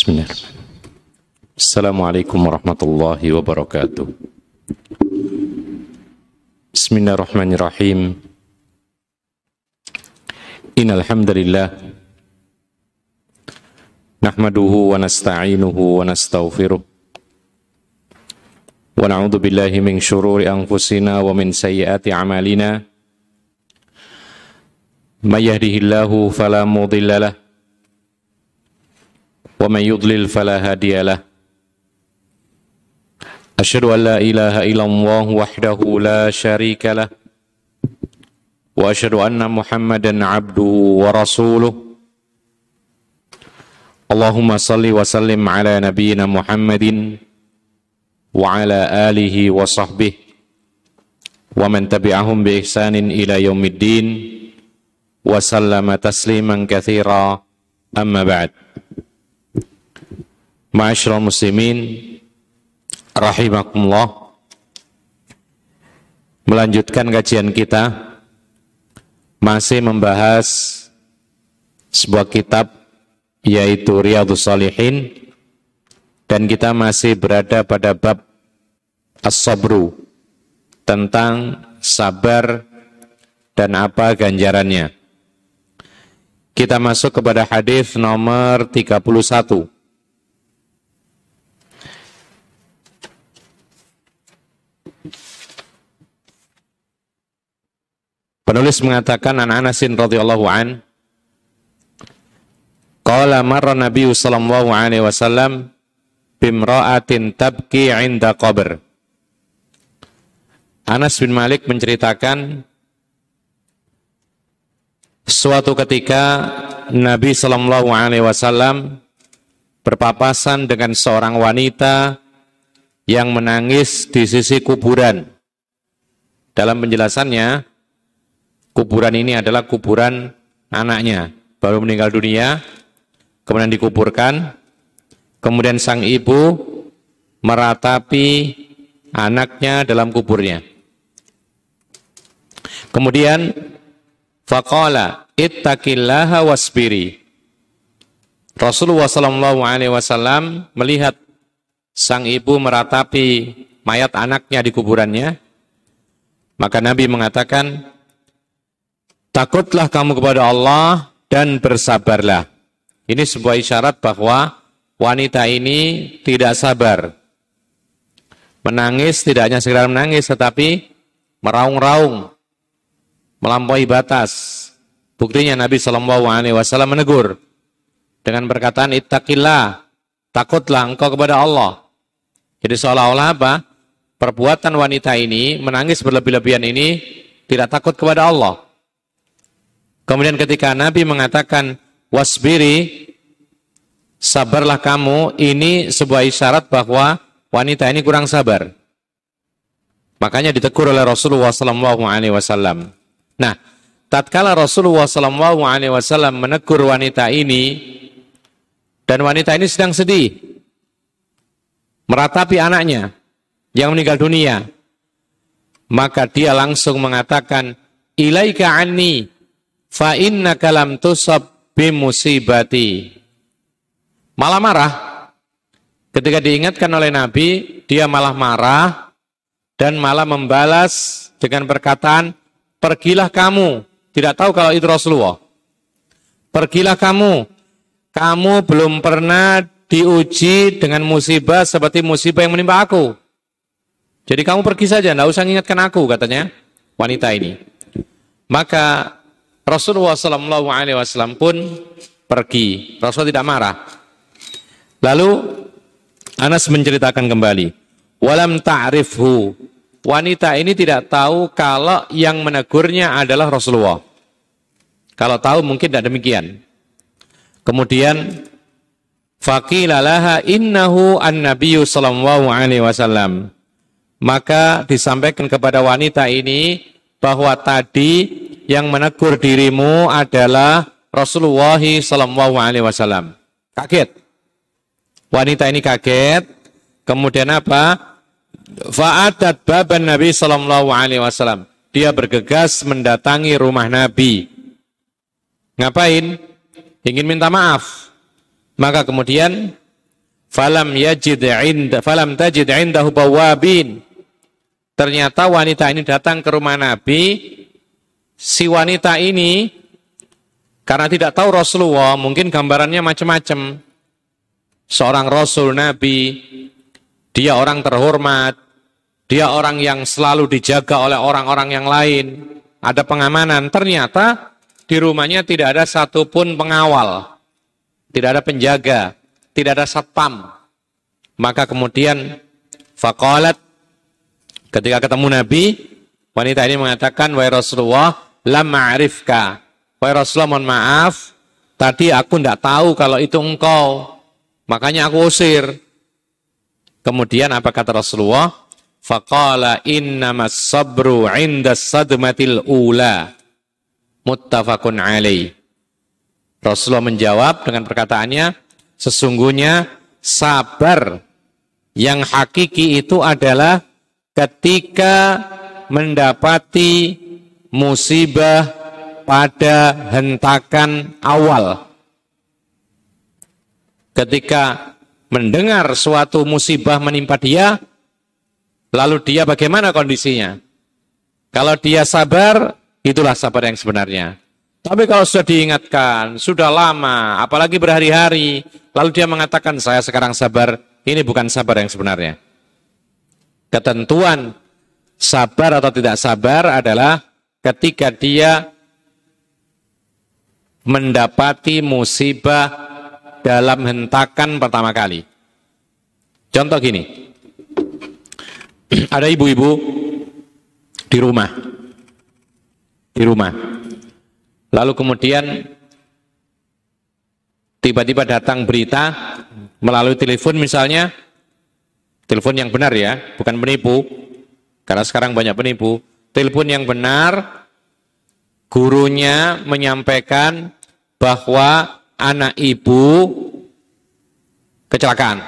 Bismillah. Assalamualaikum warahmatullahi wabarakatuh. Bismillahirrahmanirrahim. Innal hamdalillah wa nasta'inuhu wa nastaghfiruh wa na'udzu billahi min shururi anfusina wa min sayyiati a'malina. May yahdihillahu fala mudilla ومن يضلل فلا هادي له. أشهد أن لا إله إلا الله وحده لا شريك له. وأشهد أن محمدا عبده ورسوله. اللهم صل وسلم على نبينا محمد وعلى آله وصحبه ومن تبعهم بإحسان إلى يوم الدين وسلم تسليما كثيرا. أما بعد. Ma'asyiral muslimin rahimakumullah melanjutkan kajian kita masih membahas sebuah kitab yaitu Riyadhus Salihin dan kita masih berada pada bab as-sabru tentang sabar dan apa ganjarannya. Kita masuk kepada hadis nomor 31. Penulis mengatakan an Anasin radhiyallahu an Qala marra Nabi sallallahu alaihi wasallam bimra'atin tabki 'inda qabr Anas bin Malik menceritakan suatu ketika Nabi sallallahu alaihi wasallam berpapasan dengan seorang wanita yang menangis di sisi kuburan. Dalam penjelasannya, kuburan ini adalah kuburan anaknya. Baru meninggal dunia, kemudian dikuburkan, kemudian sang ibu meratapi anaknya dalam kuburnya. Kemudian faqala ittaqillaha wasbiri. Rasulullah wasallam melihat sang ibu meratapi mayat anaknya di kuburannya, maka Nabi mengatakan, Takutlah kamu kepada Allah dan bersabarlah. Ini sebuah isyarat bahwa wanita ini tidak sabar. Menangis tidak hanya sekedar menangis tetapi meraung-raung, melampaui batas. Buktinya Nabi Wasallam menegur dengan perkataan ittaqillah, takutlah engkau kepada Allah. Jadi seolah-olah apa? Perbuatan wanita ini menangis berlebih-lebihan ini tidak takut kepada Allah. Kemudian ketika Nabi mengatakan wasbiri sabarlah kamu, ini sebuah isyarat bahwa wanita ini kurang sabar. Makanya ditegur oleh Rasulullah Sallallahu Alaihi Wasallam. Nah, tatkala Rasulullah Sallallahu Alaihi Wasallam menegur wanita ini dan wanita ini sedang sedih, meratapi anaknya yang meninggal dunia, maka dia langsung mengatakan, ilaika anni fa innaka lam tusab bimusibati. Malah marah. Ketika diingatkan oleh Nabi, dia malah marah dan malah membalas dengan perkataan, "Pergilah kamu." Tidak tahu kalau itu Rasulullah. "Pergilah kamu. Kamu belum pernah diuji dengan musibah seperti musibah yang menimpa aku." Jadi kamu pergi saja, tidak usah mengingatkan aku, katanya wanita ini. Maka Rasulullah Sallallahu Alaihi Wasallam pun pergi. Rasul tidak marah. Lalu Anas menceritakan kembali, walam ta'rifhu. Wanita ini tidak tahu kalau yang menegurnya adalah Rasulullah. Kalau tahu mungkin tidak demikian. Kemudian faqila laha innahu an-nabiyyu sallallahu alaihi wasallam. Maka disampaikan kepada wanita ini bahwa tadi yang menegur dirimu adalah Rasulullah Sallallahu Alaihi Wasallam. Kaget. Wanita ini kaget. Kemudian apa? Fa'adat baban Nabi Sallallahu Alaihi Wasallam. Dia bergegas mendatangi rumah Nabi. Ngapain? Ingin minta maaf. Maka kemudian falam yajid inda falam tajid indahu bawabin ternyata wanita ini datang ke rumah Nabi si wanita ini karena tidak tahu Rasulullah mungkin gambarannya macam-macam seorang Rasul Nabi dia orang terhormat dia orang yang selalu dijaga oleh orang-orang yang lain ada pengamanan ternyata di rumahnya tidak ada satupun pengawal tidak ada penjaga tidak ada satpam. Maka kemudian faqalat ketika ketemu Nabi, wanita ini mengatakan, "Wahai Rasulullah, lam ma'rifka." Wahai Rasulullah, mohon maaf, tadi aku tidak tahu kalau itu engkau. Makanya aku usir. Kemudian apa kata Rasulullah? Faqala innamas sabru inda sadmatil ula. Muttafaqun alaih. Rasulullah menjawab dengan perkataannya, Sesungguhnya sabar yang hakiki itu adalah ketika mendapati musibah pada hentakan awal. Ketika mendengar suatu musibah menimpa dia, lalu dia bagaimana kondisinya? Kalau dia sabar, itulah sabar yang sebenarnya. Tapi kalau sudah diingatkan, sudah lama, apalagi berhari-hari, lalu dia mengatakan, saya sekarang sabar, ini bukan sabar yang sebenarnya. Ketentuan sabar atau tidak sabar adalah ketika dia mendapati musibah dalam hentakan pertama kali. Contoh gini, ada ibu-ibu di rumah, di rumah, Lalu kemudian tiba-tiba datang berita melalui telepon misalnya, telepon yang benar ya, bukan penipu, karena sekarang banyak penipu. Telepon yang benar, gurunya menyampaikan bahwa anak ibu kecelakaan.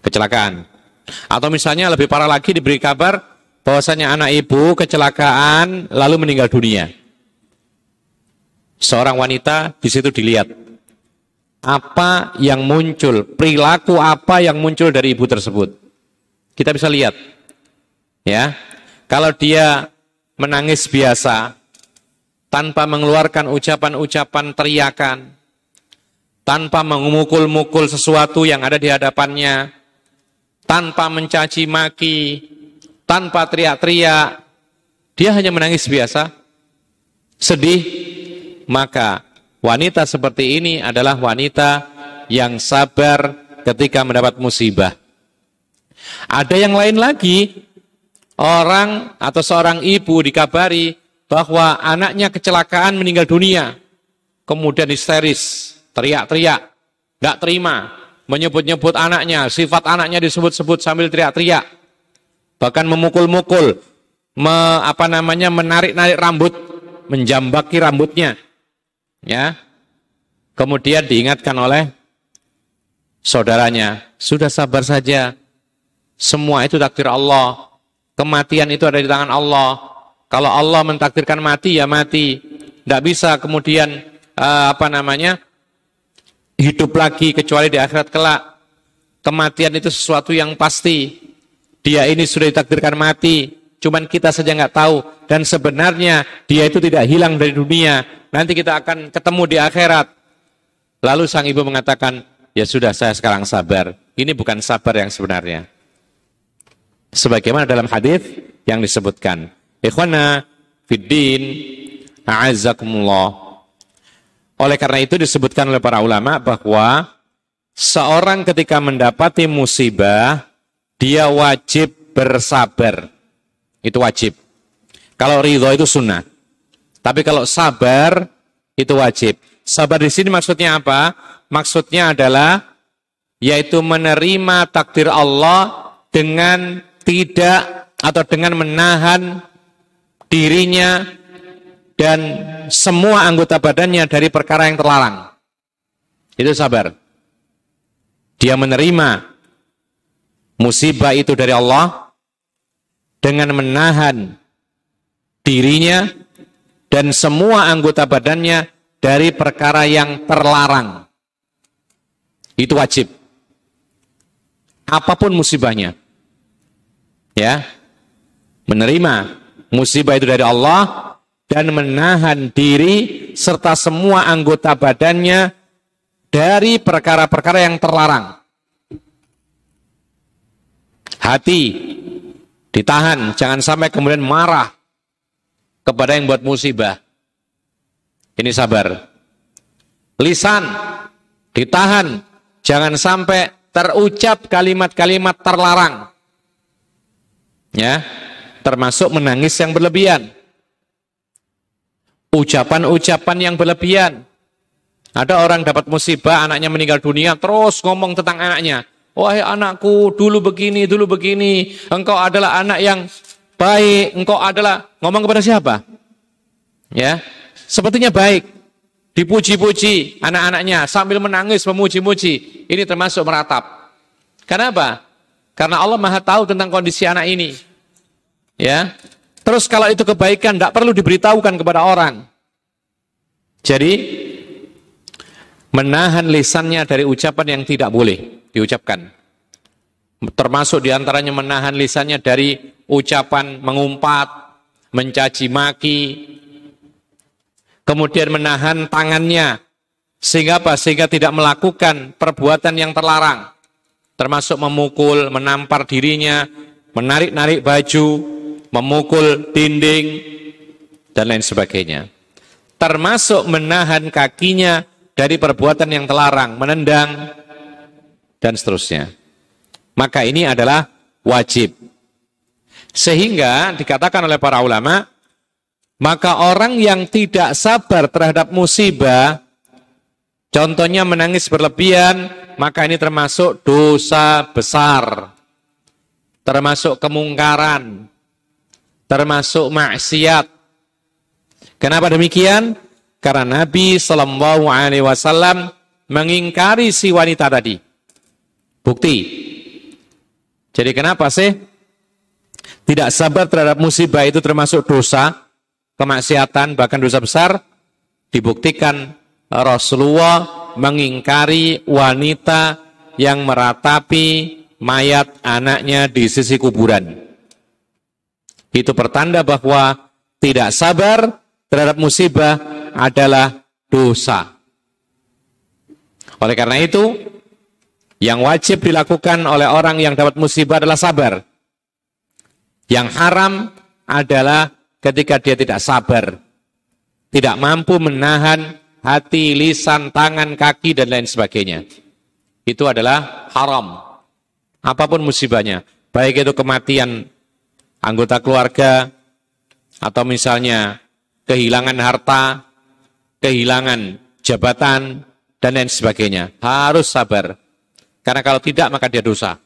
Kecelakaan. Atau misalnya lebih parah lagi diberi kabar bahwasanya anak ibu kecelakaan lalu meninggal dunia seorang wanita di situ dilihat apa yang muncul, perilaku apa yang muncul dari ibu tersebut. Kita bisa lihat. Ya. Kalau dia menangis biasa tanpa mengeluarkan ucapan-ucapan teriakan, tanpa memukul-mukul sesuatu yang ada di hadapannya, tanpa mencaci maki, tanpa teriak-teriak, dia hanya menangis biasa, sedih, maka wanita seperti ini adalah wanita yang sabar ketika mendapat musibah. Ada yang lain lagi, orang atau seorang ibu dikabari bahwa anaknya kecelakaan meninggal dunia. Kemudian histeris, teriak-teriak, tidak terima, menyebut-nyebut anaknya, sifat anaknya disebut-sebut sambil teriak-teriak. Bahkan memukul-mukul, me, apa namanya menarik-narik rambut, menjambaki rambutnya ya kemudian diingatkan oleh saudaranya sudah sabar saja semua itu takdir Allah kematian itu ada di tangan Allah. Kalau Allah mentakdirkan mati ya mati. Tidak bisa kemudian uh, apa namanya hidup lagi kecuali di akhirat kelak. Kematian itu sesuatu yang pasti. Dia ini sudah ditakdirkan mati. Cuman kita saja nggak tahu. Dan sebenarnya dia itu tidak hilang dari dunia. Nanti kita akan ketemu di akhirat. Lalu sang ibu mengatakan ya sudah saya sekarang sabar. Ini bukan sabar yang sebenarnya sebagaimana dalam hadis yang disebutkan ikhwana fiddin a'azzakumullah oleh karena itu disebutkan oleh para ulama bahwa seorang ketika mendapati musibah dia wajib bersabar itu wajib. Kalau ridho itu sunnah. Tapi kalau sabar itu wajib. Sabar di sini maksudnya apa? Maksudnya adalah yaitu menerima takdir Allah dengan tidak atau dengan menahan dirinya dan semua anggota badannya dari perkara yang terlarang. Itu sabar. Dia menerima musibah itu dari Allah dengan menahan dirinya dan semua anggota badannya dari perkara yang terlarang. Itu wajib. Apa pun musibahnya. Ya. Menerima musibah itu dari Allah dan menahan diri serta semua anggota badannya dari perkara-perkara yang terlarang. Hati ditahan, jangan sampai kemudian marah kepada yang buat musibah. Ini sabar. Lisan ditahan, jangan sampai terucap kalimat-kalimat terlarang. Ya, termasuk menangis yang berlebihan. Ucapan-ucapan yang berlebihan. Ada orang dapat musibah, anaknya meninggal dunia, terus ngomong tentang anaknya. Wahai anakku, dulu begini, dulu begini. Engkau adalah anak yang baik. Engkau adalah, ngomong kepada siapa? Ya, sepertinya baik. Dipuji-puji anak-anaknya sambil menangis, memuji-muji. Ini termasuk meratap. Kenapa? Karena Allah maha tahu tentang kondisi anak ini. Ya, Terus kalau itu kebaikan tidak perlu diberitahukan kepada orang. Jadi menahan lisannya dari ucapan yang tidak boleh diucapkan. Termasuk di antaranya menahan lisannya dari ucapan mengumpat, mencaci maki, kemudian menahan tangannya sehingga apa? Sehingga tidak melakukan perbuatan yang terlarang, termasuk memukul, menampar dirinya, menarik-narik baju, memukul dinding, dan lain sebagainya. Termasuk menahan kakinya dari perbuatan yang terlarang, menendang, dan seterusnya. Maka ini adalah wajib. Sehingga dikatakan oleh para ulama, maka orang yang tidak sabar terhadap musibah, contohnya menangis berlebihan, maka ini termasuk dosa besar. Termasuk kemungkaran, termasuk maksiat. Kenapa demikian? Karena Nabi Shallallahu Alaihi Wasallam mengingkari si wanita tadi. Bukti. Jadi kenapa sih tidak sabar terhadap musibah itu termasuk dosa, kemaksiatan, bahkan dosa besar? Dibuktikan Rasulullah mengingkari wanita yang meratapi mayat anaknya di sisi kuburan. Itu pertanda bahwa tidak sabar terhadap musibah adalah dosa. Oleh karena itu, yang wajib dilakukan oleh orang yang dapat musibah adalah sabar. Yang haram adalah ketika dia tidak sabar, tidak mampu menahan hati, lisan, tangan, kaki, dan lain sebagainya. Itu adalah haram. Apa pun musibahnya, baik itu kematian anggota keluarga, atau misalnya kehilangan harta, kehilangan jabatan, dan lain sebagainya. Harus sabar. Karena kalau tidak maka dia dosa.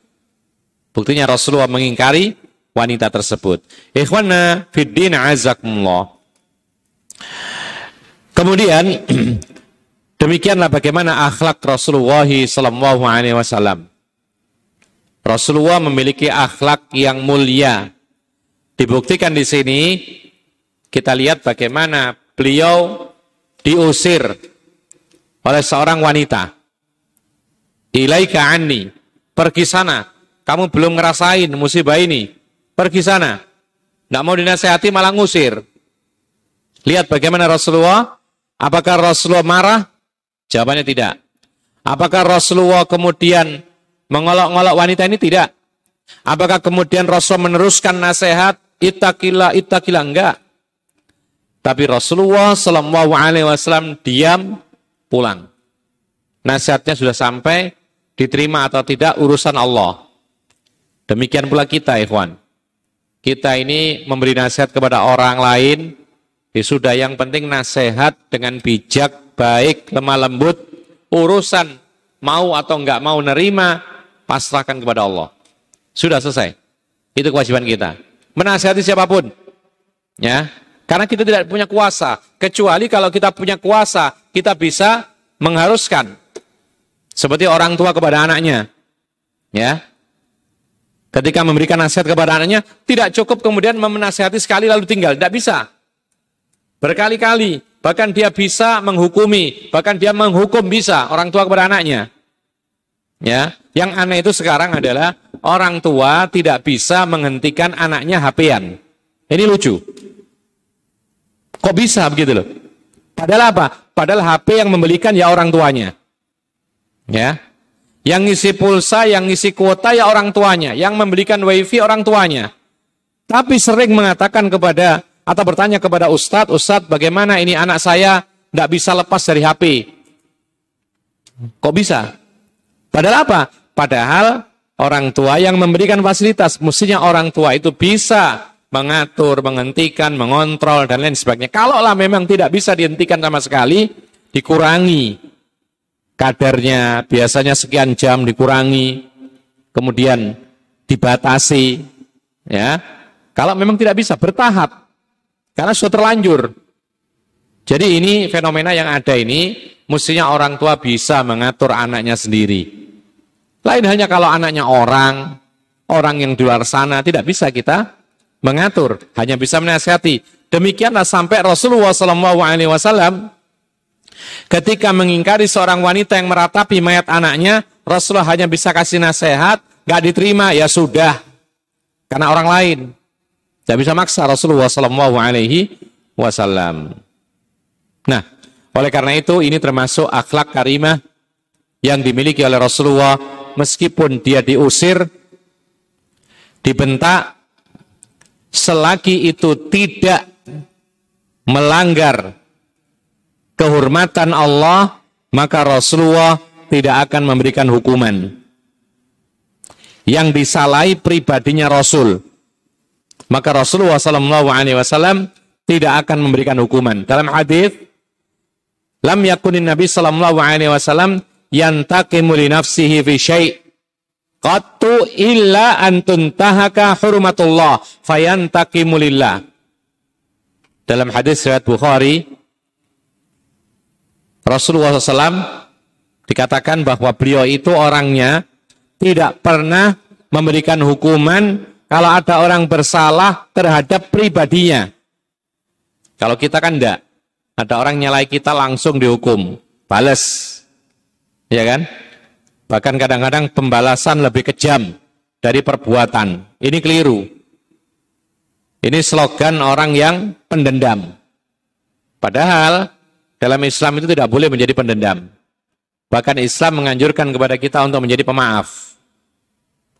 Buktinya Rasulullah mengingkari wanita tersebut. Ikhwana fiddin azakumullah. Kemudian demikianlah bagaimana akhlak Rasulullah sallallahu alaihi wasallam. Rasulullah memiliki akhlak yang mulia, Dibuktikan di sini kita lihat bagaimana beliau diusir oleh seorang wanita. Ilaika anni, pergi sana. Kamu belum ngerasain musibah ini. Pergi sana. Tidak mau dinasehati malah ngusir. Lihat bagaimana Rasulullah. Apakah Rasulullah marah? Jawabannya tidak. Apakah Rasulullah kemudian mengolok-ngolok wanita ini? Tidak. Apakah kemudian Rasul meneruskan nasihat? itakila itakila enggak. Tapi Rasulullah Shallallahu Alaihi Wasallam diam pulang. Nasihatnya sudah sampai, diterima atau tidak urusan Allah. Demikian pula kita, ikhwan. Kita ini memberi nasihat kepada orang lain, ya sudah yang penting nasihat dengan bijak, baik, lemah lembut, urusan mau atau enggak mau nerima, pasrahkan kepada Allah. Sudah selesai. Itu kewajiban kita menasihati siapa pun. Ya, karena kita tidak punya kuasa. Kecuali kalau kita punya kuasa, kita bisa mengharuskan. Seperti orang tua kepada anaknya. Ya. Ketika memberikan nasihat kepada anaknya, tidak cukup kemudian memenasihati sekali lalu tinggal. Tidak bisa. Berkali-kali. Bahkan dia bisa menghukumi. Bahkan dia menghukum bisa orang tua kepada anaknya. Ya, yang aneh itu sekarang adalah orang tua tidak bisa menghentikan anaknya HP-an. Ini lucu. Kok bisa begitu loh? Padahal apa? Padahal HP yang membelikan ya orang tuanya. Ya. Yang ngisi pulsa, yang ngisi kuota ya orang tuanya, yang membelikan wifi orang tuanya. Tapi sering mengatakan kepada atau bertanya kepada ustadz, ustadz bagaimana ini anak saya tidak bisa lepas dari HP. Kok bisa? Padahal apa? Padahal orang tua yang memberikan fasilitas, mestinya orang tua itu bisa mengatur, menghentikan, mengontrol, dan lain sebagainya. Kalaulah memang tidak bisa dihentikan sama sekali, dikurangi kadarnya, biasanya sekian jam dikurangi, kemudian dibatasi, ya. Kalau memang tidak bisa, bertahap, karena sudah terlanjur. Jadi ini fenomena yang ada ini, mestinya orang tua bisa mengatur anaknya sendiri. Lain hanya kalau anaknya orang, orang yang di luar sana, tidak bisa kita mengatur, hanya bisa menasihati. Demikianlah sampai Rasulullah SAW ketika mengingkari seorang wanita yang meratapi mayat anaknya, Rasulullah hanya bisa kasih nasihat, gak diterima, ya sudah, karena orang lain. Tidak bisa maksa Rasulullah SAW. Nah, oleh karena itu ini termasuk akhlak karimah yang dimiliki oleh Rasulullah meskipun dia diusir, dibentak, selagi itu tidak melanggar kehormatan Allah, maka Rasulullah tidak akan memberikan hukuman. Yang disalahi pribadinya Rasul, maka Rasulullah SAW tidak akan memberikan hukuman. Dalam hadis, lam yakunin Nabi Sallallahu Alaihi Wasallam yantaqimu li nafsihi fi syai' Qattu illa antuntahaka hurmatullah fayantaqimu lillah. Dalam hadis riwayat Bukhari, Rasulullah SAW dikatakan bahwa beliau itu orangnya tidak pernah memberikan hukuman kalau ada orang bersalah terhadap pribadinya. Kalau kita kan enggak. Ada orang nyalai kita langsung dihukum. Bales. Ya kan? Bahkan kadang-kadang pembalasan lebih kejam dari perbuatan. Ini keliru. Ini slogan orang yang pendendam. Padahal dalam Islam itu tidak boleh menjadi pendendam. Bahkan Islam menganjurkan kepada kita untuk menjadi pemaaf.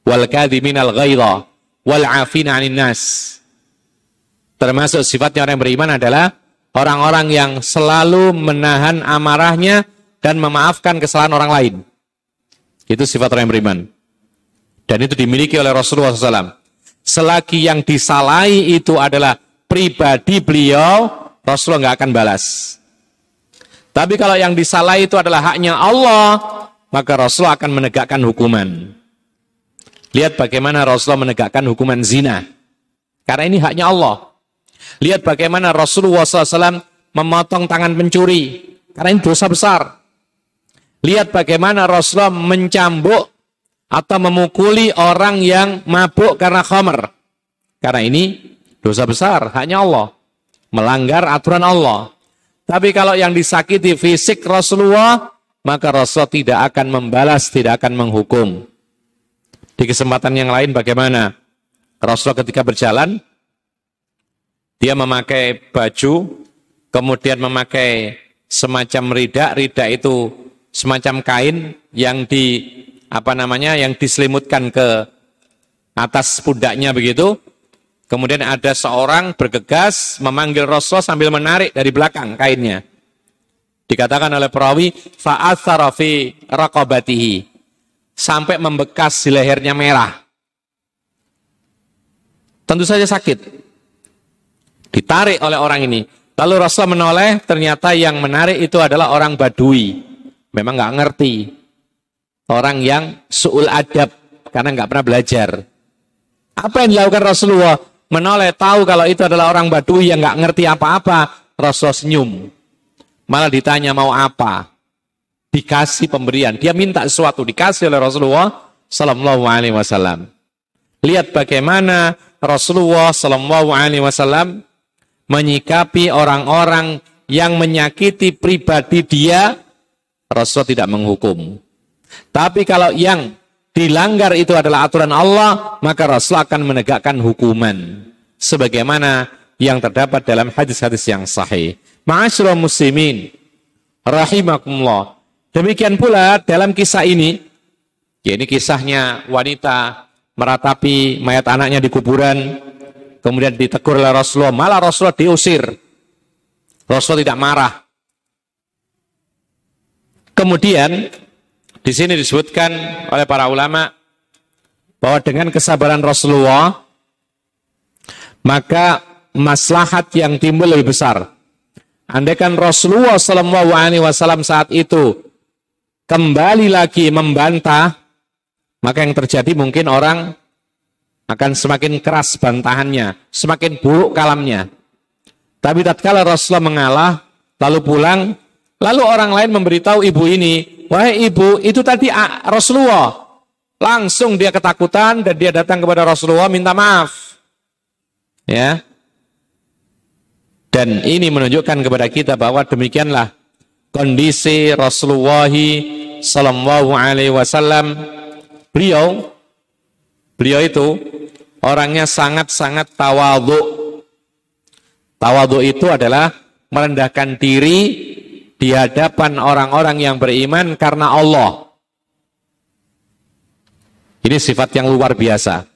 Wal kadhiminal ghaidha wal afina nas. Termasuk sifatnya orang yang beriman adalah orang-orang yang selalu menahan amarahnya dan memaafkan kesalahan orang lain. Itu sifat orang yang beriman. Dan itu dimiliki oleh Rasulullah SAW. Selagi yang disalahi itu adalah pribadi beliau, Rasulullah nggak akan balas. Tapi kalau yang disalahi itu adalah haknya Allah, maka Rasulullah akan menegakkan hukuman. Lihat bagaimana Rasulullah menegakkan hukuman zina. Karena ini haknya Allah. Lihat bagaimana Rasulullah SAW memotong tangan pencuri. Karena ini dosa besar. Lihat bagaimana Rasulullah mencambuk atau memukuli orang yang mabuk karena khamr. Karena ini dosa besar, hanya Allah. Melanggar aturan Allah. Tapi kalau yang disakiti fisik Rasulullah, maka Rasulullah tidak akan membalas, tidak akan menghukum. Di kesempatan yang lain bagaimana? Rasulullah ketika berjalan, dia memakai baju, kemudian memakai semacam ridak, ridak itu semacam kain yang di apa namanya yang diselimutkan ke atas pundaknya begitu. Kemudian ada seorang bergegas memanggil Rasul sambil menarik dari belakang kainnya. Dikatakan oleh perawi fa'athara fi raqabatihi sampai membekas di lehernya merah. Tentu saja sakit. Ditarik oleh orang ini. Lalu Rasul menoleh, ternyata yang menarik itu adalah orang Badui memang nggak ngerti. Orang yang suul adab karena nggak pernah belajar. Apa yang dilakukan Rasulullah? Menoleh tahu kalau itu adalah orang Badui yang nggak ngerti apa-apa. Rasul senyum. Malah ditanya mau apa? Dikasih pemberian. Dia minta sesuatu dikasih oleh Rasulullah Sallallahu Alaihi Wasallam. Lihat bagaimana Rasulullah Sallallahu Alaihi Wasallam menyikapi orang-orang yang menyakiti pribadi dia Rasulullah tidak menghukum. Tapi kalau yang dilanggar itu adalah aturan Allah, maka Rasul akan menegakkan hukuman. Sebagaimana yang terdapat dalam hadis-hadis yang sahih. Ma'asyurah muslimin, rahimakumullah. Demikian pula dalam kisah ini, ya ini kisahnya wanita meratapi mayat anaknya di kuburan, kemudian ditegur oleh Rasulullah, malah Rasulullah diusir. Rasulullah tidak marah. Kemudian di sini disebutkan oleh para ulama bahwa dengan kesabaran Rasulullah maka maslahat yang timbul lebih besar. Andaikan Rasulullah Shallallahu Alaihi Wasallam saat itu kembali lagi membantah, maka yang terjadi mungkin orang akan semakin keras bantahannya, semakin buruk kalamnya. Tapi tatkala Rasulullah mengalah, lalu pulang, lalu orang lain memberitahu ibu ini, Wahai ibu, itu tadi Rasulullah. Langsung dia ketakutan dan dia datang kepada Rasulullah minta maaf. Ya. Dan ini menunjukkan kepada kita bahwa demikianlah kondisi Rasulullah sallallahu alaihi wasallam. Beliau beliau itu orangnya sangat-sangat tawadhu. Tawadhu itu adalah merendahkan diri di hadapan orang-orang yang beriman karena Allah. Ini sifat yang luar biasa.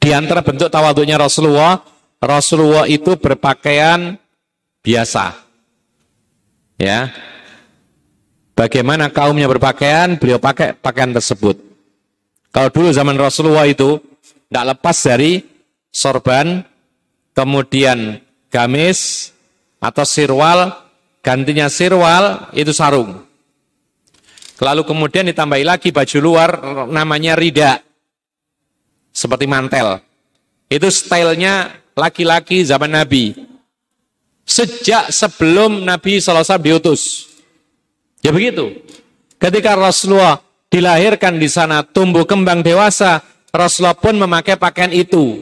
Di antara bentuk tawaduknya Rasulullah, Rasulullah itu berpakaian biasa. Ya. Bagaimana kaumnya berpakaian, beliau pakai pakaian tersebut. Kalau dulu zaman Rasulullah itu tidak lepas dari sorban, kemudian gamis atau sirwal, gantinya sirwal itu sarung. Lalu kemudian ditambahi lagi baju luar namanya rida. Seperti mantel. Itu stylenya laki-laki zaman Nabi. Sejak sebelum Nabi SAW diutus. Ya begitu. Ketika Rasulullah dilahirkan di sana, tumbuh kembang dewasa, Rasulullah pun memakai pakaian itu.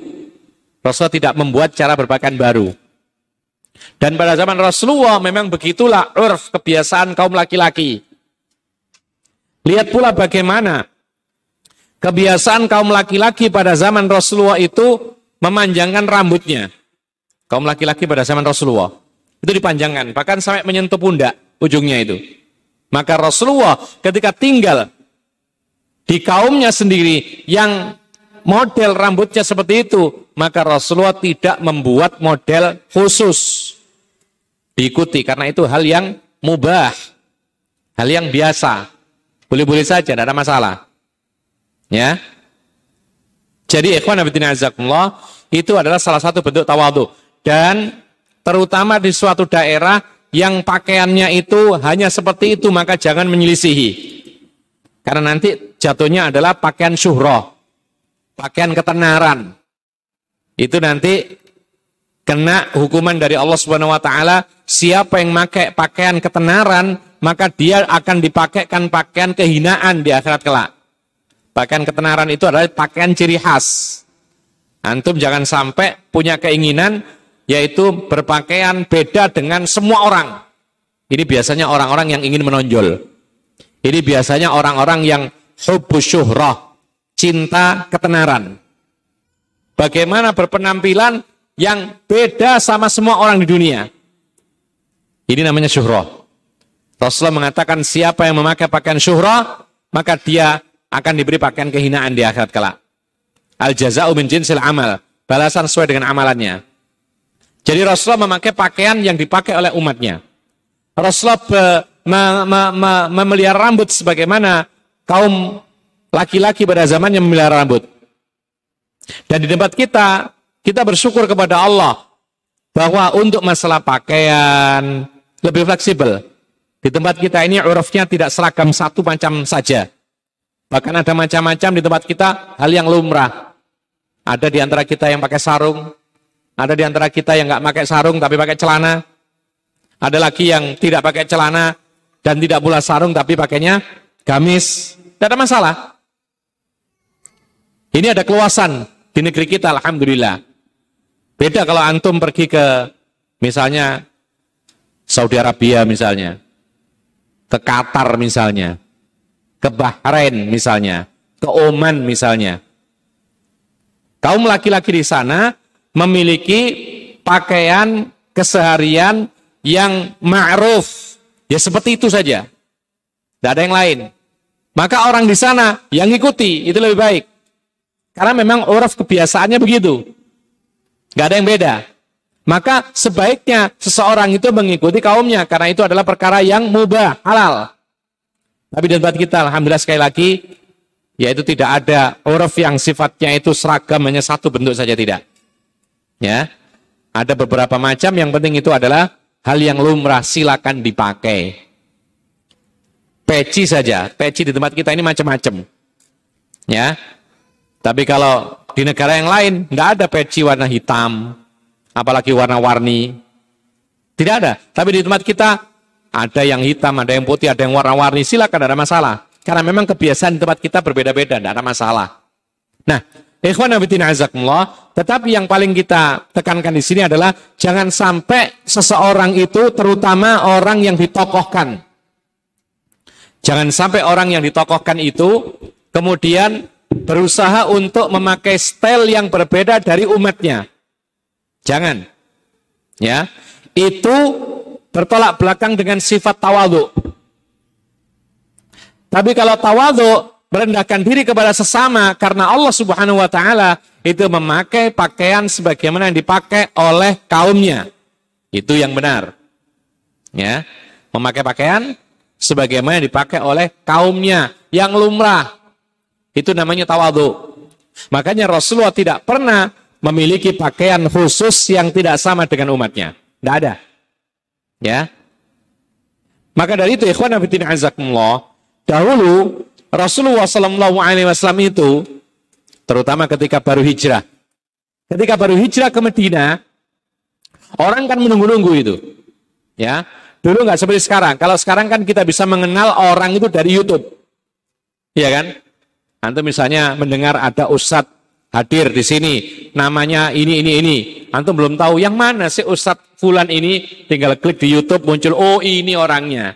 Rasulullah tidak membuat cara berpakaian baru. Dan pada zaman Rasulullah memang begitulah urf kebiasaan kaum laki-laki. Lihat pula bagaimana kebiasaan kaum laki-laki pada zaman Rasulullah itu memanjangkan rambutnya. Kaum laki-laki pada zaman Rasulullah itu dipanjangkan, bahkan sampai menyentuh pundak ujungnya itu. Maka Rasulullah ketika tinggal di kaumnya sendiri yang model rambutnya seperti itu, maka Rasulullah tidak membuat model khusus diikuti karena itu hal yang mubah, hal yang biasa. Boleh-boleh saja, tidak ada masalah. Ya. Jadi ikhwan fillah azakumullah itu adalah salah satu bentuk tawadhu dan terutama di suatu daerah yang pakaiannya itu hanya seperti itu maka jangan menyelisihi. Karena nanti jatuhnya adalah pakaian syuhroh pakaian ketenaran. Itu nanti kena hukuman dari Allah Subhanahu wa taala, siapa yang pakai pakaian ketenaran, maka dia akan dipakaikan pakaian kehinaan di akhirat kelak. Pakaian ketenaran itu adalah pakaian ciri khas. Antum jangan sampai punya keinginan yaitu berpakaian beda dengan semua orang. Ini biasanya orang-orang yang ingin menonjol. Ini biasanya orang-orang yang hubbus syuhrah, cinta ketenaran. Bagaimana berpenampilan yang beda sama semua orang di dunia. Ini namanya syuhrah. Rasulullah mengatakan siapa yang memakai pakaian syuhrah, maka dia akan diberi pakaian kehinaan di akhirat kelak. Al jaza'u min jinsil amal. Balasan sesuai dengan amalannya. Jadi Rasulullah memakai pakaian yang dipakai oleh umatnya. Rasulullah be, me, me, me, memelihara rambut sebagaimana kaum laki-laki pada zamannya memelihara rambut. Dan di tempat kita, kita bersyukur kepada Allah bahwa untuk masalah pakaian lebih fleksibel. Di tempat kita ini urufnya tidak seragam satu macam saja. Bahkan ada macam-macam di tempat kita hal yang lumrah. Ada di antara kita yang pakai sarung, ada di antara kita yang nggak pakai sarung tapi pakai celana. Ada lagi yang tidak pakai celana dan tidak pula sarung tapi pakainya gamis. Tidak ada masalah. Ini ada keluasan di negeri kita, Alhamdulillah. Beda kalau antum pergi ke misalnya Saudi Arabia misalnya, ke Qatar misalnya. ke Bahrain misalnya, ke Oman misalnya. Kaum laki-laki di sana memiliki pakaian keseharian yang ma'ruf. Ya seperti itu saja. Tidak ada yang lain. Maka orang di sana yang ikuti itu lebih baik. Karena memang uruf kebiasaannya begitu. Gak ada yang beda. Maka sebaiknya seseorang itu mengikuti kaumnya karena itu adalah perkara yang mubah, halal. Tapi di tempat kita, alhamdulillah sekali lagi, yaitu tidak ada uruf yang sifatnya itu seragam hanya satu bentuk saja tidak. Ya, ada beberapa macam yang penting itu adalah hal yang lumrah silakan dipakai. Peci saja, peci di tempat kita ini macam-macam. Ya, tapi kalau di negara yang lain nggak ada peci warna hitam, apalagi warna-warni. Tidak ada. Tapi di tempat kita ada yang hitam, ada yang putih, ada yang warna-warni. Silakan, ada masalah. Karena memang kebiasaan di tempat kita berbeda-beda, tidak ada masalah. Nah, ikhwan abidin azakumullah, tetapi yang paling kita tekankan di sini adalah jangan sampai seseorang itu terutama orang yang ditokohkan. Jangan sampai orang yang ditokohkan itu kemudian berusaha untuk memakai style yang berbeda dari umatnya. Jangan. Ya. Itu bertolak belakang dengan sifat tawadhu. Tapi kalau tawadhu merendahkan diri kepada sesama karena Allah Subhanahu wa taala itu memakai pakaian sebagaimana yang dipakai oleh kaumnya. Itu yang benar. Ya. Memakai pakaian sebagaimana yang dipakai oleh kaumnya yang lumrah. Itu namanya tawadhu. Makanya Rasulullah tidak pernah memiliki pakaian khusus yang tidak sama dengan umatnya. Tidak ada. Ya. Maka dari itu ikhwan fillah dahulu Rasulullah wasallam itu terutama ketika baru hijrah. Ketika baru hijrah ke Medina, orang kan menunggu-nunggu itu. Ya. Dulu nggak seperti sekarang. Kalau sekarang kan kita bisa mengenal orang itu dari YouTube. Iya kan? Antum misalnya mendengar ada ustadz hadir di sini, namanya ini, ini, ini. Antum belum tahu yang mana sih Ustadz Fulan ini, tinggal klik di Youtube muncul, oh ini orangnya.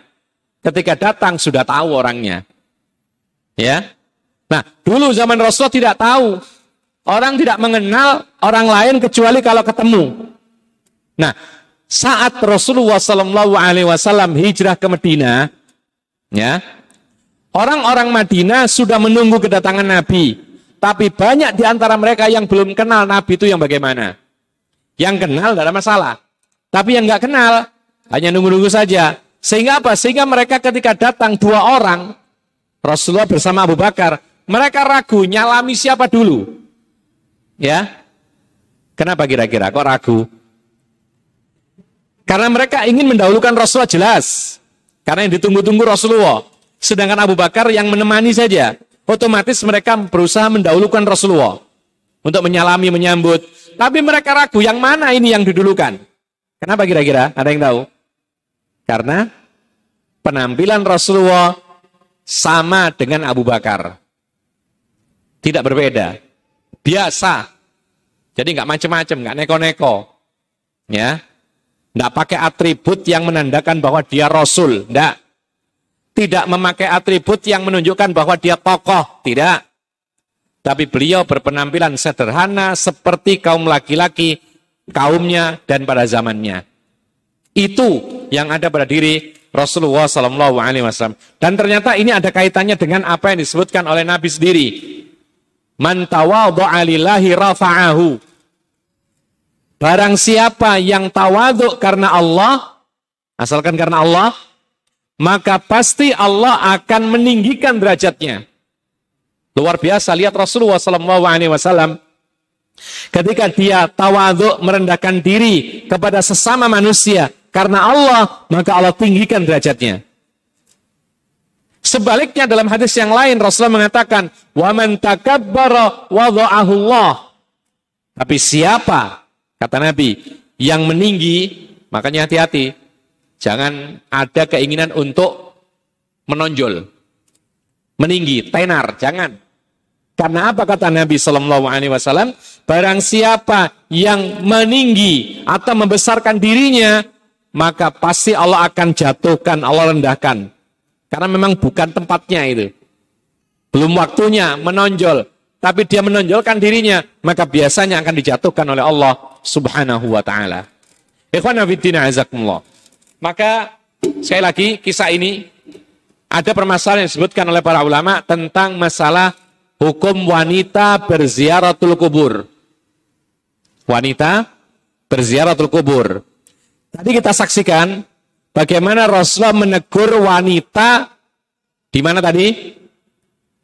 Ketika datang sudah tahu orangnya. Ya. Nah, dulu zaman Rasulullah tidak tahu. Orang tidak mengenal orang lain kecuali kalau ketemu. Nah, saat Rasulullah Wasallam hijrah ke Medina, ya, orang-orang Madinah sudah menunggu kedatangan Nabi. Tapi banyak di antara mereka yang belum kenal Nabi itu yang bagaimana. Yang kenal tidak ada masalah. Tapi yang nggak kenal, hanya nunggu-nunggu saja. Sehingga apa? Sehingga mereka ketika datang dua orang, Rasulullah bersama Abu Bakar, mereka ragu nyalami siapa dulu. Ya, Kenapa kira-kira kok ragu? Karena mereka ingin mendahulukan Rasulullah jelas. Karena yang ditunggu-tunggu Rasulullah. Sedangkan Abu Bakar yang menemani saja otomatis mereka berusaha mendahulukan Rasulullah untuk menyalami, menyambut. Tapi mereka ragu yang mana ini yang didulukan. Kenapa kira-kira? Ada yang tahu? Karena penampilan Rasulullah sama dengan Abu Bakar. Tidak berbeda. Biasa. Jadi nggak macam-macam, nggak neko-neko. Ya, nggak pakai atribut yang menandakan bahwa dia Rasul. Nggak tidak memakai atribut yang menunjukkan bahwa dia tokoh, tidak. Tapi beliau berpenampilan sederhana seperti kaum laki-laki, kaumnya dan pada zamannya. Itu yang ada pada diri Rasulullah Sallallahu Alaihi Wasallam. Dan ternyata ini ada kaitannya dengan apa yang disebutkan oleh Nabi sendiri. Man tawadhu'a rafa'ahu. Barang siapa yang tawaduk karena Allah, asalkan karena Allah, maka pasti Allah akan meninggikan derajatnya. Luar biasa lihat Rasulullah SAW ketika dia tawaduk merendahkan diri kepada sesama manusia karena Allah maka Allah tinggikan derajatnya. Sebaliknya dalam hadis yang lain Rasulullah mengatakan wa man takabbara Allah. Tapi siapa kata Nabi yang meninggi makanya hati-hati Jangan ada keinginan untuk menonjol, meninggi, tenar, jangan. Karena apa kata Nabi Shallallahu Alaihi Wasallam? Barang siapa yang meninggi atau membesarkan dirinya, maka pasti Allah akan jatuhkan, Allah rendahkan. Karena memang bukan tempatnya itu. Belum waktunya menonjol. Tapi dia menonjolkan dirinya. Maka biasanya akan dijatuhkan oleh Allah subhanahu wa ta'ala. Ikhwan azakumullah. Maka sekali lagi kisah ini ada permasalahan yang disebutkan oleh para ulama tentang masalah hukum wanita berziaratul kubur. Wanita berziaratul kubur. Tadi kita saksikan bagaimana Rasulullah menegur wanita di mana tadi?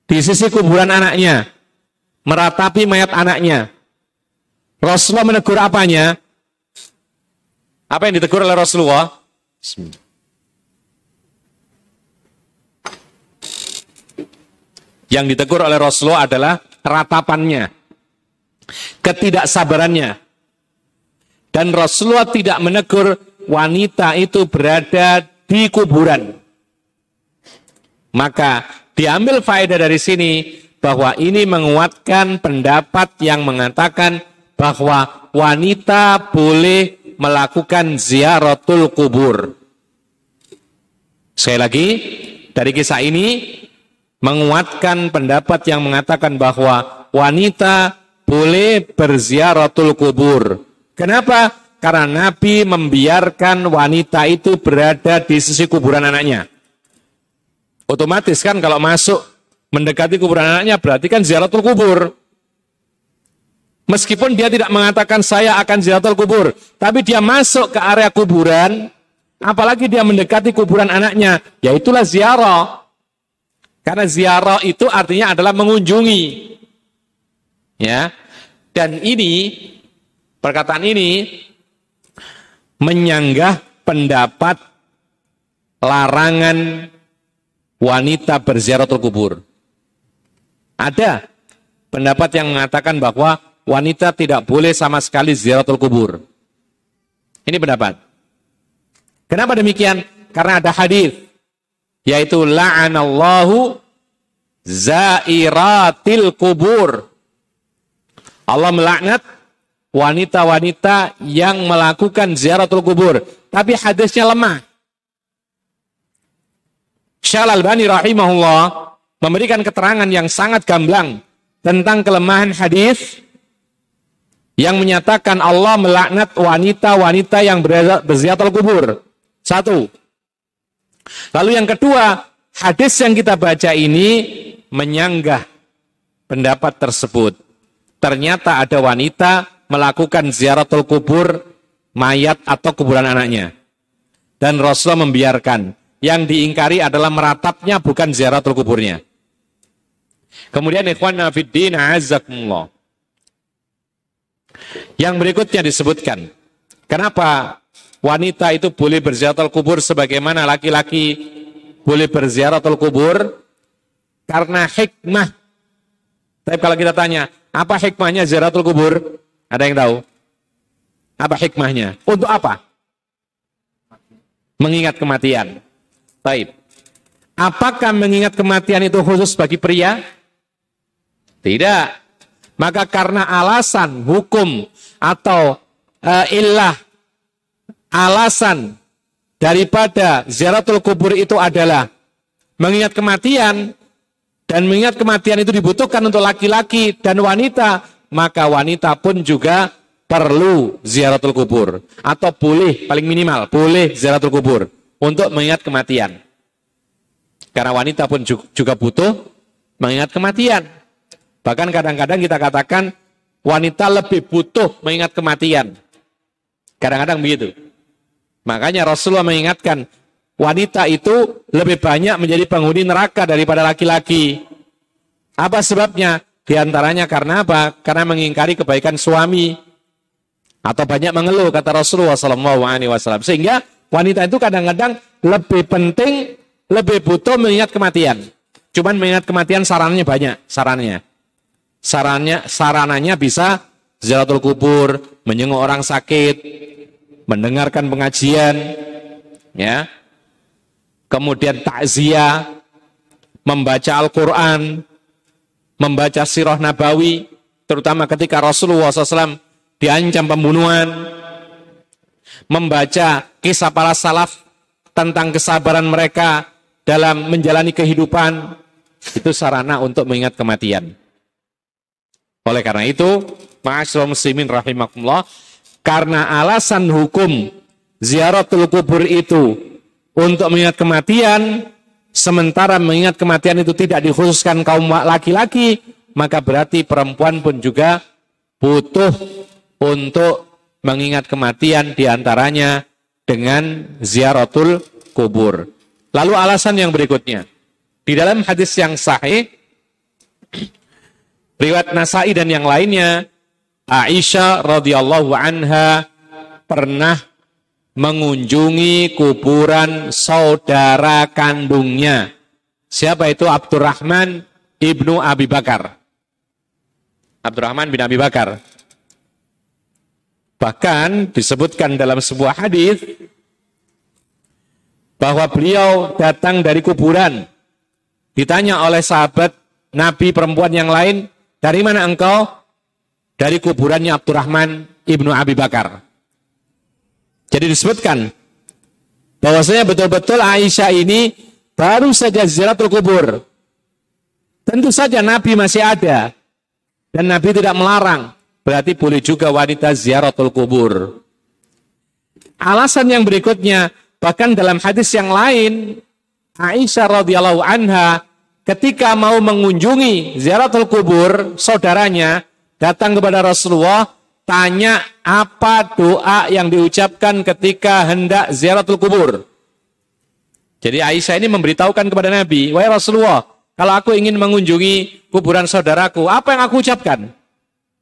Di sisi kuburan anaknya. Meratapi mayat anaknya. Rasulullah menegur apanya? Apa yang ditegur oleh Rasulullah? Yang ditegur oleh Rasulullah adalah ratapannya, ketidaksabarannya. Dan Rasulullah tidak menegur wanita itu berada di kuburan. Maka diambil faedah dari sini bahwa ini menguatkan pendapat yang mengatakan bahwa wanita boleh melakukan ziaratul kubur. Sekali lagi, dari kisah ini menguatkan pendapat yang mengatakan bahwa wanita boleh berziaratul kubur. Kenapa? Karena Nabi membiarkan wanita itu berada di sisi kuburan anaknya. Otomatis kan kalau masuk mendekati kuburan anaknya berarti kan ziaratul kubur. Meskipun dia tidak mengatakan saya akan ziaratul kubur, tapi dia masuk ke area kuburan, apalagi dia mendekati kuburan anaknya, ya itulah ziarah. Karena ziarah itu artinya adalah mengunjungi. Ya. Dan ini perkataan ini menyanggah pendapat larangan wanita berziaratul kubur. Ada pendapat yang mengatakan bahwa wanita tidak boleh sama sekali ziaratul kubur. Ini pendapat. Kenapa demikian? Karena ada hadis yaitu la'anallahu zairatil kubur. Allah melaknat wanita-wanita yang melakukan ziaratul kubur. Tapi hadisnya lemah. Syal Albani rahimahullah memberikan keterangan yang sangat gamblang tentang kelemahan hadis yang menyatakan Allah melaknat wanita-wanita yang berziaratul kubur. Satu. Lalu yang kedua, hadis yang kita baca ini menyanggah pendapat tersebut. Ternyata ada wanita melakukan ziaratul kubur mayat atau kuburan anaknya. Dan Rasulullah membiarkan. Yang diingkari adalah meratapnya bukan ziaratul kuburnya. Kemudian ikhwan nafiddin azakumullah. Yang berikutnya disebutkan. Kenapa wanita itu boleh berziaratul kubur sebagaimana laki-laki boleh berziaratul kubur? Karena hikmah. Tapi kalau kita tanya, apa hikmahnya ziaratul kubur? Ada yang tahu? Apa hikmahnya? Untuk apa? Mengingat kematian. Baik. Apakah mengingat kematian itu khusus bagi pria? Tidak. Maka karena alasan hukum atau uh, illah alasan daripada ziaratul kubur itu adalah mengingat kematian dan mengingat kematian itu dibutuhkan untuk laki-laki dan wanita, maka wanita pun juga perlu ziaratul kubur atau boleh paling minimal boleh ziaratul kubur untuk mengingat kematian. Karena wanita pun juga butuh mengingat kematian. Bahkan kadang-kadang kita katakan wanita lebih butuh mengingat kematian. Kadang-kadang begitu. Makanya Rasulullah mengingatkan wanita itu lebih banyak menjadi penghuni neraka daripada laki-laki. Apa sebabnya? Di antaranya karena apa? Karena mengingkari kebaikan suami atau banyak mengeluh kata Rasulullah SAW. Sehingga Wanita itu kadang-kadang lebih penting, lebih butuh mengingat kematian. Cuman mengingat kematian sarannya banyak, sarannya. Sarannya, sarananya bisa ziaratul kubur, menjenguk orang sakit, mendengarkan pengajian, ya. Kemudian takziah, membaca Al-Qur'an, membaca sirah nabawi, terutama ketika Rasulullah SAW diancam pembunuhan, membaca kisah para salaf tentang kesabaran mereka dalam menjalani kehidupan itu sarana untuk mengingat kematian. Oleh karena itu, ma'asyiral muslimin rahimakumullah, karena alasan hukum ziaratul kubur itu untuk mengingat kematian, sementara mengingat kematian itu tidak dikhususkan kaum laki-laki, maka berarti perempuan pun juga butuh untuk mengingat kematian di antaranya dengan ziaratul kubur. Lalu alasan yang berikutnya. Di dalam hadis yang sahih, riwayat Nasai dan yang lainnya, Aisyah radhiyallahu anha pernah mengunjungi kuburan saudara kandungnya. Siapa itu? Abdurrahman ibnu Abi Bakar. Abdurrahman bin Abi Bakar. Bahkan disebutkan dalam sebuah hadis bahwa beliau datang dari kuburan. Ditanya oleh sahabat Nabi perempuan yang lain, dari mana engkau? Dari kuburannya Abdurrahman ibnu Abi Bakar. Jadi disebutkan bahwasanya betul-betul Aisyah ini baru saja ziaratul kubur. Tentu saja Nabi masih ada dan Nabi tidak melarang. Berarti boleh juga wanita ziaratul kubur. Alasan yang berikutnya, bahkan dalam hadis yang lain, Aisyah radhiyallahu anha ketika mau mengunjungi ziaratul kubur saudaranya datang kepada Rasulullah tanya apa doa yang diucapkan ketika hendak ziaratul kubur. Jadi Aisyah ini memberitahukan kepada Nabi, "Wahai Rasulullah, kalau aku ingin mengunjungi kuburan saudaraku, apa yang aku ucapkan?"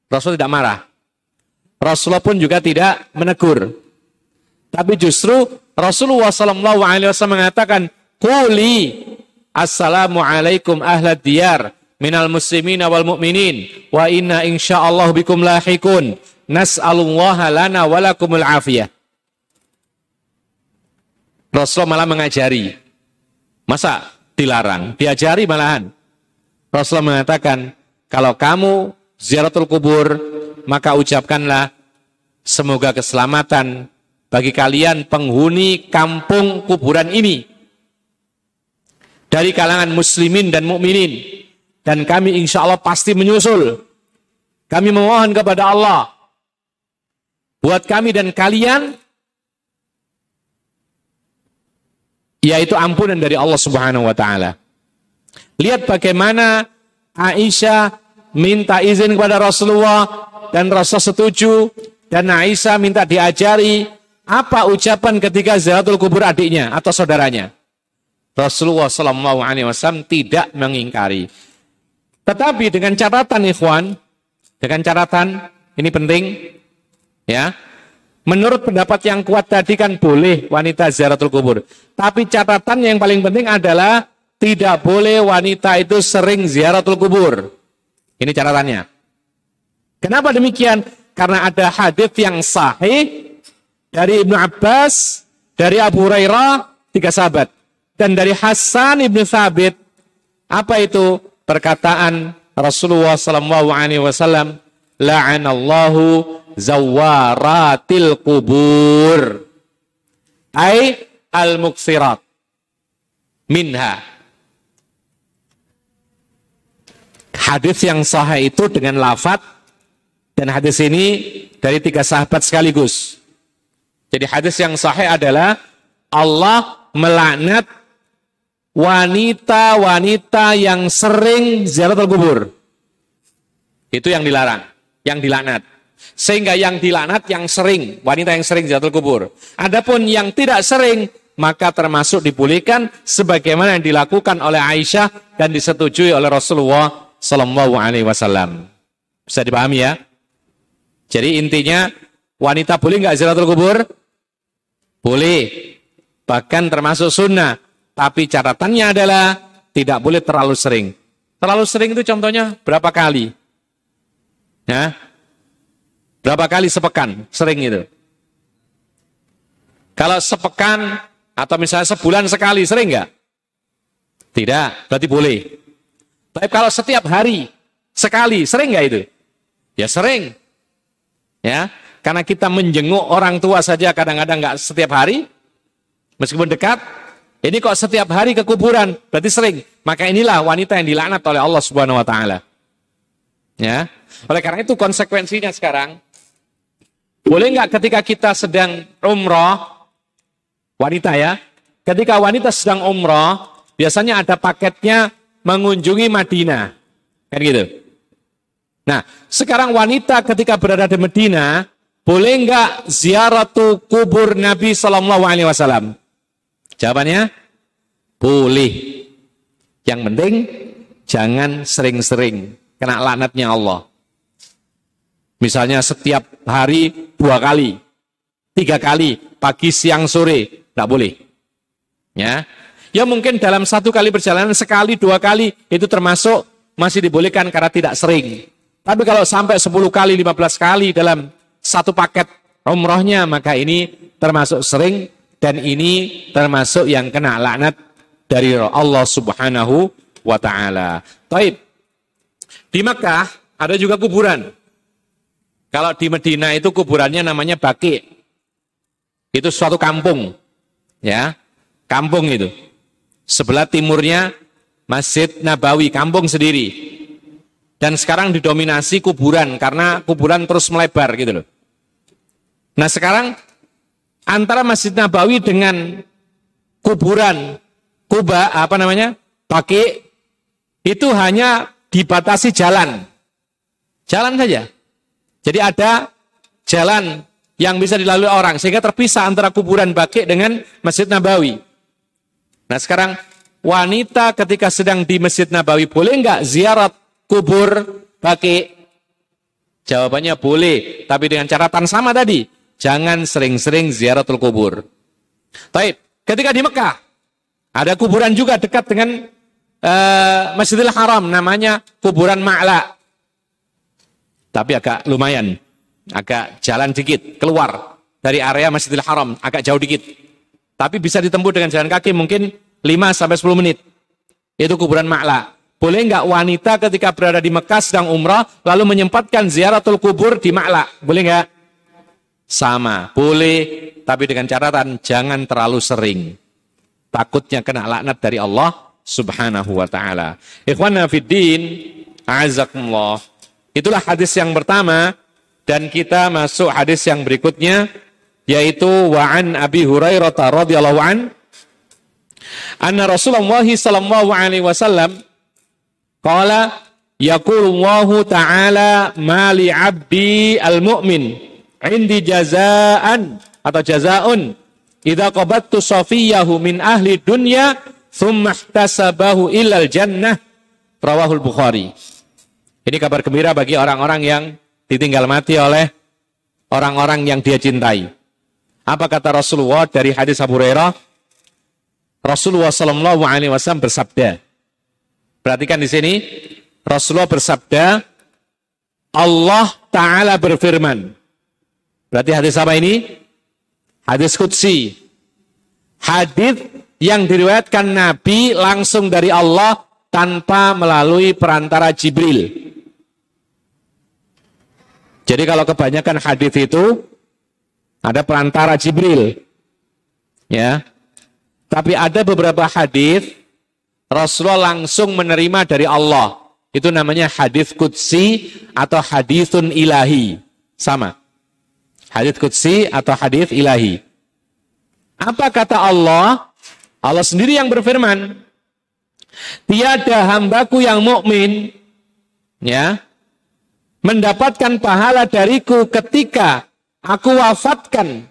Rasul tidak marah. Rasulullah pun juga tidak menegur. Tapi justru Rasulullah Sallallahu Alaihi Wasallam mengatakan, "Kuli assalamualaikum ahlad diyar minal muslimin wal mu'minin wa inna insyaallah bikum lahikun nas'alullaha lana walakumul afiyah." Rasulullah malah mengajari. Masa dilarang? Diajari malahan. Rasulullah mengatakan, kalau kamu ziaratul kubur, maka ucapkanlah semoga keselamatan bagi kalian penghuni kampung kuburan ini dari kalangan muslimin dan mukminin dan kami insya Allah pasti menyusul. Kami memohon kepada Allah buat kami dan kalian yaitu ampunan dari Allah Subhanahu wa taala. Lihat bagaimana Aisyah minta izin kepada Rasulullah dan Rasul setuju dan Aisyah minta diajari apa ucapan ketika ziaratul kubur adiknya atau saudaranya. Rasulullah Shallallahu Alaihi Wasallam tidak mengingkari. Tetapi dengan catatan ikhwan, dengan catatan ini penting, ya. Menurut pendapat yang kuat tadi kan boleh wanita ziaratul kubur. Tapi catatan yang paling penting adalah tidak boleh wanita itu sering ziaratul kubur. Ini catatannya. Kenapa demikian? Karena ada hadis yang sahih dari Ibnu Abbas, dari Abu Hurairah, tiga sahabat. Dan dari Hasan Ibnu Thabit, apa itu? Perkataan Rasulullah sallallahu alaihi wasallam, la'anallahu zawaratil kubur. Ai al-muksirat minha hadis yang sahih itu dengan lafat dan hadis ini dari tiga sahabat sekaligus. Jadi hadis yang sahih adalah Allah melaknat wanita-wanita yang sering ziaratul kubur. Itu yang dilarang, yang dilaknat. Sehingga yang dilaknat yang sering, wanita yang sering ziaratul kubur. Adapun yang tidak sering, maka termasuk dipulihkan sebagaimana yang dilakukan oleh Aisyah dan disetujui oleh Rasulullah Sallallahu Alaihi Wasallam. Bisa dipahami ya? Jadi intinya wanita boleh nggak ziaratul kubur? Boleh. Bahkan termasuk sunnah. Tapi catatannya adalah tidak boleh terlalu sering. Terlalu sering itu contohnya berapa kali? Ya? Berapa kali sepekan? Sering itu. Kalau sepekan atau misalnya sebulan sekali, sering nggak? Tidak, berarti boleh. Tapi kalau setiap hari, sekali, sering nggak itu? Ya sering. Ya, karena kita menjenguk orang tua saja kadang-kadang nggak setiap hari, meskipun dekat, Ini kok setiap hari ke kuburan, berarti sering. Maka inilah wanita yang dilaknat oleh Allah Subhanahu wa taala. Ya. Oleh karena itu konsekuensinya sekarang boleh nggak ketika kita sedang umroh wanita ya, ketika wanita sedang umroh biasanya ada paketnya mengunjungi Madinah, kan gitu. Nah, sekarang wanita ketika berada di Madinah boleh nggak ziaratu kubur Nabi Shallallahu Alaihi Wasallam? Jawabannya, boleh. Yang penting, jangan sering-sering kena laknatnya Allah. Misalnya setiap hari dua kali, tiga kali, pagi, siang, sore, tidak boleh. Ya, ya mungkin dalam satu kali perjalanan sekali, dua kali, itu termasuk masih dibolehkan karena tidak sering. Tapi kalau sampai sepuluh kali, lima belas kali dalam satu paket umrohnya, maka ini termasuk sering dan ini termasuk yang kena laknat dari Allah Subhanahu wa taala. Taib. Di Mekah ada juga kuburan. Kalau di Medina itu kuburannya namanya Baki. Itu suatu kampung. Ya. Kampung itu. Sebelah timurnya Masjid Nabawi, kampung sendiri. Dan sekarang didominasi kuburan karena kuburan terus melebar gitu loh. Nah, sekarang antara Masjid Nabawi dengan kuburan Kuba apa namanya? Pakai itu hanya dibatasi jalan. Jalan saja. Jadi ada jalan yang bisa dilalui orang sehingga terpisah antara kuburan Baki dengan Masjid Nabawi. Nah, sekarang wanita ketika sedang di Masjid Nabawi boleh enggak ziarah kubur Baki? Jawabannya boleh, tapi dengan catatan sama tadi Jangan sering-sering ziaratul kubur. Taib. Ketika di Mekah, ada kuburan juga dekat dengan uh, Masjidil Haram, namanya kuburan Ma'la. Tapi agak lumayan, agak jalan dikit, keluar dari area Masjidil Haram, agak jauh dikit. Tapi bisa ditempuh dengan jalan kaki mungkin 5 sampai 10 menit. Itu kuburan Ma'la. Boleh nggak wanita ketika berada di Mekah sedang umrah lalu menyempatkan ziaratul kubur di Ma'la? Boleh nggak? Sama, boleh, tapi dengan catatan jangan terlalu sering. Takutnya kena laknat dari Allah Subhanahu wa taala. Ikhwana fiddin, azakumullah. Itulah hadis yang pertama dan kita masuk hadis yang berikutnya yaitu wa'an Abi Hurairah radhiyallahu an anna Rasulullah sallallahu alaihi wasallam qala yaqulullahu ta'ala mali 'abdi al-mu'min indi jazaan atau jazaun. Idza qabattu safiyahu min ahli dunya thumma ihtasabahu ilal jannah. Rawahul bukhari. Ini kabar gembira bagi orang-orang yang ditinggal mati oleh orang-orang yang dia cintai. Apa kata Rasulullah dari hadis Abu Hurairah? Rasulullah Shallallahu Alaihi Wasallam bersabda. Perhatikan di sini. Rasulullah bersabda Allah Taala berfirman Berarti hadis apa ini? Hadis Qudsi. Hadis yang diriwayatkan Nabi langsung dari Allah tanpa melalui perantara Jibril. Jadi kalau kebanyakan hadis itu ada perantara Jibril. Ya. Tapi ada beberapa hadis Rasulullah langsung menerima dari Allah. Itu namanya hadis Qudsi atau hadisun ilahi. Sama. Hadis Qudsi atau hadis ilahi. Apa kata Allah? Allah sendiri yang berfirman, tiada hambaku yang mukmin ya mendapatkan pahala dariku ketika aku wafatkan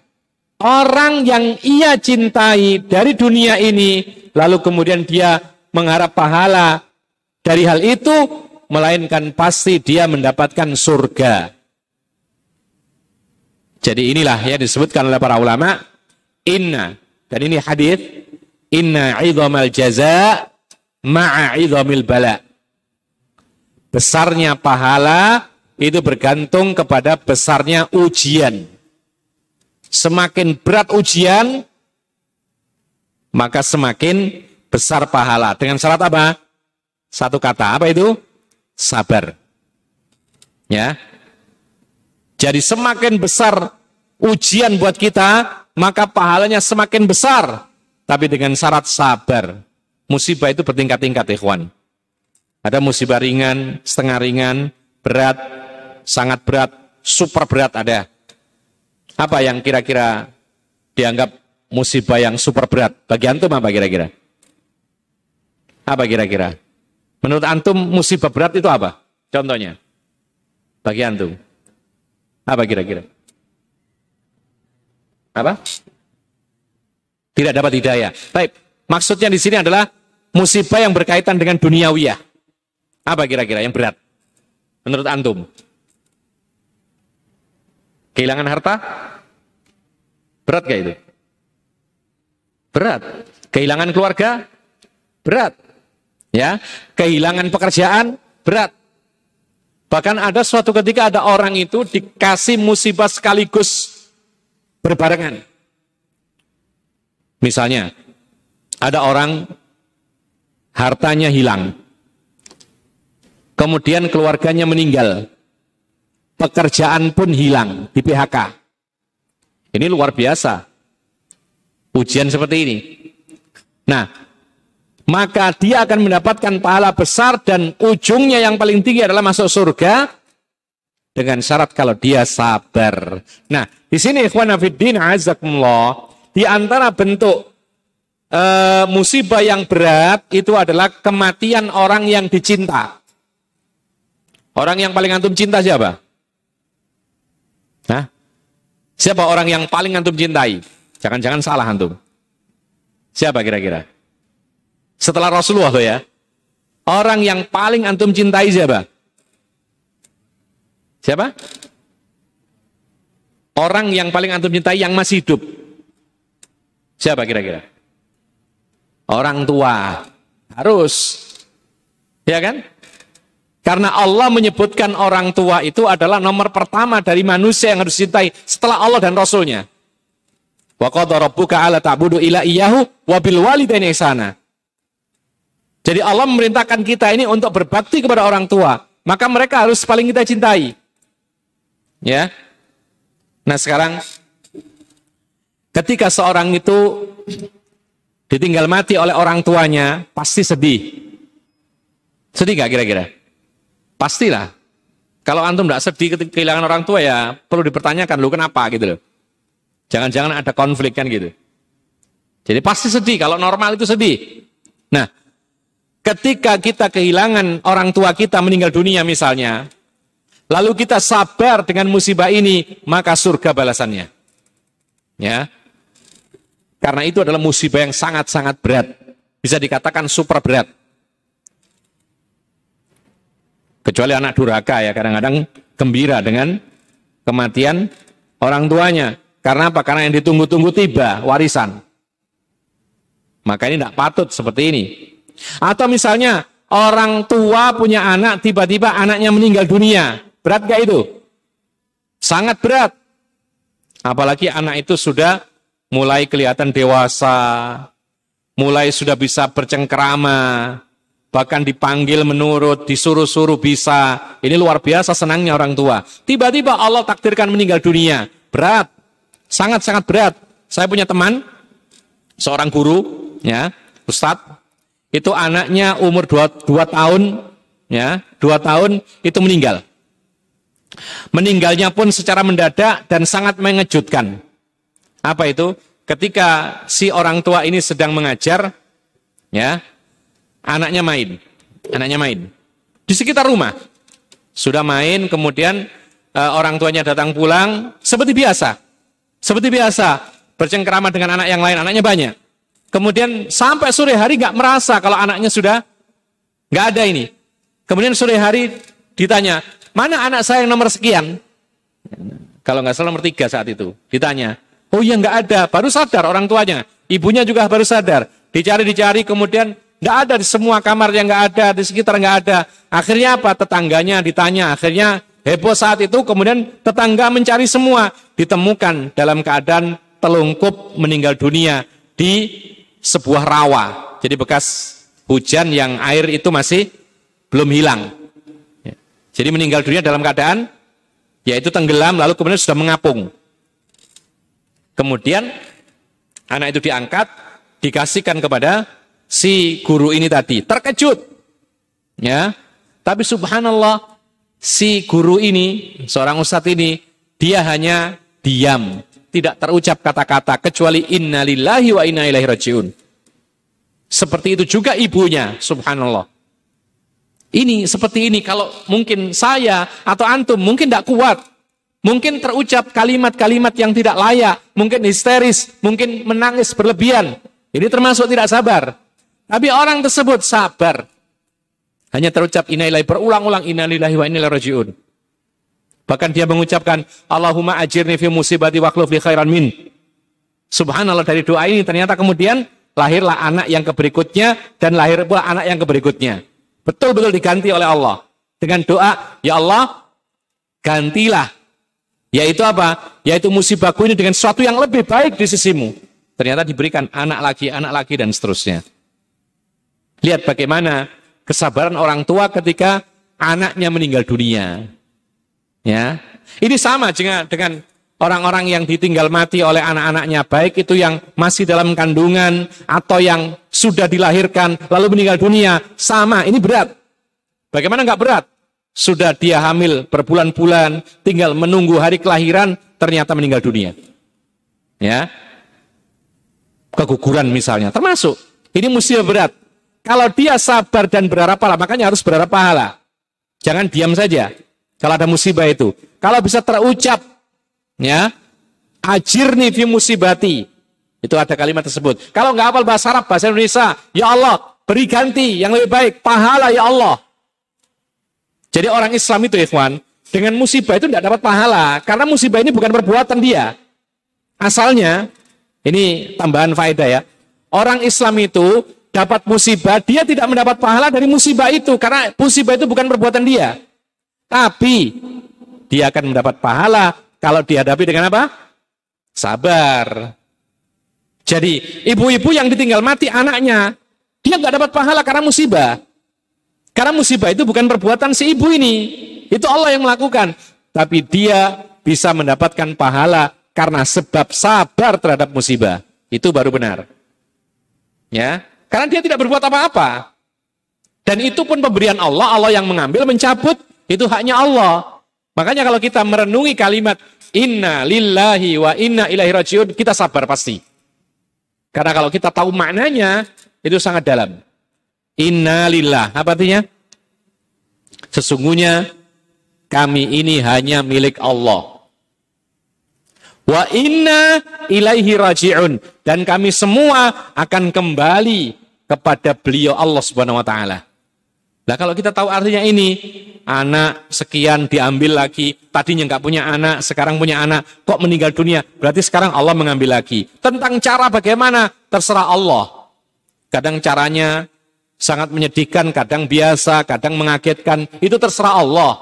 orang yang ia cintai dari dunia ini lalu kemudian dia mengharap pahala dari hal itu melainkan pasti dia mendapatkan surga jadi inilah yang disebutkan oleh para ulama inna dan ini hadis inna idhamal jaza ma'a idhamil bala. Besarnya pahala itu bergantung kepada besarnya ujian. Semakin berat ujian, maka semakin besar pahala. Dengan syarat apa? Satu kata, apa itu? Sabar. Ya, jadi semakin besar ujian buat kita, maka pahalanya semakin besar. tapi dengan syarat sabar. Musibah itu bertingkat-tingkat, ikhwan. Ada musibah ringan, setengah ringan, berat, sangat berat, super berat ada. Apa yang kira-kira dianggap musibah yang super berat? Bagi antum apa kira-kira? Apa kira-kira? Menurut antum musibah berat itu apa? Contohnya. Bagi antum. Apa kira-kira? Apa? Tidak dapat hidayah. Baik, maksudnya di sini adalah musibah yang berkaitan dengan duniawiyah. Apa kira-kira yang berat? Menurut antum? Kehilangan harta? Berat gak itu? Berat. Kehilangan keluarga? Berat. Ya, kehilangan pekerjaan? Berat. Bahkan ada suatu ketika ada orang itu dikasih musibah sekaligus berbarengan. Misalnya, ada orang hartanya hilang. Kemudian keluarganya meninggal. Pekerjaan pun hilang di PHK. Ini luar biasa. Ujian seperti ini. Nah, maka dia akan mendapatkan pahala besar dan ujungnya yang paling tinggi adalah masuk surga dengan syarat kalau dia sabar. Nah, di sini ikhwan fiddin azakumullah, di antara bentuk e, musibah yang berat itu adalah kematian orang yang dicinta. Orang yang paling antum cinta siapa? Hah? Siapa orang yang paling antum cintai? Jangan-jangan salah antum. Siapa kira-kira? Setelah Rasulullah ya. Orang yang paling antum cintai siapa? Siapa? Orang yang paling antum cintai yang masih hidup. Siapa kira-kira? Orang tua. Harus. Ya kan? Karena Allah menyebutkan orang tua itu adalah nomor pertama dari manusia yang harus dicintai setelah Allah dan Rasulnya. Wa qadha rabbuka ta'budu ila iyyahu wa bil walidaini. Jadi Allah memerintahkan kita ini untuk berbakti kepada orang tua, maka mereka harus paling kita cintai. Ya. Nah, sekarang ketika seorang itu ditinggal mati oleh orang tuanya, pasti sedih. Sedih gak kira-kira? Pastilah. Kalau antum tidak sedih kehilangan orang tua ya perlu dipertanyakan lu kenapa gitu loh. Jangan-jangan ada konflik kan gitu. Jadi pasti sedih, kalau normal itu sedih. Nah, ketika kita kehilangan orang tua kita meninggal dunia misalnya, lalu kita sabar dengan musibah ini, maka surga balasannya. Ya. Karena itu adalah musibah yang sangat-sangat berat. Bisa dikatakan super berat. Kecuali anak durhaka ya, kadang-kadang gembira dengan kematian orang tuanya. Karena apa? Karena yang ditunggu-tunggu tiba, warisan. Maka ini tidak patut seperti ini. Atau misalnya orang tua punya anak, tiba-tiba anaknya meninggal dunia. Berat gak itu? Sangat berat. Apalagi anak itu sudah mulai kelihatan dewasa, mulai sudah bisa bercengkrama, bahkan dipanggil menurut, disuruh-suruh bisa. Ini luar biasa senangnya orang tua. Tiba-tiba Allah takdirkan meninggal dunia. Berat, sangat-sangat berat. Saya punya teman, seorang guru, ya, Ustadz, itu anaknya umur 2, 2 tahun, ya, 2 tahun itu meninggal. Meninggalnya pun secara mendadak dan sangat mengejutkan. Apa itu? Ketika si orang tua ini sedang mengajar, ya, anaknya main. Anaknya main. Di sekitar rumah. Sudah main, kemudian uh, orang tuanya datang pulang, seperti biasa. Seperti biasa, bercengkrama dengan anak yang lain, anaknya banyak. Kemudian sampai sore hari nggak merasa kalau anaknya sudah nggak ada ini. Kemudian sore hari ditanya, mana anak saya yang nomor sekian? Kalau nggak salah nomor tiga saat itu. Ditanya, oh iya nggak ada. Baru sadar orang tuanya. Ibunya juga baru sadar. Dicari-dicari kemudian Nggak ada di semua kamar yang nggak ada, di sekitar nggak ada. Akhirnya apa? Tetangganya ditanya. Akhirnya heboh saat itu, kemudian tetangga mencari semua. Ditemukan dalam keadaan telungkup meninggal dunia di sebuah rawa. Jadi bekas hujan yang air itu masih belum hilang. Ya. Jadi meninggal dunia dalam keadaan yaitu tenggelam lalu kemudian sudah mengapung. Kemudian anak itu diangkat dikasihkan kepada si guru ini tadi. Terkejut. Ya. Tapi subhanallah si guru ini, seorang ustadz ini, dia hanya diam, tidak terucap kata-kata kecuali innalillahi wa inna ilaihi rajiun. Seperti itu juga ibunya, subhanallah. Ini seperti ini kalau mungkin saya atau antum mungkin tidak kuat. Mungkin terucap kalimat-kalimat yang tidak layak, mungkin histeris, mungkin menangis berlebihan. Ini termasuk tidak sabar. Tapi orang tersebut sabar. Hanya terucap inailahi berulang-ulang inalillahi wa inna rajiun. Bahkan dia mengucapkan Allahumma ajirni fi musibati wa li khairan min. Subhanallah dari doa ini ternyata kemudian lahirlah anak yang keberikutnya dan lahir pula anak yang keberikutnya. Betul-betul diganti oleh Allah. Dengan doa, ya Allah, gantilah yaitu apa? Yaitu musibahku ini dengan sesuatu yang lebih baik di sisimu. Ternyata diberikan anak lagi, anak lagi, dan seterusnya. Lihat bagaimana kesabaran orang tua ketika anaknya meninggal dunia. Ya, ini sama dengan dengan orang-orang yang ditinggal mati oleh anak-anaknya, baik itu yang masih dalam kandungan atau yang sudah dilahirkan lalu meninggal dunia, sama. Ini berat. Bagaimana nggak berat? Sudah dia hamil berbulan-bulan, tinggal menunggu hari kelahiran, ternyata meninggal dunia. Ya, keguguran misalnya, termasuk. Ini musibah berat. Kalau dia sabar dan berharap pahala, makanya harus berharap pahala. Jangan diam saja. Kalau ada musibah itu, kalau bisa terucap, ya, ajirni fi musibati. Itu ada kalimat tersebut. Kalau nggak hafal bahasa Arab, bahasa Indonesia, ya Allah, beri ganti yang lebih baik, pahala ya Allah. Jadi orang Islam itu ikhwan, dengan musibah itu tidak dapat pahala. Karena musibah ini bukan perbuatan dia. Asalnya, ini tambahan faedah ya. Orang Islam itu dapat musibah, dia tidak mendapat pahala dari musibah itu. Karena musibah itu bukan perbuatan dia. Tapi, dia akan mendapat pahala kalau dihadapi dengan apa? Sabar. Jadi, ibu-ibu yang ditinggal mati anaknya, dia nggak dapat pahala karena musibah. Karena musibah itu bukan perbuatan si ibu ini. Itu Allah yang melakukan. Tapi dia bisa mendapatkan pahala karena sebab sabar terhadap musibah. Itu baru benar. Ya, karena dia tidak berbuat apa-apa. Dan itu pun pemberian Allah, Allah yang mengambil, mencabut, itu haknya Allah. Makanya kalau kita merenungi kalimat inna lillahi wa inna ilahi rajiun, kita sabar pasti. Karena kalau kita tahu maknanya, itu sangat dalam. Innalillah. Apa artinya? Sesungguhnya kami ini hanya milik Allah. Wa inna ilaihi raji'un. Dan kami semua akan kembali kepada beliau Allah subhanahu wa ta'ala. Nah kalau kita tahu artinya ini, anak sekian diambil lagi, tadinya nggak punya anak, sekarang punya anak, kok meninggal dunia? Berarti sekarang Allah mengambil lagi. Tentang cara bagaimana, terserah Allah. Kadang caranya sangat menyedihkan, kadang biasa, kadang mengagetkan, itu terserah Allah.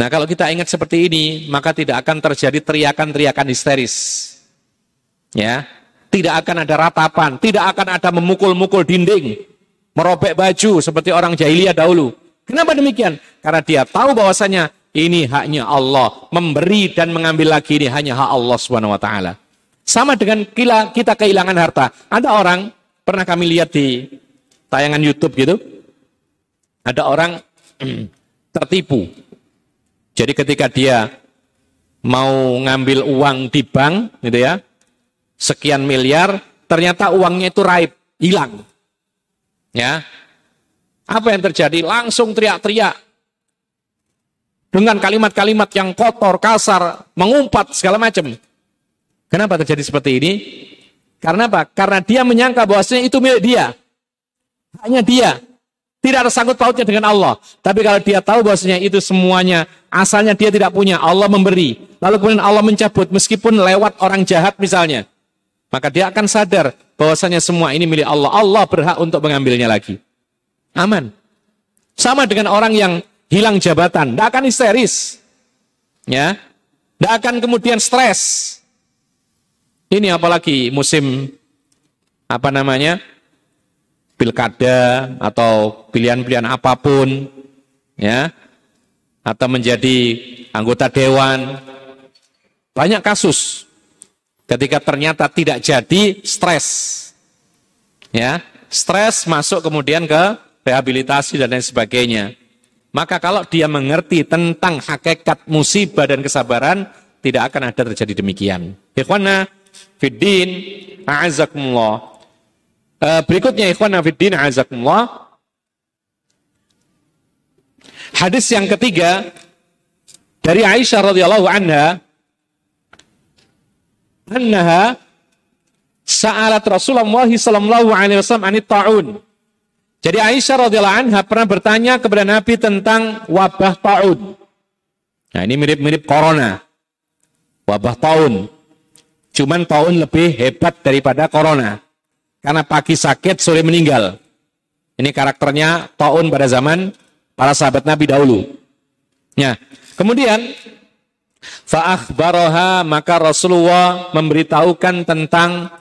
Nah kalau kita ingat seperti ini, maka tidak akan terjadi teriakan-teriakan histeris. Ya, tidak akan ada ratapan, tidak akan ada memukul-mukul dinding, merobek baju seperti orang jahiliyah dahulu. Kenapa demikian? Karena dia tahu bahwasanya ini haknya Allah, memberi dan mengambil lagi ini hanya hak Allah Subhanahu wa taala. Sama dengan kita kehilangan harta. Ada orang pernah kami lihat di tayangan YouTube gitu, ada orang tertipu. Jadi ketika dia mau ngambil uang di bank, gitu ya, sekian miliar, ternyata uangnya itu raib, hilang. Ya, apa yang terjadi? Langsung teriak-teriak dengan kalimat-kalimat yang kotor, kasar, mengumpat segala macam. Kenapa terjadi seperti ini? Karena apa? Karena dia menyangka bahwasanya itu milik dia. Hanya dia. Tidak ada sangkut pautnya dengan Allah. Tapi kalau dia tahu bahwasanya itu semuanya asalnya dia tidak punya, Allah memberi. Lalu kemudian Allah mencabut meskipun lewat orang jahat misalnya. Maka dia akan sadar bahwasanya semua ini milik Allah. Allah berhak untuk mengambilnya lagi. Aman. Sama dengan orang yang hilang jabatan, tidak akan histeris. Ya. Tidak akan kemudian stres. Ini apalagi musim apa namanya? pilkada atau pilihan-pilihan apa pun, ya, atau menjadi anggota dewan, banyak kasus ketika ternyata tidak jadi stres, Ya, stres masuk kemudian ke rehabilitasi dan lain sebagainya. Maka kalau dia mengerti tentang hakikat musibah dan kesabaran, tidak akan ada terjadi demikian. Ikhwana fiddin, a'azakumullah. Uh, berikutnya ikhwana fiddin, a'azakumullah. Hadis yang ketiga dari Aisyah radhiyallahu anha annaha sa'alat Rasulullah sallallahu alaihi wasallam anit ta'un. Jadi Aisyah radhiyallahu anha pernah bertanya kepada Nabi tentang wabah ta'un. Nah, ini mirip-mirip corona. Wabah ta'un. Cuman ta'un lebih hebat daripada corona. Karena pagi sakit, sore meninggal. Ini karakternya ta'un pada zaman para sahabat Nabi dahulu. Ya. Kemudian fa'akhbaraha maka Rasulullah memberitahukan tentang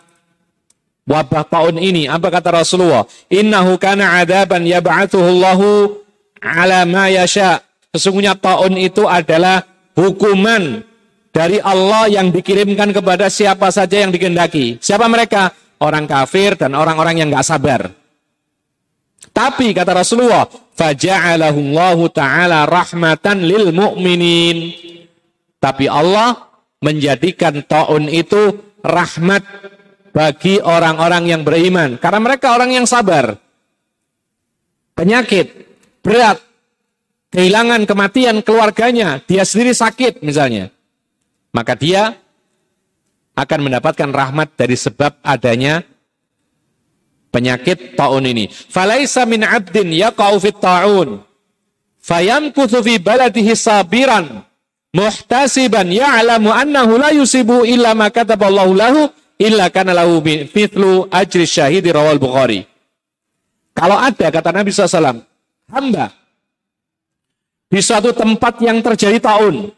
wabah tahun ini. Apa kata Rasulullah? Innahu kana adaban yab'athuhu Allahu ala ma yasha. Sesungguhnya tahun itu adalah hukuman dari Allah yang dikirimkan kepada siapa saja yang dikehendaki. Siapa mereka? Orang kafir dan orang-orang yang nggak sabar. Tapi kata Rasulullah, faja'alahullahu taala rahmatan lil mu'minin. Tapi Allah menjadikan taun itu rahmat bagi orang-orang yang beriman karena mereka orang yang sabar. Penyakit berat, kehilangan kematian keluarganya, dia sendiri sakit misalnya. Maka dia akan mendapatkan rahmat dari sebab adanya penyakit taun ini. Falaisa min abdin yaqau taun fayamkuthu fi baladihi sabiran muhtasiban ya'lamu annahu la yusibu illa ma kataballahu lahu illa kana lahu mithlu ajri syahidi rawal Bukhari. Kalau ada kata Nabi SAW, hamba di suatu tempat yang terjadi tahun,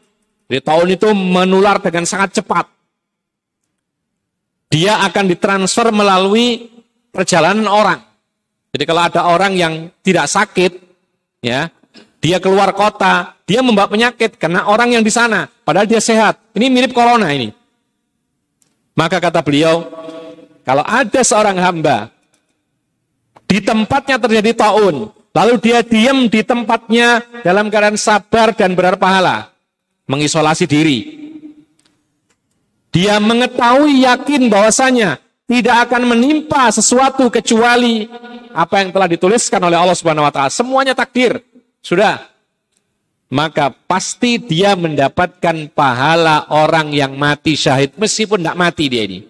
di tahun itu menular dengan sangat cepat. Dia akan ditransfer melalui perjalanan orang. Jadi kalau ada orang yang tidak sakit, ya, dia keluar kota, dia membawa penyakit karena orang yang di sana, padahal dia sehat. Ini mirip corona ini. Maka kata beliau, kalau ada seorang hamba di tempatnya terjadi taun, lalu dia diam di tempatnya dalam keadaan sabar dan berpahala, mengisolasi diri. Dia mengetahui yakin bahwasanya tidak akan menimpa sesuatu kecuali apa yang telah dituliskan oleh Allah Subhanahu wa taala. Semuanya takdir. Sudah. Maka pasti dia mendapatkan pahala orang yang mati syahid meskipun tidak mati dia ini.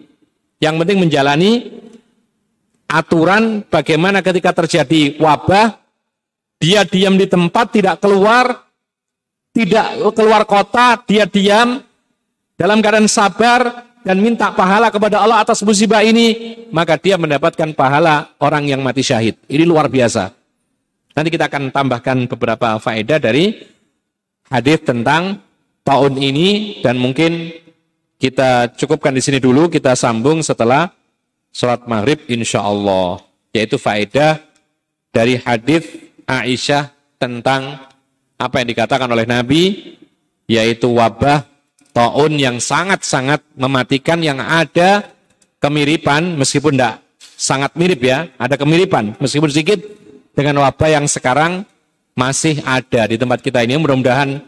Yang penting menjalani aturan bagaimana ketika terjadi wabah dia diam di tempat tidak keluar tidak keluar kota dia diam dalam keadaan sabar dan minta pahala kepada Allah atas musibah ini, maka dia mendapatkan pahala orang yang mati syahid. Ini luar biasa. Nanti kita akan tambahkan beberapa faedah dari hadis tentang tahun ini dan mungkin kita cukupkan di sini dulu, kita sambung setelah sholat maghrib insya Allah. Yaitu faedah dari hadis Aisyah tentang apa yang dikatakan oleh Nabi, yaitu wabah taun yang sangat-sangat mematikan yang ada kemiripan meskipun tidak sangat mirip ya, ada kemiripan meskipun sedikit dengan wabah yang sekarang masih ada di tempat kita ini. Mudah-mudahan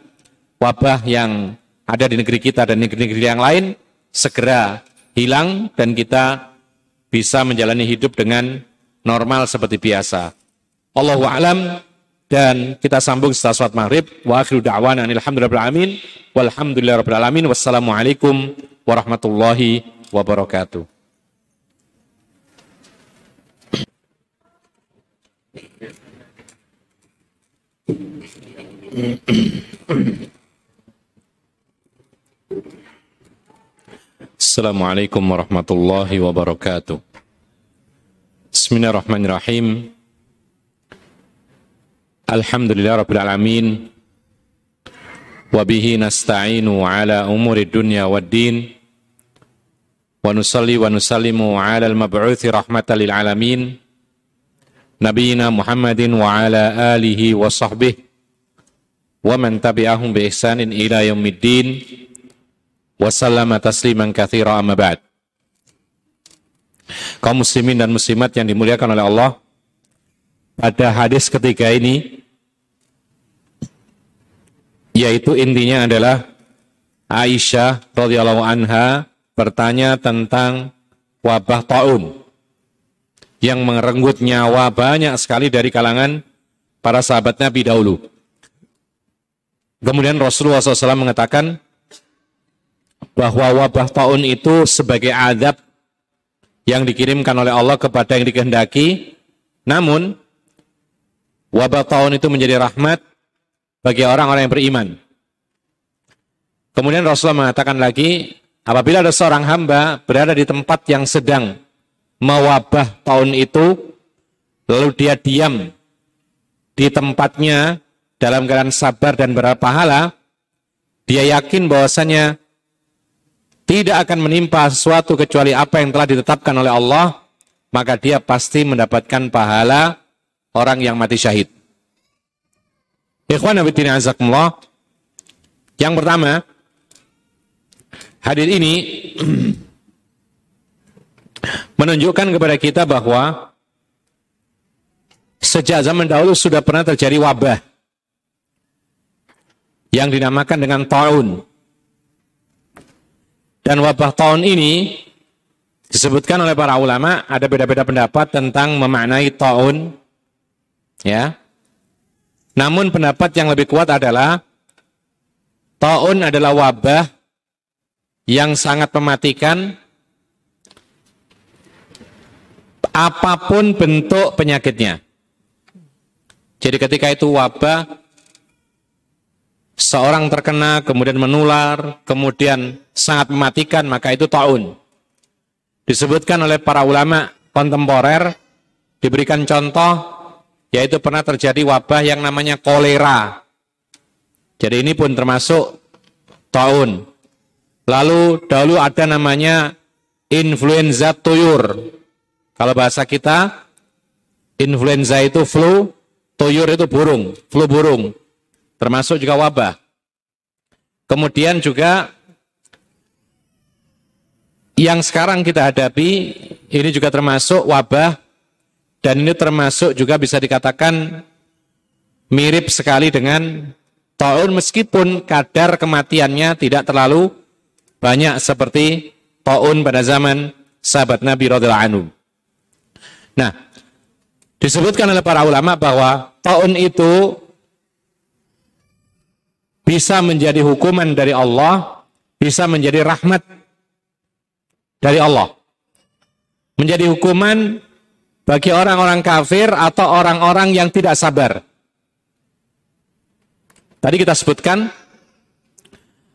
wabah yang ada di negeri kita dan negeri-negeri yang lain segera hilang dan kita bisa menjalani hidup dengan normal seperti biasa. Allahu a'lam. Dan kita sambung setelah sholat maghrib. Wa akhiru da'wana alhamdulillah walhamdulillah rabbil alamin. Wassalamualaikum warahmatullahi wabarakatuh Assalamualaikum warahmatullahi wabarakatuh Bismillahirrahmanirrahim Alhamdulillah Rabbil Alamin Wabihi nasta'inu ala umuri dunya wad din Wa nusalli wa nusallimu ala al-mab'uthi rahmatan lil alamin Nabiina Muhammadin wa ala alihi wa sahbihi Wa man tabi'ahum bi ihsanin ila yaumiddin Wa sallama tasliman kathira amma ba'd Kaum muslimin dan muslimat yang dimuliakan oleh Allah, pada hadis ketiga ini, yaitu intinya adalah Aisyah radhiyallahu anha bertanya tentang wabah taun yang merenggut nyawa banyak sekali dari kalangan para sahabat Nabi dahulu. Kemudian Rasulullah SAW mengatakan bahwa wabah taun itu sebagai adab yang dikirimkan oleh Allah kepada yang dikehendaki. Namun, wabah taun itu menjadi rahmat bagi orang-orang yang beriman. Kemudian Rasulullah mengatakan lagi, apabila ada seorang hamba berada di tempat yang sedang mewabah tahun itu, lalu dia diam di tempatnya dalam keadaan sabar dan berpahala, dia yakin bahwasanya tidak akan menimpa sesuatu kecuali apa yang telah ditetapkan oleh Allah, maka dia pasti mendapatkan pahala orang yang mati syahid. Ikhwan Nabi Azakumullah, yang pertama, hadir ini menunjukkan kepada kita bahwa sejak zaman dahulu sudah pernah terjadi wabah yang dinamakan dengan taun. Dan wabah taun ini disebutkan oleh para ulama ada beda-beda pendapat tentang memaknai taun ya. Namun pendapat yang lebih kuat adalah taun adalah wabah yang sangat mematikan apa pun bentuk penyakitnya. Jadi ketika itu wabah, seorang terkena, kemudian menular, kemudian sangat mematikan, maka itu taun. Disebutkan oleh para ulama kontemporer, diberikan contoh, yaitu pernah terjadi wabah yang namanya kolera. Jadi ini pun termasuk taun. Lalu dahulu ada namanya influenza tuyur. Kalau bahasa kita, influenza itu flu, Tuyur itu burung, flu burung, termasuk juga wabah. Kemudian juga yang sekarang kita hadapi ini juga termasuk wabah dan ini termasuk juga bisa dikatakan mirip sekali dengan taun meskipun kadar kematiannya tidak terlalu banyak seperti taun pada zaman sahabat Nabi radhiyallahu anhu. Nah, Disebutkan oleh para ulama bahwa tahun itu bisa menjadi hukuman dari Allah, bisa menjadi rahmat dari Allah. Menjadi hukuman bagi orang-orang kafir atau orang-orang yang tidak sabar. Tadi kita sebutkan,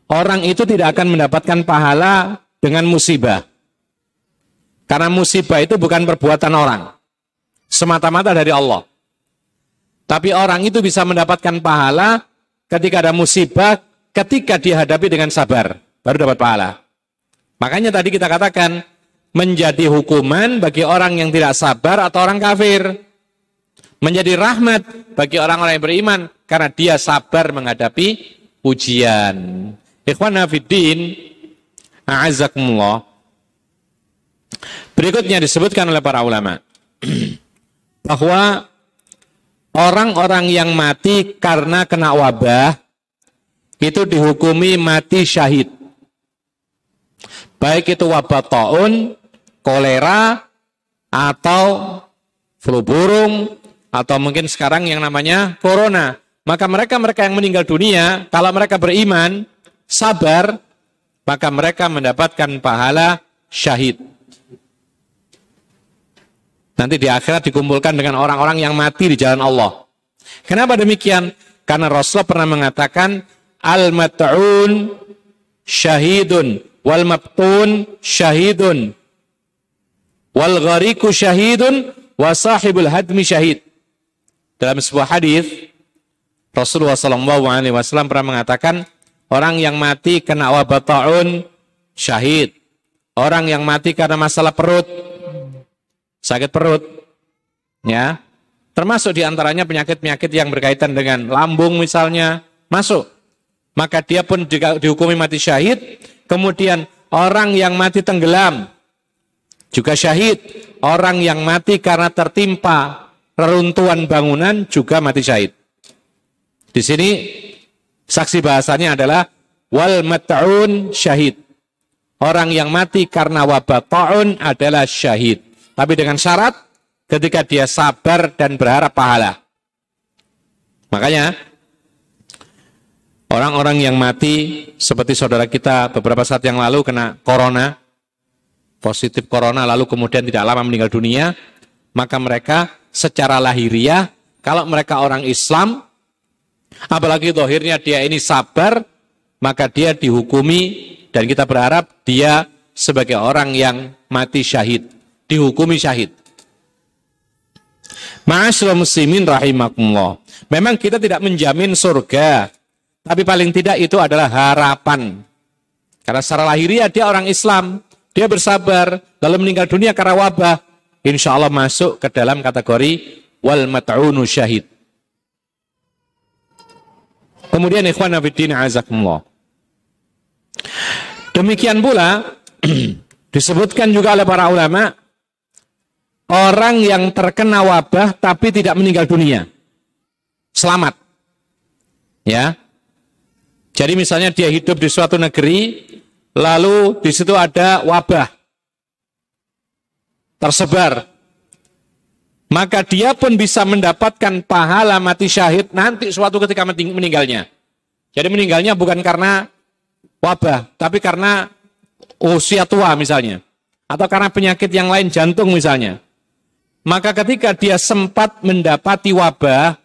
orang itu tidak akan mendapatkan pahala dengan musibah. Karena musibah itu bukan perbuatan orang semata-mata dari Allah. Tapi orang itu bisa mendapatkan pahala ketika ada musibah, ketika dihadapi dengan sabar, baru dapat pahala. Makanya tadi kita katakan, menjadi hukuman bagi orang yang tidak sabar atau orang kafir. Menjadi rahmat bagi orang-orang yang beriman, karena dia sabar menghadapi ujian. Ikhwan Hafidin, a'azakumullah. Berikutnya disebutkan oleh para ulama. bahwa orang-orang yang mati karena kena wabah itu dihukumi mati syahid. Baik itu wabah taun, kolera, atau flu burung, atau mungkin sekarang yang namanya corona. Maka mereka-mereka yang meninggal dunia, kalau mereka beriman, sabar, maka mereka mendapatkan pahala syahid. Nanti di akhirat dikumpulkan dengan orang-orang yang mati di jalan Allah. Kenapa demikian? Karena Rasulullah pernah mengatakan, Al-mat'un syahidun, wal mabtun syahidun, wal ghariku syahidun, wa sahibul hadmi syahid. Dalam sebuah hadis Rasulullah SAW pernah mengatakan, orang yang mati kena wabah ta'un syahid. Orang yang mati karena masalah perut sakit perut, ya, termasuk di antaranya penyakit-penyakit yang berkaitan dengan lambung misalnya, masuk. Maka dia pun dihukumi mati syahid. Kemudian orang yang mati tenggelam juga syahid. Orang yang mati karena tertimpa reruntuhan bangunan juga mati syahid. Di sini saksi bahasanya adalah wal mat'un syahid. Orang yang mati karena wabah ta'un adalah syahid. Tapi dengan syarat ketika dia sabar dan berharap pahala. Makanya orang-orang yang mati seperti saudara kita beberapa saat yang lalu kena corona, positif corona lalu kemudian tidak lama meninggal dunia, maka mereka secara lahiriah kalau mereka orang Islam apalagi dohirnya dia ini sabar maka dia dihukumi dan kita berharap dia sebagai orang yang mati syahid dihukumi syahid Ma'asyil muslimin rahimakumullah. Memang kita tidak menjamin surga, tapi paling tidak itu adalah harapan. Karena secara lahiriah dia orang Islam, dia bersabar, lalu meninggal dunia karena wabah, insya Allah masuk ke dalam kategori wal mat'unu syahid. Kemudian ikhwan nafiddin azakumullah. Demikian pula disebutkan juga oleh para ulama orang yang terkena wabah tapi tidak meninggal dunia. Selamat. Ya. Jadi misalnya dia hidup di suatu negeri, lalu di situ ada wabah tersebar. Maka dia pun bisa mendapatkan pahala mati syahid nanti suatu ketika meninggalnya. Jadi meninggalnya bukan karena wabah, tapi karena usia tua misalnya. Atau karena penyakit yang lain jantung misalnya. Maka ketika dia sempat mendapati wabah,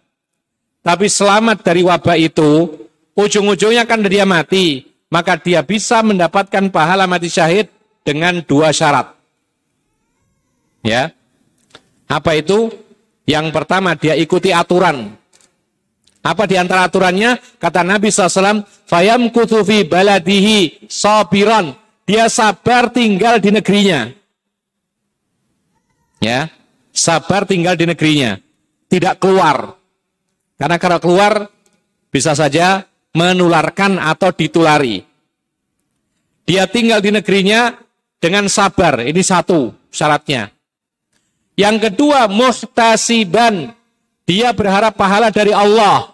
tapi selamat dari wabah itu, ujung-ujungnya kan dia mati. Maka dia bisa mendapatkan pahala mati syahid dengan dua syarat. Ya. Apa itu? Yang pertama dia ikuti aturan. Apa di antara aturannya? Kata Nabi SAW, Fayam kutufi baladihi sabiran. Dia sabar tinggal di negerinya. Ya, sabar tinggal di negerinya, tidak keluar. Karena kalau keluar bisa saja menularkan atau ditulari. Dia tinggal di negerinya dengan sabar, ini satu syaratnya. Yang kedua, muhtasiban, dia berharap pahala dari Allah.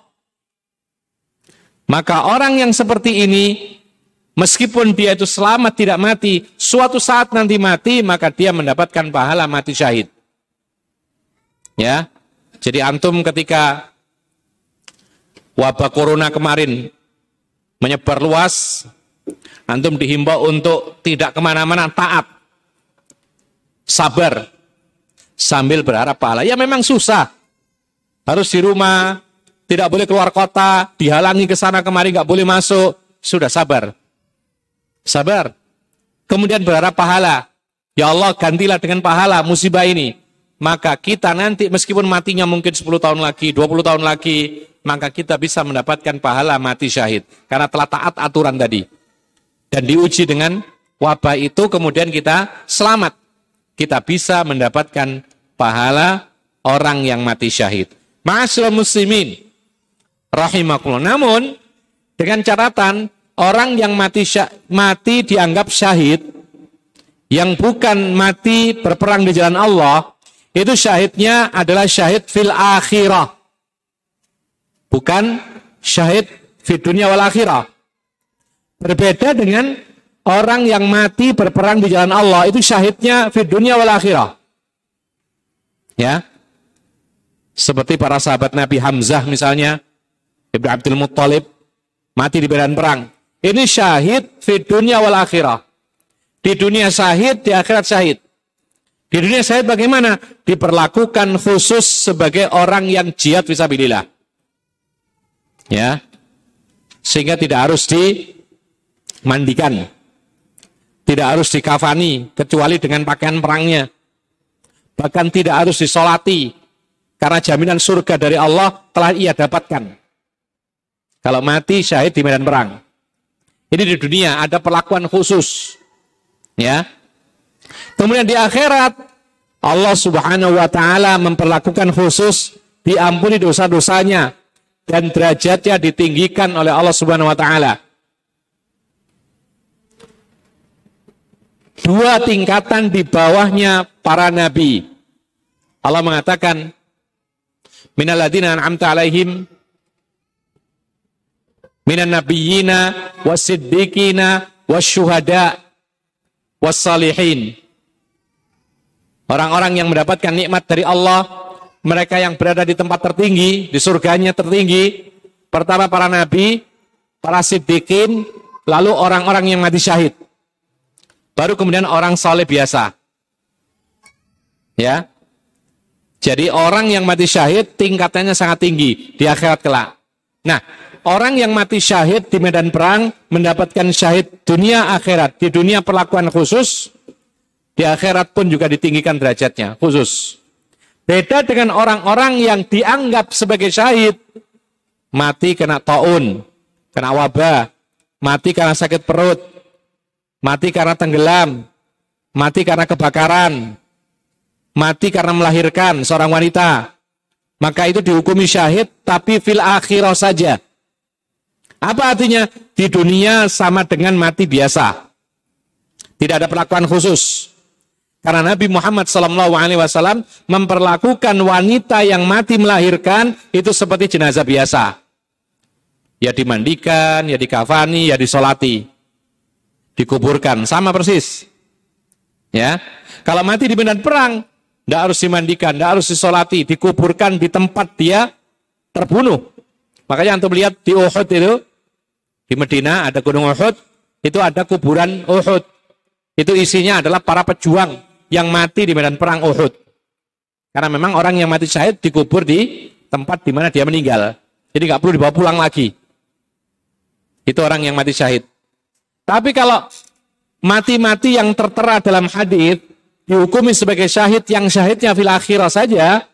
Maka orang yang seperti ini, meskipun dia itu selamat tidak mati, suatu saat nanti mati, maka dia mendapatkan pahala mati syahid. Ya. Jadi antum ketika wabah corona kemarin menyebar luas, antum dihimbau untuk tidak ke mana-mana, taat, sabar, sambil berharap pahala. Ya memang susah, harus di rumah, tidak boleh keluar kota, dihalangi ke sana kemari, nggak boleh masuk, sudah sabar, sabar. Kemudian berharap pahala. Ya Allah gantilah dengan pahala musibah ini maka kita nanti meskipun matinya mungkin 10 tahun lagi, 20 tahun lagi, maka kita bisa mendapatkan pahala mati syahid. Karena telah taat aturan tadi. Dan diuji dengan wabah itu kemudian kita selamat. Kita bisa mendapatkan pahala orang yang mati syahid. Ma'asyil muslimin. Rahimakullah. Namun, dengan catatan, orang yang mati, syah, mati dianggap syahid, yang bukan mati berperang di jalan Allah, itu syahidnya adalah syahid fil akhirah. Bukan syahid fil dunia wal akhirah. Berbeda dengan orang yang mati berperang di jalan Allah. Itu syahidnya fil dunia wal akhirah. Ya. Seperti para sahabat Nabi Hamzah misalnya. Ibn Abdul Muttalib. Mati di medan perang. Ini syahid fil dunia wal akhirah. Di dunia syahid, di akhirat syahid. Di dunia syahid bagaimana? Diperlakukan khusus sebagai orang yang jihad visabilillah. Ya. Sehingga tidak harus dimandikan. Tidak harus dikafani kecuali dengan pakaian perangnya. Bahkan tidak harus disolati karena jaminan surga dari Allah telah ia dapatkan. Kalau mati syahid di medan perang. Ini di dunia ada perlakuan khusus. Ya, Kemudian di akhirat Allah Subhanahu wa taala memperlakukan khusus diampuni dosa-dosanya dan derajatnya ditinggikan oleh Allah Subhanahu wa taala. dua tingkatan di bawahnya para nabi. Allah mengatakan, Minal ladina an'amta alaihim minan nabiyyina wasiddiqina wasyuhada wassalihin. Orang-orang yang mendapatkan nikmat dari Allah, mereka yang berada di tempat tertinggi, di surganya tertinggi, pertama para nabi, para siddiqin, lalu orang-orang yang mati syahid. Baru kemudian orang soleh biasa. Ya. Jadi orang yang mati syahid tingkatannya sangat tinggi di akhirat kelak. Nah, orang yang mati syahid di medan perang mendapatkan syahid dunia akhirat. Di dunia perlakuan khusus, di akhirat pun juga ditinggikan derajatnya khusus. Beda dengan orang-orang yang dianggap sebagai syahid, mati kena taun, kena wabah, mati karena sakit perut, mati karena tenggelam, mati karena kebakaran, mati karena melahirkan seorang wanita, maka itu dihukumi syahid tapi fil akhirah saja. Apa artinya? Di dunia sama dengan mati biasa. Tidak ada perlakuan khusus. Karena Nabi Muhammad SAW memperlakukan wanita yang mati melahirkan itu seperti jenazah biasa. Ya dimandikan, ya dikafani, ya disolati. Dikuburkan, sama persis. Ya, Kalau mati di medan perang, tidak harus dimandikan, tidak harus disolati, dikuburkan di tempat dia terbunuh. Makanya antum lihat di Uhud itu, di Medina ada gunung Uhud, itu ada kuburan Uhud. Itu isinya adalah para pejuang yang mati di medan perang Uhud. Karena memang orang yang mati syahid dikubur di tempat di mana dia meninggal. Jadi nggak perlu dibawa pulang lagi. Itu orang yang mati syahid. Tapi kalau mati-mati yang tertera dalam hadis dihukumi sebagai syahid yang syahidnya fil akhirah saja,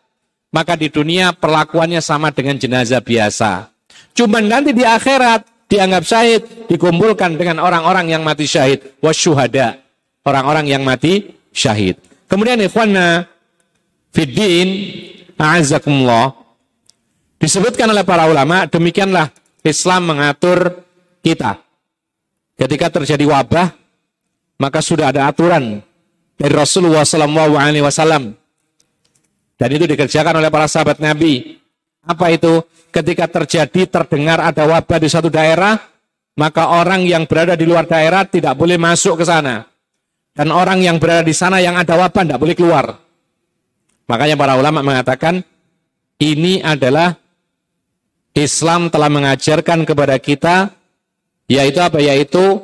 maka di dunia perlakuannya sama dengan jenazah biasa. Cuman nanti di akhirat dianggap syahid, dikumpulkan dengan orang-orang yang mati syahid, wasyuhada, orang-orang yang mati syahid. Kemudian ikhwanna fiddin, a'azakumullah, disebutkan oleh para ulama, demikianlah Islam mengatur kita. Ketika terjadi wabah, maka sudah ada aturan dari Rasulullah SAW. Dan itu dikerjakan oleh para sahabat Nabi. Apa itu? Ketika terjadi terdengar ada wabah di satu daerah, maka orang yang berada di luar daerah tidak boleh masuk ke sana. Dan orang yang berada di sana yang ada wabah tidak boleh keluar. Makanya para ulama mengatakan, ini adalah Islam telah mengajarkan kepada kita, yaitu apa? Yaitu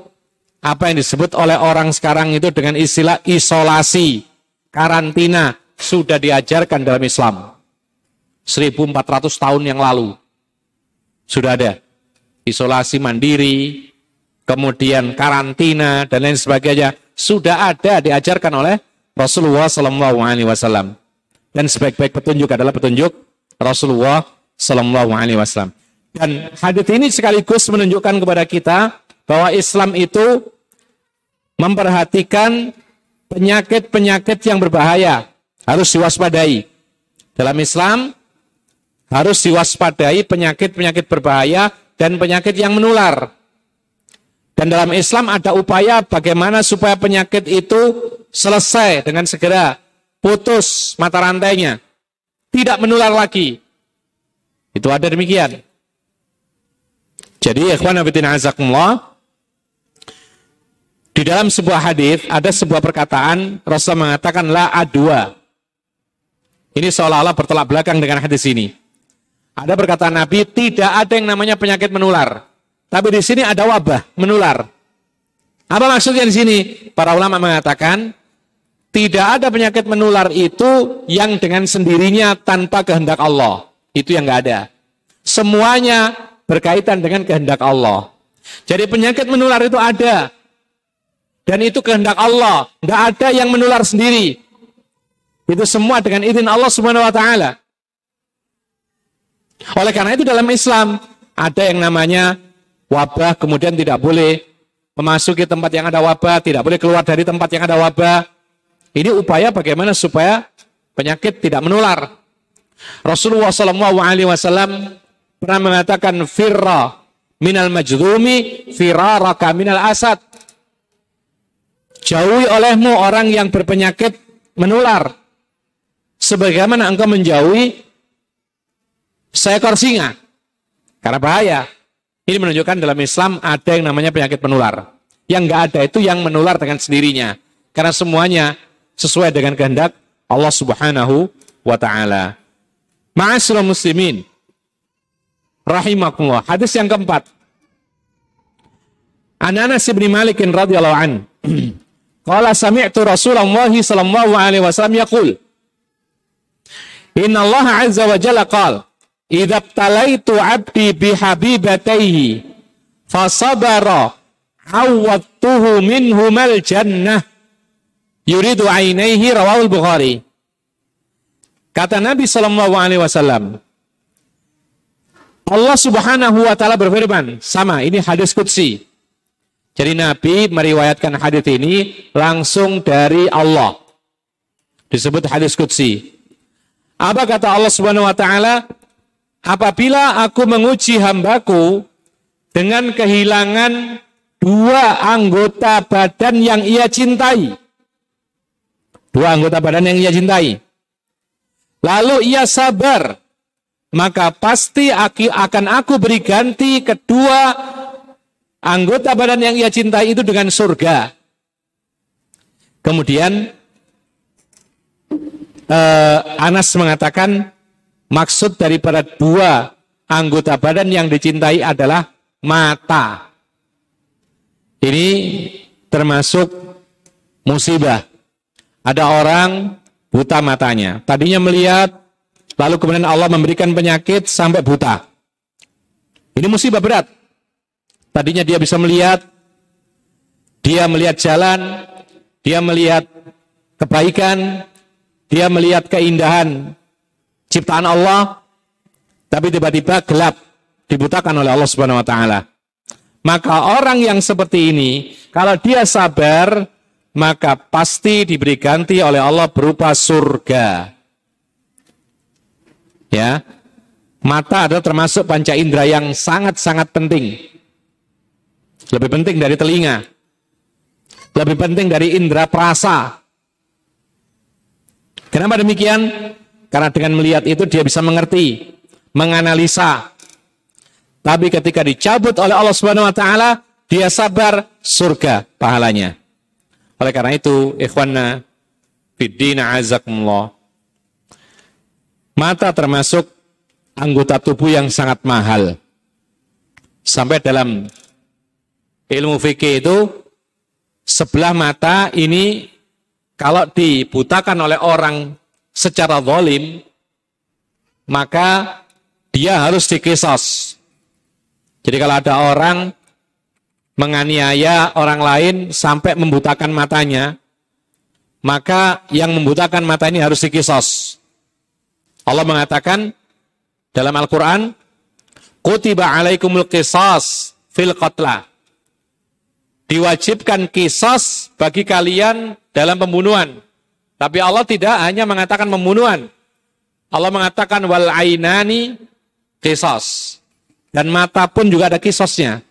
apa yang disebut oleh orang sekarang itu dengan istilah isolasi, karantina, sudah diajarkan dalam Islam. 1400 tahun yang lalu. Sudah ada. Isolasi mandiri, kemudian karantina, dan lain sebagainya. Sudah ada diajarkan oleh Rasulullah Wasallam. Dan sebaik-baik petunjuk adalah petunjuk Rasulullah Wasallam. Dan hadis ini sekaligus menunjukkan kepada kita bahwa Islam itu memperhatikan penyakit-penyakit yang berbahaya harus diwaspadai. Dalam Islam harus diwaspadai penyakit-penyakit berbahaya dan penyakit yang menular. Dan dalam Islam ada upaya bagaimana supaya penyakit itu selesai dengan segera, putus mata rantainya, tidak menular lagi. Itu ada demikian. Jadi ikhwan fillah azakumullah di dalam sebuah hadis ada sebuah perkataan Rasul mengatakan la adwa. Ini seolah-olah bertolak belakang dengan hadis ini. Ada perkataan Nabi tidak ada yang namanya penyakit menular. Tapi di sini ada wabah menular. Apa maksudnya di sini? Para ulama mengatakan tidak ada penyakit menular itu yang dengan sendirinya tanpa kehendak Allah. Itu yang nggak ada. Semuanya berkaitan dengan kehendak Allah. Jadi penyakit menular itu ada, dan itu kehendak Allah. Tidak ada yang menular sendiri. Itu semua dengan izin Allah Subhanahu wa. Oleh karena itu dalam Islam ada yang namanya wabah kemudian tidak boleh memasuki tempat yang ada wabah, tidak boleh keluar dari tempat yang ada wabah. Ini upaya bagaimana supaya penyakit tidak menular. Rasulullah Shallallahu Alaihi Wasallam pernah mengatakan firra minal majrumi firaraka minal asad Jauhi olehmu orang yang berpenyakit menular. Sebagaimana engkau menjauhi seekor singa. Karena bahaya. Ini menunjukkan dalam Islam ada yang namanya penyakit menular. Yang enggak ada itu yang menular dengan sendirinya. Karena semuanya sesuai dengan kehendak Allah Subhanahu wa taala. Ma'asyiral muslimin rahimakumullah. Hadis yang keempat. An Anas bin Malik radhiyallahu an. Qala sami'tu Rasulullah sallallahu alaihi wasallam yaqul Inna Allah azza wa jalla qala Idza talaitu 'abdi bi habibatayhi fasabara awwatuhu minhumal jannah yuridu ainaihi rawahul Bukhari Kata Nabi sallallahu alaihi wasallam Allah Subhanahu wa taala berfirman, sama ini hadis qudsi. Jadi Nabi meriwayatkan hadis ini langsung dari Allah. Disebut hadis qudsi. Apa kata Allah Subhanahu wa taala? Apabila aku menguji hambaku dengan kehilangan dua anggota badan yang ia cintai. Dua anggota badan yang ia cintai. Lalu ia sabar maka pasti akan aku beri ganti kedua anggota badan yang ia cintai itu dengan surga. Kemudian eh, Anas mengatakan maksud daripada dua anggota badan yang dicintai adalah mata. Ini termasuk musibah. Ada orang buta matanya. Tadinya melihat Lalu kemudian Allah memberikan penyakit sampai buta. Ini musibah berat. Tadinya dia bisa melihat, dia melihat jalan, dia melihat kebaikan, dia melihat keindahan ciptaan Allah, tapi tiba-tiba gelap, dibutakan oleh Allah Subhanahu wa taala. Maka orang yang seperti ini, kalau dia sabar, maka pasti diberi ganti oleh Allah berupa surga. Ya. Mata adalah termasuk panca indera yang sangat-sangat penting. Lebih penting dari telinga. Lebih penting dari indera perasa. Kenapa demikian? Karena dengan melihat itu dia bisa mengerti, menganalisa. Tapi ketika dicabut oleh Allah Subhanahu wa taala, dia sabar surga pahalanya. Oleh karena itu, ikhwanna fiddina azakumullah. Mata termasuk anggota tubuh yang sangat mahal. Sampai dalam ilmu fikih itu sebelah mata ini kalau dibutakan oleh orang secara zalim maka dia harus dikisos. Jadi kalau ada orang menganiaya orang lain sampai membutakan matanya, maka yang membutakan mata ini harus dikisos. Allah mengatakan dalam Al-Quran, Kutiba alaikumul qisas fil qatla. Diwajibkan kisos bagi kalian dalam pembunuhan. Tapi Allah tidak hanya mengatakan pembunuhan. Allah mengatakan wal ainani kisos. Dan mata pun juga ada kisosnya.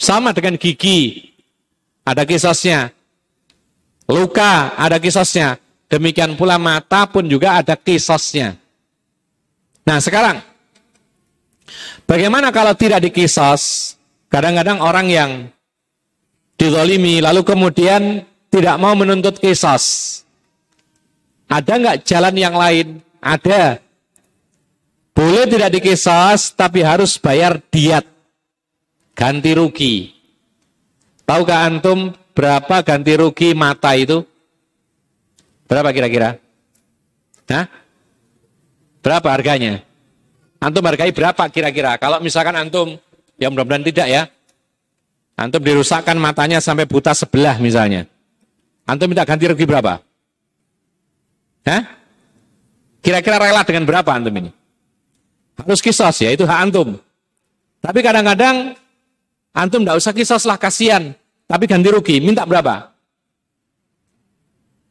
Sama dengan gigi. Ada kisosnya. Luka ada kisosnya. Demikian pula mata pun juga ada kisosnya. Nah sekarang, bagaimana kalau tidak dikisos? Kadang-kadang orang yang dizolimi lalu kemudian tidak mau menuntut kisos. Ada nggak jalan yang lain? Ada. Boleh tidak dikisos, tapi harus bayar diat. Ganti rugi. Tahukah antum berapa ganti rugi mata itu? Berapa kira-kira? Hah? Berapa harganya? Antum hargai berapa kira-kira? Kalau misalkan antum, ya mudah-mudahan tidak ya. Antum dirusakkan matanya sampai buta sebelah misalnya. Antum minta ganti rugi berapa? Hah? Kira-kira rela dengan berapa antum ini? Harus kisos ya, itu hak antum. Tapi kadang-kadang antum tidak usah kisos lah, kasihan. Tapi ganti rugi, minta berapa?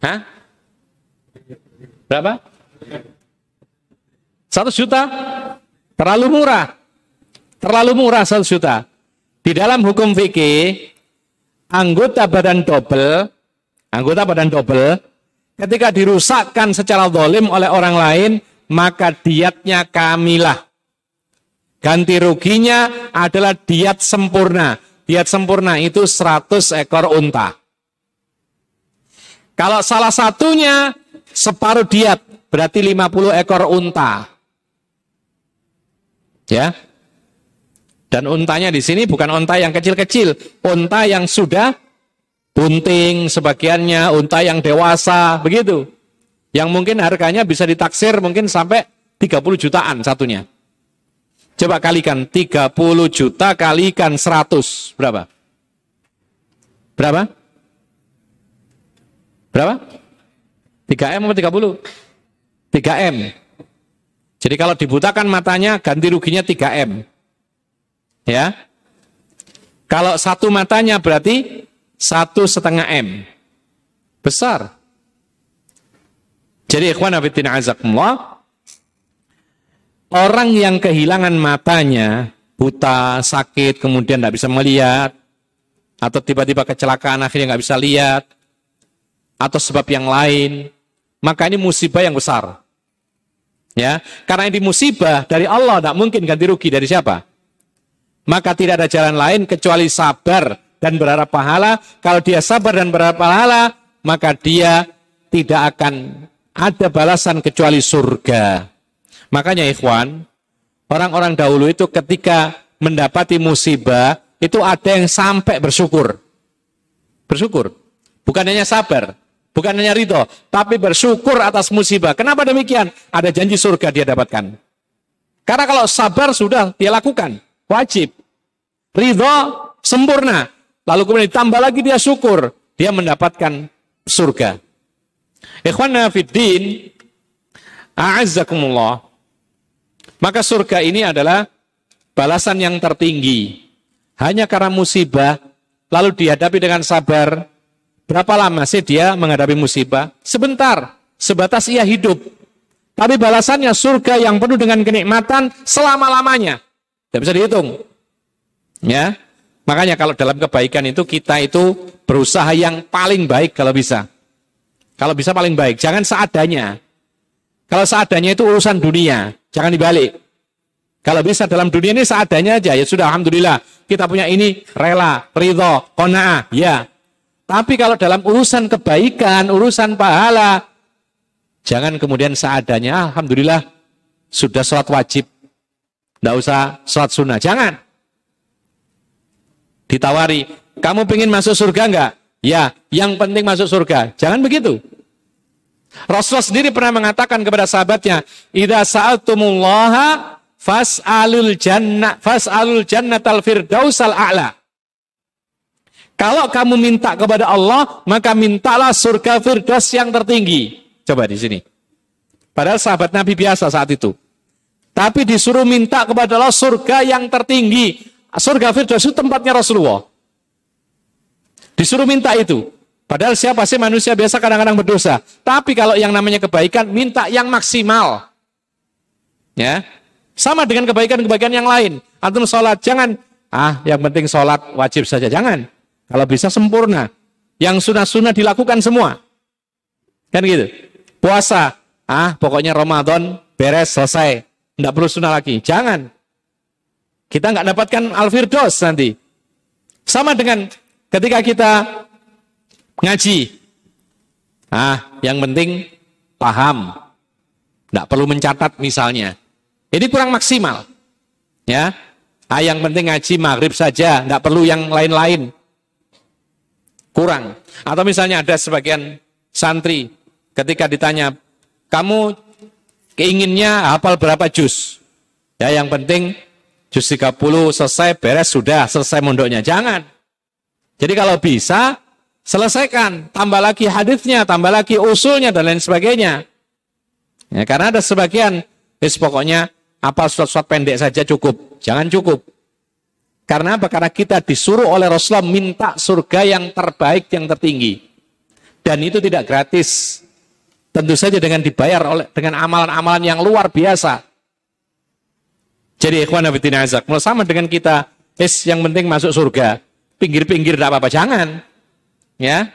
Hah? Berapa? Satu juta? Terlalu murah. Terlalu murah satu juta. Di dalam hukum fikih, anggota badan double, anggota badan double, ketika dirusakkan secara dolim oleh orang lain, maka diatnya kamilah. Ganti ruginya adalah diat sempurna. Diat sempurna itu 100 ekor unta. Kalau salah satunya separuh diat, berarti 50 ekor unta. Ya. Dan untanya di sini bukan unta yang kecil-kecil, unta yang sudah bunting sebagiannya, unta yang dewasa, begitu. Yang mungkin harganya bisa ditaksir mungkin sampai 30 jutaan satunya. Coba kalikan 30 juta kalikan 100, berapa? Berapa? Berapa? 3M atau 30? 3M. Jadi kalau dibutakan matanya ganti ruginya 3M. Ya. Kalau satu matanya berarti satu setengah M. Besar. Jadi ikhwan abidin azakumullah. Orang yang kehilangan matanya, buta, sakit, kemudian tidak bisa melihat, atau tiba-tiba kecelakaan akhirnya nggak bisa lihat, atau sebab yang lain, maka ini musibah yang besar. Ya, karena ini musibah dari Allah, tidak mungkin ganti rugi dari siapa? maka tidak ada jalan lain kecuali sabar dan berharap pahala. Kalau dia sabar dan berharap pahala, maka dia tidak akan ada balasan kecuali surga. Makanya ikhwan, orang-orang dahulu itu ketika mendapati musibah, itu ada yang sampai bersyukur. Bersyukur. Bukan hanya sabar, bukan hanya ridho, tapi bersyukur atas musibah. Kenapa demikian? Ada janji surga dia dapatkan. Karena kalau sabar sudah dia lakukan, wajib. Ridho sempurna. Lalu kemudian ditambah lagi dia syukur. Dia mendapatkan surga. Ikhwana fiddin. A'azzakumullah. Maka surga ini adalah balasan yang tertinggi. Hanya karena musibah, lalu dihadapi dengan sabar. Berapa lama sih dia menghadapi musibah? Sebentar, sebatas ia hidup. Tapi balasannya surga yang penuh dengan kenikmatan selama-lamanya. Tidak bisa dihitung. Ya. Makanya kalau dalam kebaikan itu kita itu berusaha yang paling baik kalau bisa. Kalau bisa paling baik, jangan seadanya. Kalau seadanya itu urusan dunia, jangan dibalik. Kalau bisa dalam dunia ini seadanya aja, ya sudah Alhamdulillah. Kita punya ini, rela, ridho, kona'ah, ya. Tapi kalau dalam urusan kebaikan, urusan pahala, jangan kemudian seadanya, Alhamdulillah, sudah sholat wajib. Tidak usah sholat sunnah, jangan. Ditawari, kamu pengen masuk surga enggak? Ya, yang penting masuk surga. Jangan begitu. Rasulullah sendiri pernah mengatakan kepada sahabatnya, "Idza sa'altumullaha fas'alul jannah fas'alul jannatal firdausal a'la." Kalau kamu minta kepada Allah, maka mintalah surga firdaus yang tertinggi. Coba di sini. Padahal sahabat Nabi biasa saat itu. Tapi disuruh minta kepada Allah surga yang tertinggi. Surga Firdaus itu tempatnya Rasulullah. Disuruh minta itu. Padahal siapa sih manusia biasa kadang-kadang berdosa. Tapi kalau yang namanya kebaikan, minta yang maksimal. Ya, sama dengan kebaikan-kebaikan yang lain. Antum sholat, jangan, ah yang penting sholat wajib saja. Jangan. Kalau bisa sempurna. Yang sunnah-sunnah dilakukan semua. Kan gitu. Puasa, ah pokoknya Ramadan beres, selesai. Tidak perlu sunnah lagi. Jangan. Kita nggak dapatkan al-firdos nanti. Sama dengan ketika kita ngaji. Ah, yang penting paham. Nggak perlu mencatat misalnya. Ini kurang maksimal. Ya. Ah, yang penting ngaji maghrib saja, nggak perlu yang lain-lain. Kurang. Atau misalnya ada sebagian santri ketika ditanya, kamu keinginnya hafal berapa juz? Ya, yang penting Juz 30 selesai, beres, sudah, selesai mondoknya. Jangan. Jadi kalau bisa, selesaikan. Tambah lagi hadisnya, tambah lagi usulnya, dan lain sebagainya. Ya, karena ada sebagian, is pokoknya apa surat-surat pendek saja cukup. Jangan cukup. Karena apa? Karena kita disuruh oleh Rasulullah minta surga yang terbaik, yang tertinggi. Dan itu tidak gratis. Tentu saja dengan dibayar oleh dengan amalan-amalan yang luar biasa. Jadi ikhwan abidin azak, sama dengan kita, is yang penting masuk surga. pinggir-pinggir tidak apa-apa, jangan. Ya.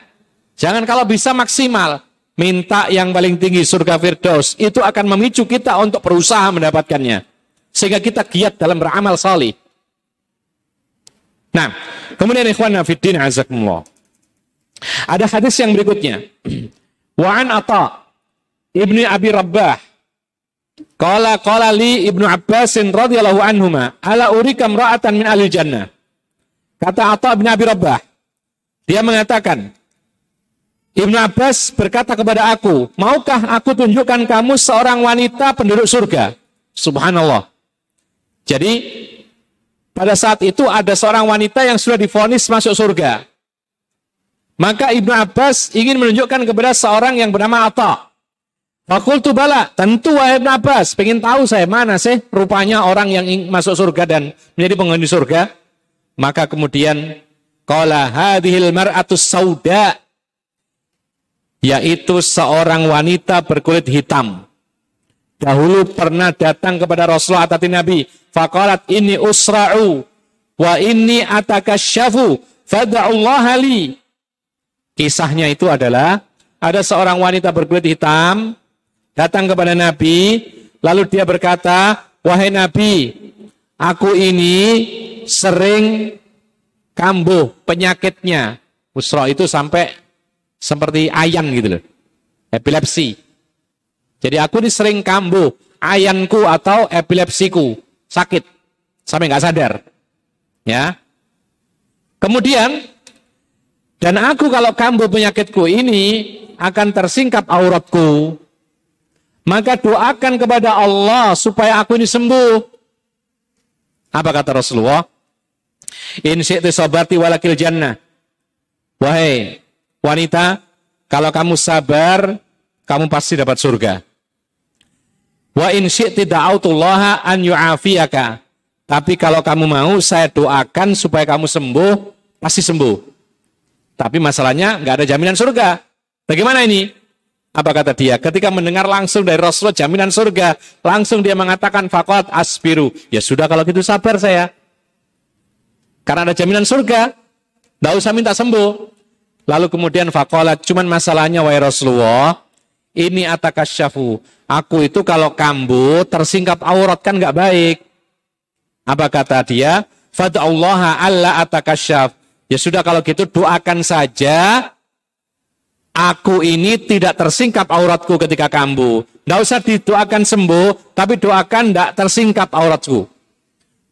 Jangan kalau bisa maksimal. Minta yang paling tinggi surga Firdaus. Itu akan memicu kita untuk berusaha mendapatkannya. Sehingga kita giat dalam beramal salih. Nah, kemudian ikhwan nafiddin azakumullah. Ada hadis yang berikutnya. Wa'an Atta Ibni Abi Rabbah Qala qala li Ibnu Abbasin radhiyallahu anhuma ala urikam ra'atan min ahli jannah. Kata Atta bin Abi Rabbah. Dia mengatakan, Ibnu Abbas berkata kepada aku, maukah aku tunjukkan kamu seorang wanita penduduk surga? Subhanallah. Jadi, pada saat itu ada seorang wanita yang sudah difonis masuk surga. Maka Ibnu Abbas ingin menunjukkan kepada seorang yang bernama Atta. Fakultu bala, tentu wahai Ibn Abbas, pengen tahu saya mana sih rupanya orang yang masuk surga dan menjadi penghuni surga. Maka kemudian qala hadhil mar'atus sauda yaitu seorang wanita berkulit hitam. Dahulu pernah datang kepada Rasulullah atau Nabi, faqalat ini usra'u wa ini atakasyafu fada'ullaha li. Kisahnya itu adalah ada seorang wanita berkulit hitam datang kepada Nabi, lalu dia berkata, "Wahai Nabi, aku ini sering kambuh penyakitnya. Usra itu sampai seperti ayan gitu loh. Epilepsi. Jadi aku ini sering kambuh ayanku atau epilepsiku sakit sampai nggak sadar. Ya. Kemudian dan aku kalau kambuh penyakitku ini akan tersingkap auratku. Maka doakan kepada Allah supaya aku ini sembuh. Apa kata Rasulullah? In syi'ti sabati walakil jannah. Wahai wanita, kalau kamu sabar, kamu pasti dapat surga. Wa in syi'ti da'autullaha an yu'afiyaka. Tapi kalau kamu mau, saya doakan supaya kamu sembuh, pasti sembuh. Tapi masalahnya nggak ada jaminan surga. Bagaimana ini? Apa kata dia? Ketika mendengar langsung dari Rasulullah jaminan surga, langsung dia mengatakan fakot aspiru. Ya sudah kalau gitu sabar saya. Karena ada jaminan surga, tidak usah minta sembuh. Lalu kemudian fakolat, cuman masalahnya wahai Rasulullah, ini atakasyafu. Aku itu kalau kambuh, tersingkap aurat kan nggak baik. Apa kata dia? Fada'ullaha alla atakasyaf. Ya sudah kalau gitu doakan saja Aku ini tidak tersingkap auratku ketika kambuh. Tidak usah didoakan sembuh, tapi doakan tidak tersingkap auratku.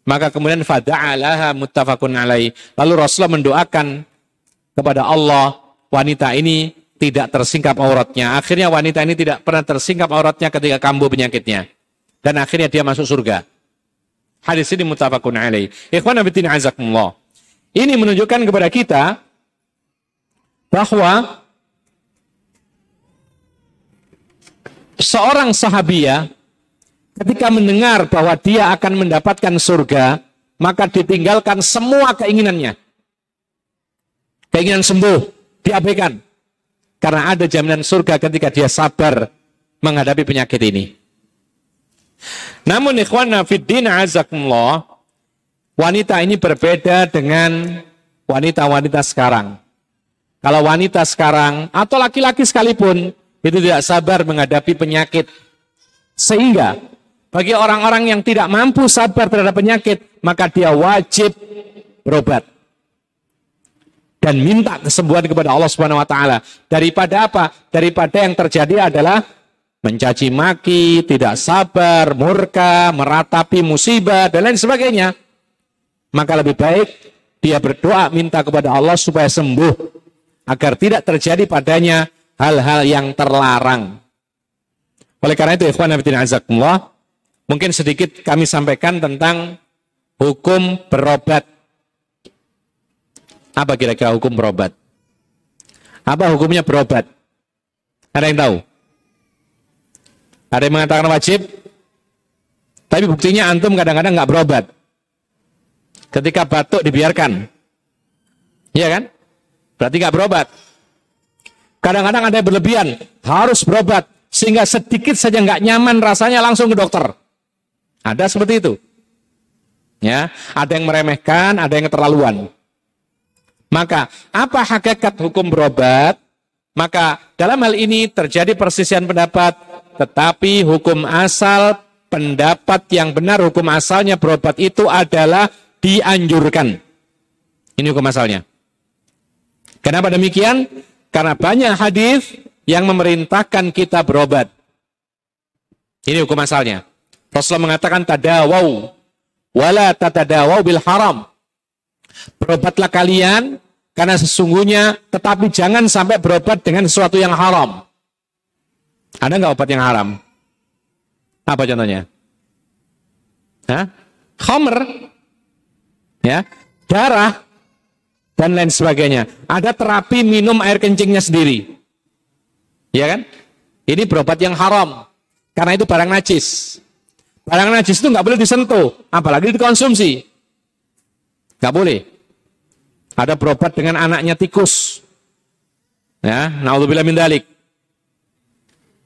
Maka kemudian fada'alaha muttafaqun alaih. Lalu Rasulullah mendoakan kepada Allah, wanita ini tidak tersingkap auratnya. Akhirnya wanita ini tidak pernah tersingkap auratnya ketika kambuh penyakitnya. Dan akhirnya dia masuk surga. Hadis ini muttafaqun alaih. Ikhwan abitin azakumullah. Ini menunjukkan kepada kita bahwa seorang sahabiah ketika mendengar bahwa dia akan mendapatkan surga, maka ditinggalkan semua keinginannya. Keinginan sembuh diabaikan. Karena ada jaminan surga ketika dia sabar menghadapi penyakit ini. Namun ikhwana fiddin azakumullah, wanita ini berbeda dengan wanita-wanita sekarang. Kalau wanita sekarang atau laki-laki sekalipun itu tidak sabar menghadapi penyakit. Sehingga bagi orang-orang yang tidak mampu sabar terhadap penyakit, maka dia wajib berobat dan minta kesembuhan kepada Allah Subhanahu wa taala. Daripada apa? Daripada yang terjadi adalah mencaci maki, tidak sabar, murka, meratapi musibah dan lain sebagainya. Maka lebih baik dia berdoa minta kepada Allah supaya sembuh agar tidak terjadi padanya hal-hal yang terlarang. Oleh karena itu, ikhwan Nabi azakumullah, mungkin sedikit kami sampaikan tentang hukum berobat. Apa kira-kira hukum berobat? Apa hukumnya berobat? Ada yang tahu? Ada yang mengatakan wajib? Tapi buktinya antum kadang-kadang nggak berobat. Ketika batuk dibiarkan. Iya kan? Berarti nggak berobat. Kadang-kadang ada yang berlebihan, harus berobat. Sehingga sedikit saja nggak nyaman rasanya langsung ke dokter. Ada seperti itu. Ya, ada yang meremehkan, ada yang keterlaluan. Maka apa hakikat hukum berobat? Maka dalam hal ini terjadi persisian pendapat, tetapi hukum asal pendapat yang benar hukum asalnya berobat itu adalah dianjurkan. Ini hukum asalnya. Kenapa demikian? Karena banyak hadis yang memerintahkan kita berobat. Ini hukum asalnya. Rasulullah mengatakan tadawau wala tatadawau bil haram. Berobatlah kalian karena sesungguhnya tetapi jangan sampai berobat dengan sesuatu yang haram. Ada nggak obat yang haram? Apa contohnya? Hah? Homer, ya, darah, dan lain sebagainya. Ada terapi minum air kencingnya sendiri. Ya kan? Ini berobat yang haram. Karena itu barang najis. Barang najis itu nggak boleh disentuh, apalagi dikonsumsi. Nggak boleh. Ada berobat dengan anaknya tikus. Ya, naudzubillah min dalik.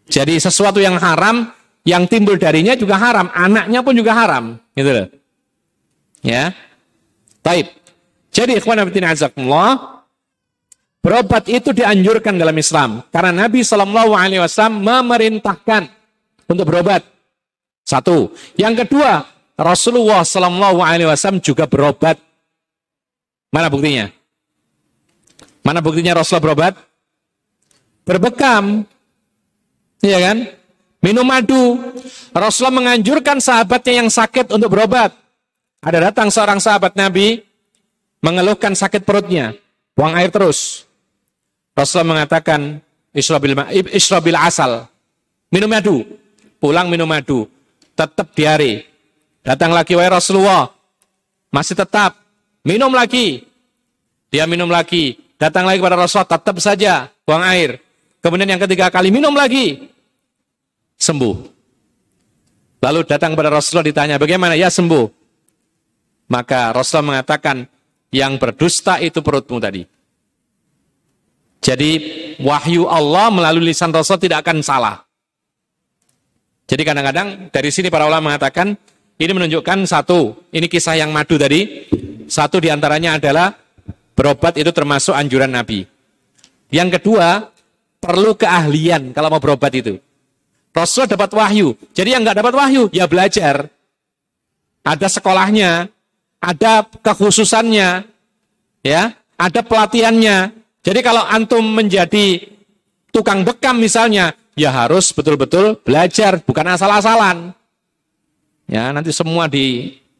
Jadi sesuatu yang haram yang timbul darinya juga haram, anaknya pun juga haram, gitu loh. Ya. Taib. Jadi ikhwan fillah azakumullah, berobat itu dianjurkan dalam Islam karena Nabi wasallam memerintahkan untuk berobat. Satu. Yang kedua, Rasulullah wasallam juga berobat. Mana buktinya? Mana buktinya Rasulullah berobat? Berbekam. Iya kan? Minum madu. Rasulullah menganjurkan sahabatnya yang sakit untuk berobat. Ada datang seorang sahabat Nabi mengeluhkan sakit perutnya, buang air terus. Rasulullah mengatakan, Israbil, Israbil asal, minum madu, pulang minum madu, tetap diare. Datang lagi, wahai Rasulullah, masih tetap, minum lagi. Dia minum lagi, datang lagi kepada Rasulullah, tetap saja, buang air. Kemudian yang ketiga kali, minum lagi, sembuh. Lalu datang kepada Rasulullah ditanya, bagaimana? Ya sembuh. Maka Rasulullah mengatakan, yang berdusta itu perutmu tadi. Jadi wahyu Allah melalui lisan Rasul tidak akan salah. Jadi kadang-kadang dari sini para ulama mengatakan, ini menunjukkan satu, ini kisah yang madu tadi, satu di antaranya adalah berobat itu termasuk anjuran Nabi. Yang kedua, perlu keahlian kalau mau berobat itu. Rasul dapat wahyu. Jadi yang nggak dapat wahyu, ya belajar. Ada sekolahnya, ada kekhususannya, ya, ada pelatihannya. Jadi kalau antum menjadi tukang bekam misalnya, ya harus betul-betul belajar, bukan asal-asalan. Ya, nanti semua ditusui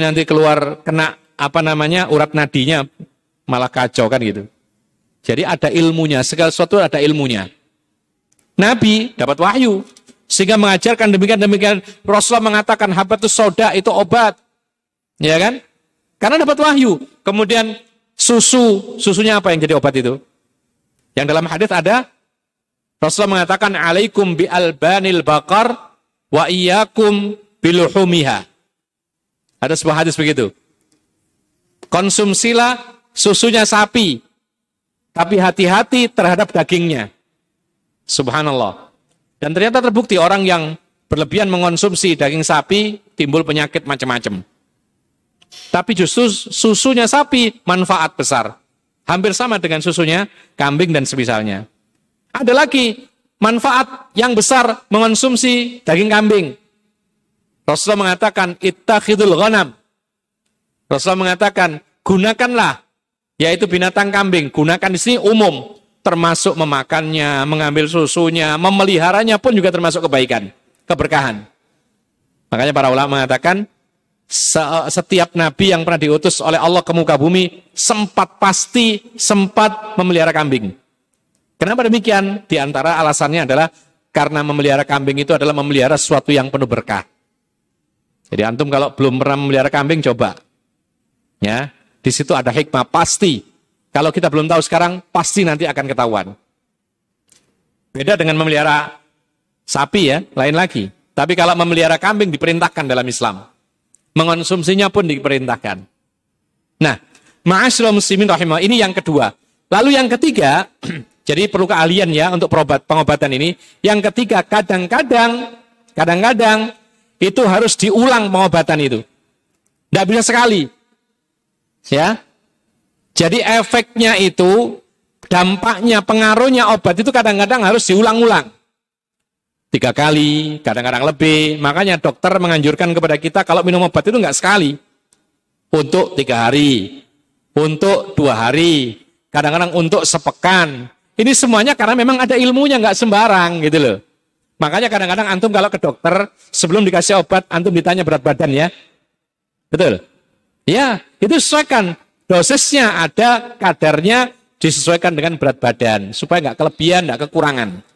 nanti keluar kena apa namanya urat nadinya malah kacau kan gitu. Jadi ada ilmunya, segala sesuatu ada ilmunya. Nabi dapat wahyu sehingga mengajarkan demikian demikian Rasulullah mengatakan habatus soda itu obat ya kan? Karena dapat wahyu. Kemudian susu. Susunya apa yang jadi obat itu? Yang dalam hadis ada Rasulullah mengatakan alaikum bi albanil bakar wa iyyakum biluhumiha. Ada sebuah hadis begitu. Konsumsilah susunya sapi tapi hati-hati terhadap dagingnya. Subhanallah. Dan ternyata terbukti orang yang berlebihan mengonsumsi daging sapi timbul penyakit macam-macam. Tapi justru susunya sapi manfaat besar. Hampir sama dengan susunya kambing dan semisalnya. Ada lagi manfaat yang besar mengonsumsi daging kambing. Rasulullah mengatakan ittakhidul ghanam. Rasulullah mengatakan gunakanlah yaitu binatang kambing, gunakan di sini umum termasuk memakannya, mengambil susunya, memeliharanya pun juga termasuk kebaikan, keberkahan. Makanya para ulama mengatakan setiap nabi yang pernah diutus oleh Allah ke muka bumi sempat pasti sempat memelihara kambing. Kenapa demikian? Di antara alasannya adalah karena memelihara kambing itu adalah memelihara sesuatu yang penuh berkah. Jadi antum kalau belum pernah memelihara kambing coba. Ya, di situ ada hikmah pasti kalau kita belum tahu sekarang, pasti nanti akan ketahuan. Beda dengan memelihara sapi ya, lain lagi. Tapi kalau memelihara kambing diperintahkan dalam Islam. Mengonsumsinya pun diperintahkan. Nah, ma'asyiral muslimin rahimah, ini yang kedua. Lalu yang ketiga, jadi perlu keahlian ya untuk perobat, pengobatan ini. Yang ketiga, kadang-kadang, kadang-kadang itu harus diulang pengobatan itu. Tidak bisa sekali. Ya, Jadi efeknya itu, dampaknya, pengaruhnya obat itu kadang-kadang harus diulang-ulang. Tiga kali, kadang-kadang lebih. Makanya dokter menganjurkan kepada kita kalau minum obat itu nggak sekali. Untuk tiga hari, untuk dua hari, kadang-kadang untuk sepekan. Ini semuanya karena memang ada ilmunya, nggak sembarang gitu loh. Makanya kadang-kadang antum kalau ke dokter, sebelum dikasih obat, antum ditanya berat badan ya. Betul? Ya, itu sesuaikan dosisnya ada kadarnya disesuaikan dengan berat badan supaya nggak kelebihan, nggak kekurangan.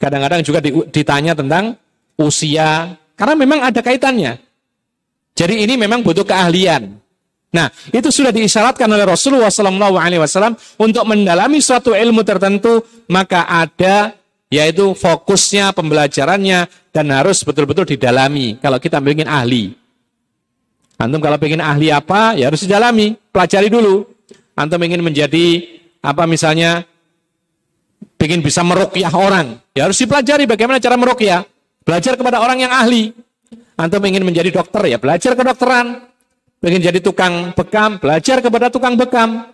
Kadang-kadang juga ditanya tentang usia karena memang ada kaitannya. Jadi ini memang butuh keahlian. Nah, itu sudah diisyaratkan oleh Rasulullah SAW untuk mendalami suatu ilmu tertentu, maka ada yaitu fokusnya, pembelajarannya, dan harus betul-betul didalami kalau kita ingin ahli. Antum kalau ingin ahli apa, ya harus didalami, pelajari dulu. Antum ingin menjadi apa misalnya, ingin bisa merukyah orang, ya harus dipelajari bagaimana cara merukyah. Belajar kepada orang yang ahli. Antum ingin menjadi dokter, ya belajar kedokteran. Ingin jadi tukang bekam, belajar kepada tukang bekam.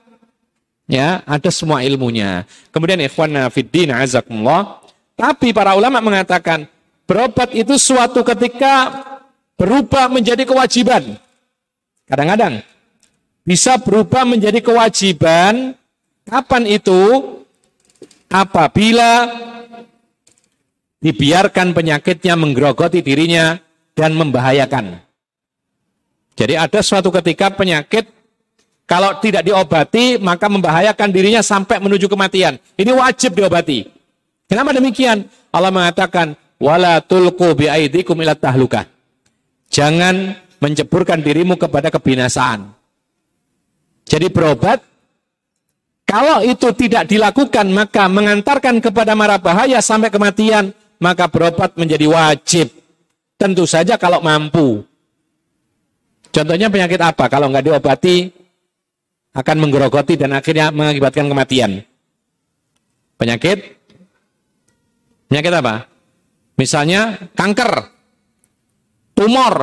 Ya, ada semua ilmunya. Kemudian ikhwan fiddin azakumullah. Tapi para ulama mengatakan, berobat itu suatu ketika berubah menjadi kewajiban. Kadang-kadang bisa berubah menjadi kewajiban. Kapan itu? Apabila dibiarkan penyakitnya menggerogoti dirinya dan membahayakan. Jadi ada suatu ketika penyakit kalau tidak diobati maka membahayakan dirinya sampai menuju kematian. Ini wajib diobati. Kenapa demikian? Allah mengatakan wala tulqu biaidikum ila tahlukah. Jangan menceburkan dirimu kepada kebinasaan. Jadi berobat, kalau itu tidak dilakukan maka mengantarkan kepada mara bahaya sampai kematian, maka berobat menjadi wajib. Tentu saja kalau mampu. Contohnya penyakit apa? Kalau nggak diobati akan menggerogoti dan akhirnya mengakibatkan kematian. Penyakit? Penyakit apa? Misalnya kanker, tumor,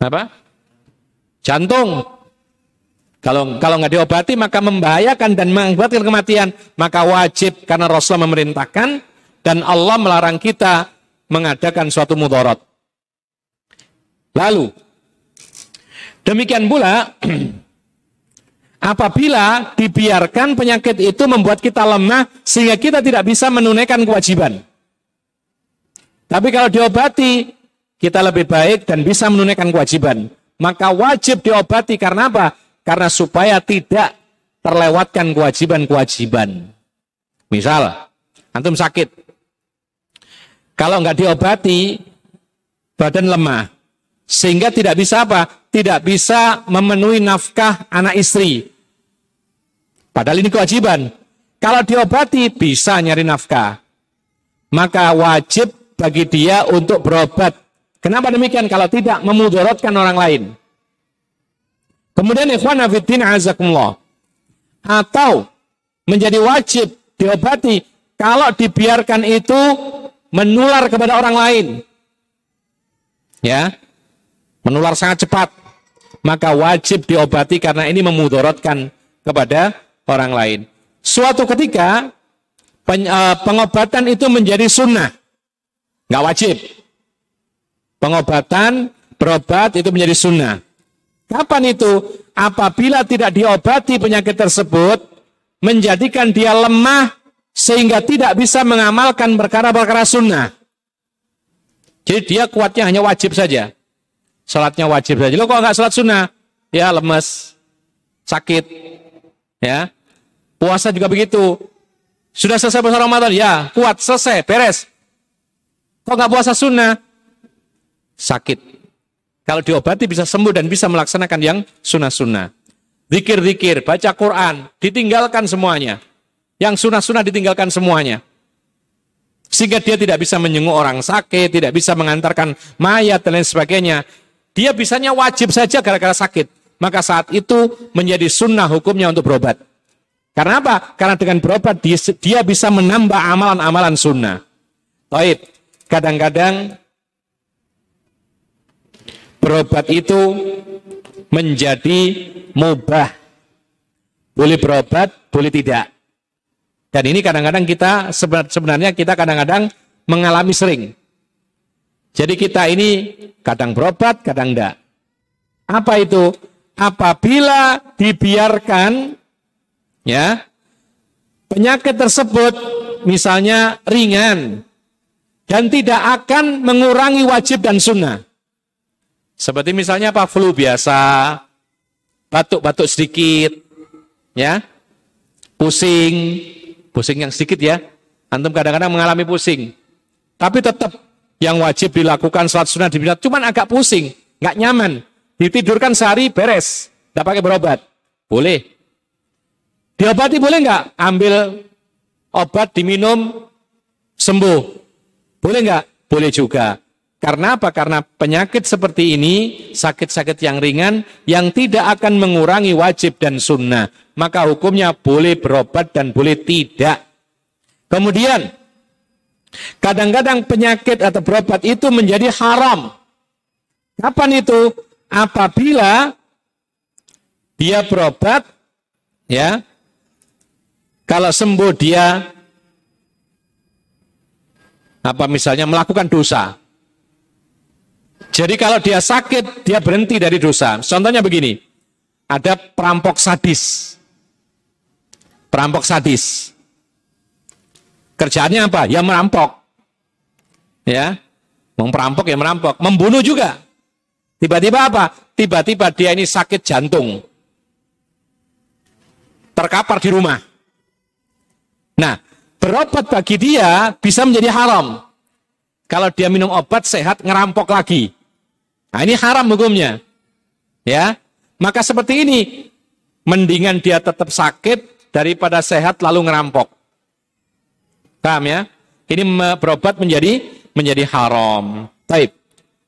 apa? Jantung. Kalau kalau nggak diobati maka membahayakan dan mengakibatkan kematian. Maka wajib karena Rasul memerintahkan dan Allah melarang kita mengadakan suatu mudarat. Lalu demikian pula apabila dibiarkan penyakit itu membuat kita lemah sehingga kita tidak bisa menunaikan kewajiban. Tapi kalau diobati kita lebih baik dan bisa menunaikan kewajiban. Maka wajib diobati karena apa? Karena supaya tidak terlewatkan kewajiban-kewajiban. Misal, antum sakit. Kalau nggak diobati, badan lemah. Sehingga tidak bisa apa? Tidak bisa memenuhi nafkah anak istri. Padahal ini kewajiban. Kalau diobati, bisa nyari nafkah. Maka wajib bagi dia untuk berobat Kenapa demikian? Kalau tidak memudorotkan orang lain. Kemudian ikhwan fiddin azakumullah. Atau menjadi wajib diobati kalau dibiarkan itu menular kepada orang lain. Ya. Menular sangat cepat. Maka wajib diobati karena ini memudorotkan kepada orang lain. Suatu ketika eh, pengobatan itu menjadi sunnah. Nggak wajib Pengobatan, berobat itu menjadi sunnah. Kapan itu? Apabila tidak diobati penyakit tersebut, menjadikan dia lemah sehingga tidak bisa mengamalkan perkara-perkara sunnah. Jadi dia kuatnya hanya wajib saja. Salatnya wajib saja. Lo kok nggak salat sunnah? Ya lemes, sakit, ya. Puasa juga begitu. Sudah selesai puasa Ramadan, ya kuat, selesai, beres. Kok nggak puasa sunnah? sakit. Kalau diobati bisa sembuh dan bisa melaksanakan yang sunnah-sunnah. Zikir-zikir, baca Quran, ditinggalkan semuanya. Yang sunnah-sunnah ditinggalkan semuanya. Sehingga dia tidak bisa menyenguk orang sakit, tidak bisa mengantarkan mayat dan lain sebagainya. Dia bisanya wajib saja gara-gara sakit. Maka saat itu menjadi sunnah hukumnya untuk berobat. Karena apa? Karena dengan berobat dia, bisa menambah amalan-amalan sunnah. Taib. Kadang-kadang berobat itu menjadi mubah. boleh berobat, boleh tidak. Dan ini kadang-kadang kita sebenarnya kita kadang-kadang mengalami sering. Jadi kita ini kadang berobat, kadang enggak. Apa itu? Apabila dibiarkan ya penyakit tersebut misalnya ringan dan tidak akan mengurangi wajib dan sunnah. Seperti misalnya apa flu biasa, batuk-batuk sedikit, ya, pusing, pusing yang sedikit ya. Antum kadang-kadang mengalami pusing, tapi tetap yang wajib dilakukan sholat sunnah dibilang cuman agak pusing, nggak nyaman. Ditidurkan sehari beres, tidak pakai berobat, boleh. Diobati boleh nggak? Ambil obat diminum sembuh, boleh nggak? Boleh juga. Karena apa? Karena penyakit seperti ini, sakit-sakit yang ringan, yang tidak akan mengurangi wajib dan sunnah. Maka hukumnya boleh berobat dan boleh tidak. Kemudian, kadang-kadang penyakit atau berobat itu menjadi haram. Kapan itu? Apabila dia berobat, ya, kalau sembuh dia apa misalnya melakukan dosa jadi kalau dia sakit, dia berhenti dari dosa. Contohnya begini, ada perampok sadis. Perampok sadis. Kerjaannya apa? Ya merampok. Ya, memperampok ya merampok. Membunuh juga. Tiba-tiba apa? Tiba-tiba dia ini sakit jantung. Terkapar di rumah. Nah, berobat bagi dia bisa menjadi haram. Kalau dia minum obat sehat, ngerampok lagi. Nah, ini haram hukumnya. Ya. Maka seperti ini, mendingan dia tetap sakit daripada sehat lalu ngerampok. Paham ya? Ini berobat menjadi menjadi haram. Taib.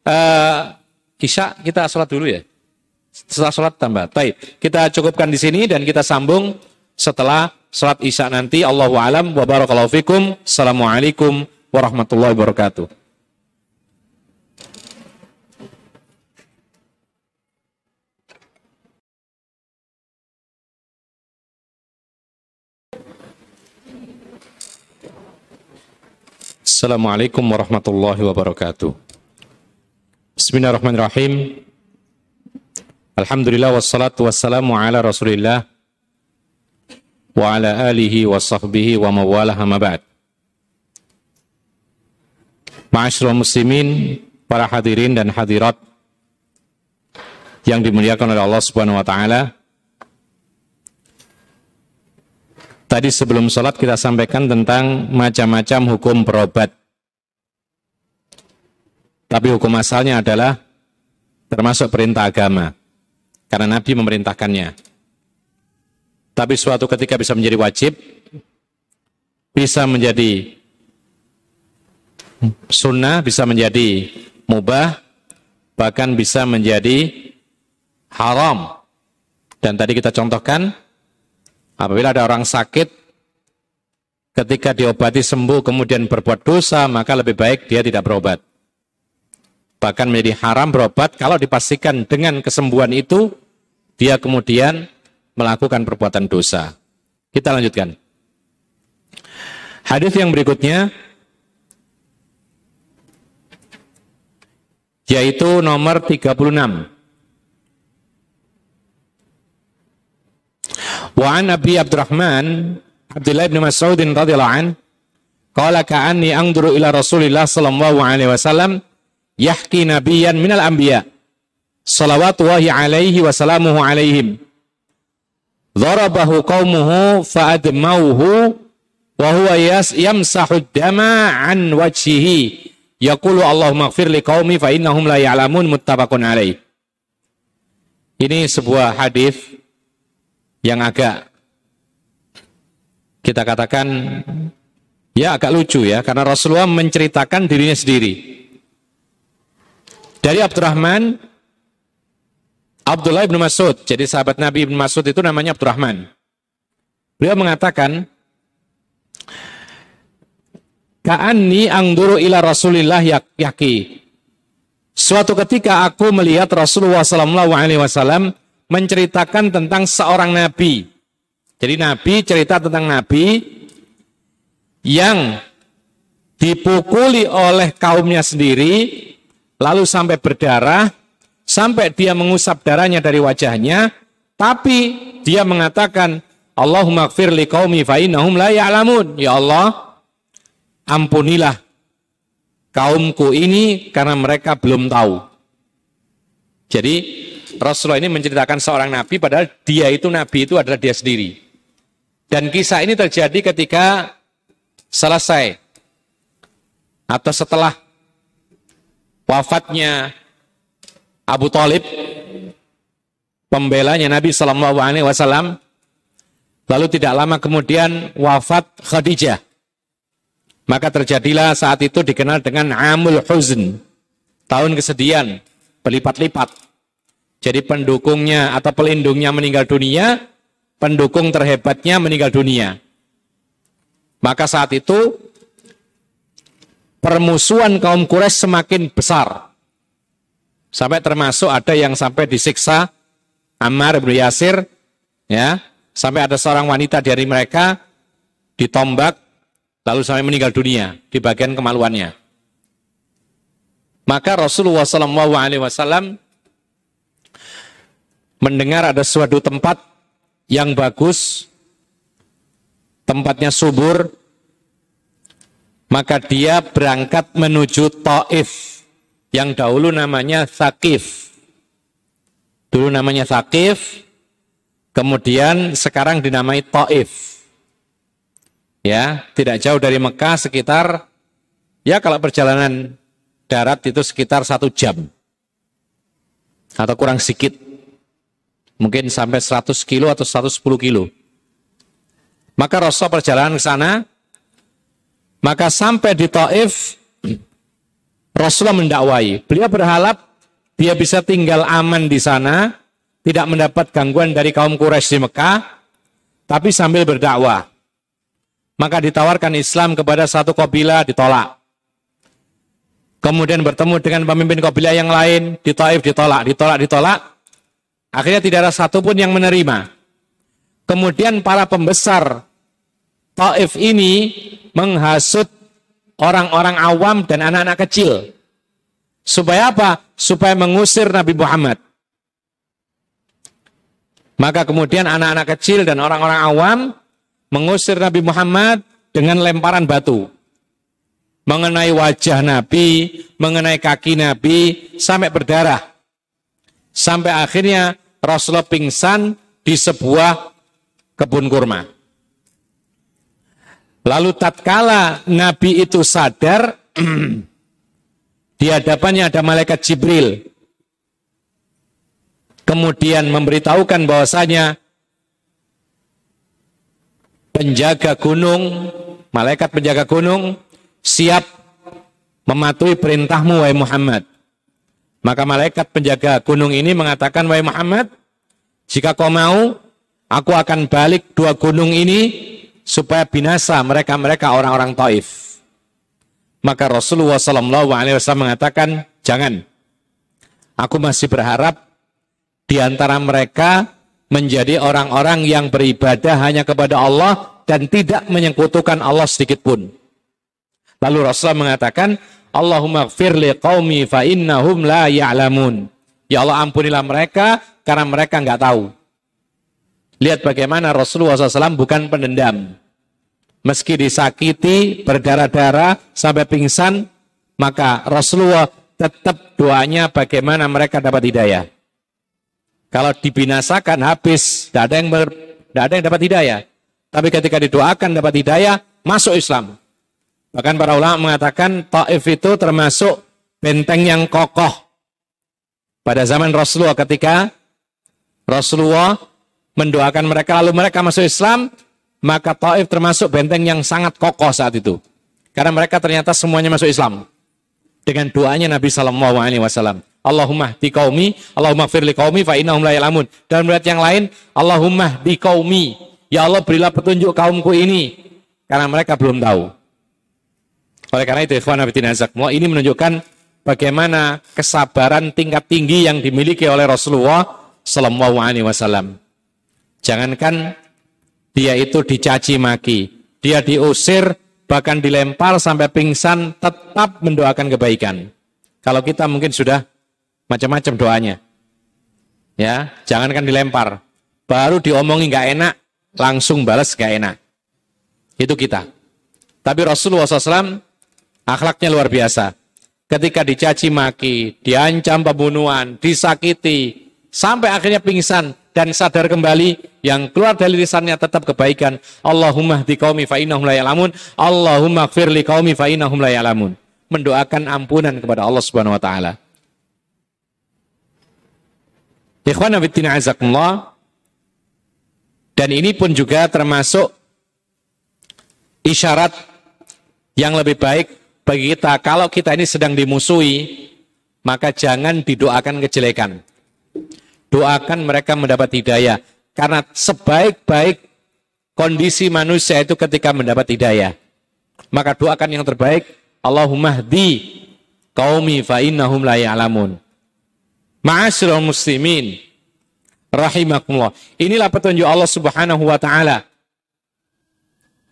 Uh, Isya kita sholat dulu ya. Setelah sholat tambah. Taib. Kita cukupkan di sini dan kita sambung setelah sholat Isya nanti. Allahu alam wa barakallahu fikum. Assalamualaikum warahmatullahi wabarakatuh. Assalamualaikum warahmatullahi wabarakatuh. Bismillahirrahmanirrahim. Alhamdulillah wassalatu wassalamu ala rasulillah wa ala alihi wa sahbihi wa mawalah amma ba'd. Muslimin, para hadirin dan hadirat yang dimuliakan oleh Allah Subhanahu wa taala. Tadi sebelum sholat kita sampaikan tentang macam-macam hukum berobat. Tapi hukum asalnya adalah termasuk perintah agama. Karena Nabi memerintahkannya. Tapi suatu ketika bisa menjadi wajib, bisa menjadi sunnah, bisa menjadi mubah, bahkan bisa menjadi haram. Dan tadi kita contohkan, Apabila ada orang sakit, ketika diobati sembuh kemudian berbuat dosa, maka lebih baik dia tidak berobat. Bahkan menjadi haram berobat kalau dipastikan dengan kesembuhan itu, dia kemudian melakukan perbuatan dosa. Kita lanjutkan. Hadis yang berikutnya yaitu nomor 36. Wa an Abi Abdurrahman Abdullah bin Mas'ud radhiyallahu an qala ka'anni anzuru ila Rasulillah sallallahu alaihi wasallam yahki nabiyyan minal anbiya salawatullahi alaihi wa salamuhu alaihim Dharabahu qaumuhu fa'admauhu wa huwa yamsahu dama an wajhihi yaqulu Allahumma ighfir li qaumi fa innahum la ya'lamun muttafaqun alaih Ini sebuah hadis yang agak kita katakan ya agak lucu ya karena Rasulullah menceritakan dirinya sendiri. Dari Abdurrahman Abdullah bin Mas'ud. Jadi sahabat Nabi bin Mas'ud itu namanya Abdurrahman. Beliau mengatakan Ka'anni angduru ila Rasulillah yaki. Suatu ketika aku melihat Rasulullah sallallahu menceritakan tentang seorang nabi. Jadi Nabi cerita tentang Nabi yang dipukuli oleh kaumnya sendiri, lalu sampai berdarah, sampai dia mengusap darahnya dari wajahnya, tapi dia mengatakan, Allahumma gfir li qaumi fa innahum la ya'lamun. Ya Allah, ampunilah kaumku ini karena mereka belum tahu. Jadi Rasulullah ini menceritakan seorang nabi padahal dia itu nabi itu adalah dia sendiri. Dan kisah ini terjadi ketika selesai atau setelah wafatnya Abu Talib, pembelanya Nabi Shallallahu Alaihi Wasallam, lalu tidak lama kemudian wafat Khadijah. Maka terjadilah saat itu dikenal dengan Amul Huzn, tahun kesedihan, berlipat-lipat. Jadi pendukungnya atau pelindungnya meninggal dunia, pendukung terhebatnya meninggal dunia. Maka saat itu permusuhan kaum Quraisy semakin besar. Sampai termasuk ada yang sampai disiksa Ammar bin Yasir ya, sampai ada seorang wanita dari mereka ditombak lalu sampai meninggal dunia di bagian kemaluannya. Maka Rasulullah SAW mendengar ada suatu tempat yang bagus, tempatnya subur, maka dia berangkat menuju Taif yang dahulu namanya Thaqif. Dulu namanya Thaqif, kemudian sekarang dinamai Taif. Ya, tidak jauh dari Mekah sekitar ya kalau perjalanan darat itu sekitar satu jam atau kurang sedikit mungkin sampai 100 kilo atau 110 kilo. Maka Rasul perjalanan ke sana, maka sampai di Taif, Rasulullah mendakwai. Beliau berharap dia bisa tinggal aman di sana, tidak mendapat gangguan dari kaum Quraisy di Mekah, tapi sambil berdakwah. Maka ditawarkan Islam kepada satu kabilah ditolak. Kemudian bertemu dengan pemimpin kabilah yang lain di Taif ditolak, ditolak, ditolak. Akhirnya tidak ada satupun yang menerima. Kemudian para pembesar Taif ini menghasut orang-orang awam dan anak-anak kecil. Supaya apa? Supaya mengusir Nabi Muhammad. Maka kemudian anak-anak kecil dan orang-orang awam mengusir Nabi Muhammad dengan lemparan batu. Mengenai wajah Nabi, mengenai kaki Nabi, sampai berdarah. Sampai akhirnya Rasulullah pingsan di sebuah kebun kurma. Lalu tatkala Nabi itu sadar, di hadapannya ada malaikat Jibril. Kemudian memberitahukan bahwasanya penjaga gunung, malaikat penjaga gunung siap mematuhi perintahmu wahai Muhammad. Maka malaikat penjaga gunung ini mengatakan, Wahai Muhammad, jika kau mau, aku akan balik dua gunung ini supaya binasa mereka-mereka orang-orang Taif. Maka Rasulullah SAW mengatakan, jangan. Aku masih berharap di antara mereka menjadi orang-orang yang beribadah hanya kepada Allah dan tidak menyekutukan Allah sedikit pun. Lalu Rasulullah mengatakan, Allahumma gfir li qaumi fa innahum la ya'lamun. Ya Allah ampunilah mereka karena mereka nggak tahu. Lihat bagaimana Rasulullah SAW bukan pendendam. Meski disakiti, berdarah-darah, sampai pingsan, maka Rasulullah tetap doanya bagaimana mereka dapat hidayah. Kalau dibinasakan habis, tidak ada yang ber, tidak ada yang dapat hidayah. Tapi ketika didoakan dapat hidayah, masuk Islam. Bahkan para ulama mengatakan Taif itu termasuk benteng yang kokoh. Pada zaman Rasulullah ketika Rasulullah mendoakan mereka lalu mereka masuk Islam maka Taif termasuk benteng yang sangat kokoh saat itu. Karena mereka ternyata semuanya masuk Islam. Dengan doanya Nabi Wasallam. Allahumma di kaumi Allahumma firli kaumi fa innahum la dan berat yang lain Allahumma di kaumi ya Allah berilah petunjuk kaumku ini. Karena mereka belum tahu oleh karena itu, ikhwan Abidin ini menunjukkan bagaimana kesabaran tingkat tinggi yang dimiliki oleh Rasulullah Sallallahu Alaihi Wasallam. Jangankan dia itu dicaci maki, dia diusir, bahkan dilempar sampai pingsan, tetap mendoakan kebaikan. Kalau kita mungkin sudah macam-macam doanya. Ya, jangankan dilempar, baru diomongi nggak enak, langsung balas nggak enak. Itu kita. Tapi Rasulullah SAW akhlaknya luar biasa. Ketika dicaci maki, diancam pembunuhan, disakiti, sampai akhirnya pingsan dan sadar kembali, yang keluar dari lisannya tetap kebaikan. Allahumma hdi qaumi fa innahum la ya'lamun. Allahumma ighfir li qaumi fa innahum la ya'lamun. Mendoakan ampunan kepada Allah Subhanahu wa taala. Ikhwan fillah azakumullah. Dan ini pun juga termasuk isyarat yang lebih baik bagi kita, kalau kita ini sedang dimusuhi, maka jangan didoakan kejelekan. Doakan mereka mendapat hidayah. Karena sebaik-baik kondisi manusia itu ketika mendapat hidayah. Maka doakan yang terbaik, Allahumma hdi qaumi fa innahum la ya'lamun. Muslimin rahimakumullah. Inilah petunjuk Allah Subhanahu wa taala.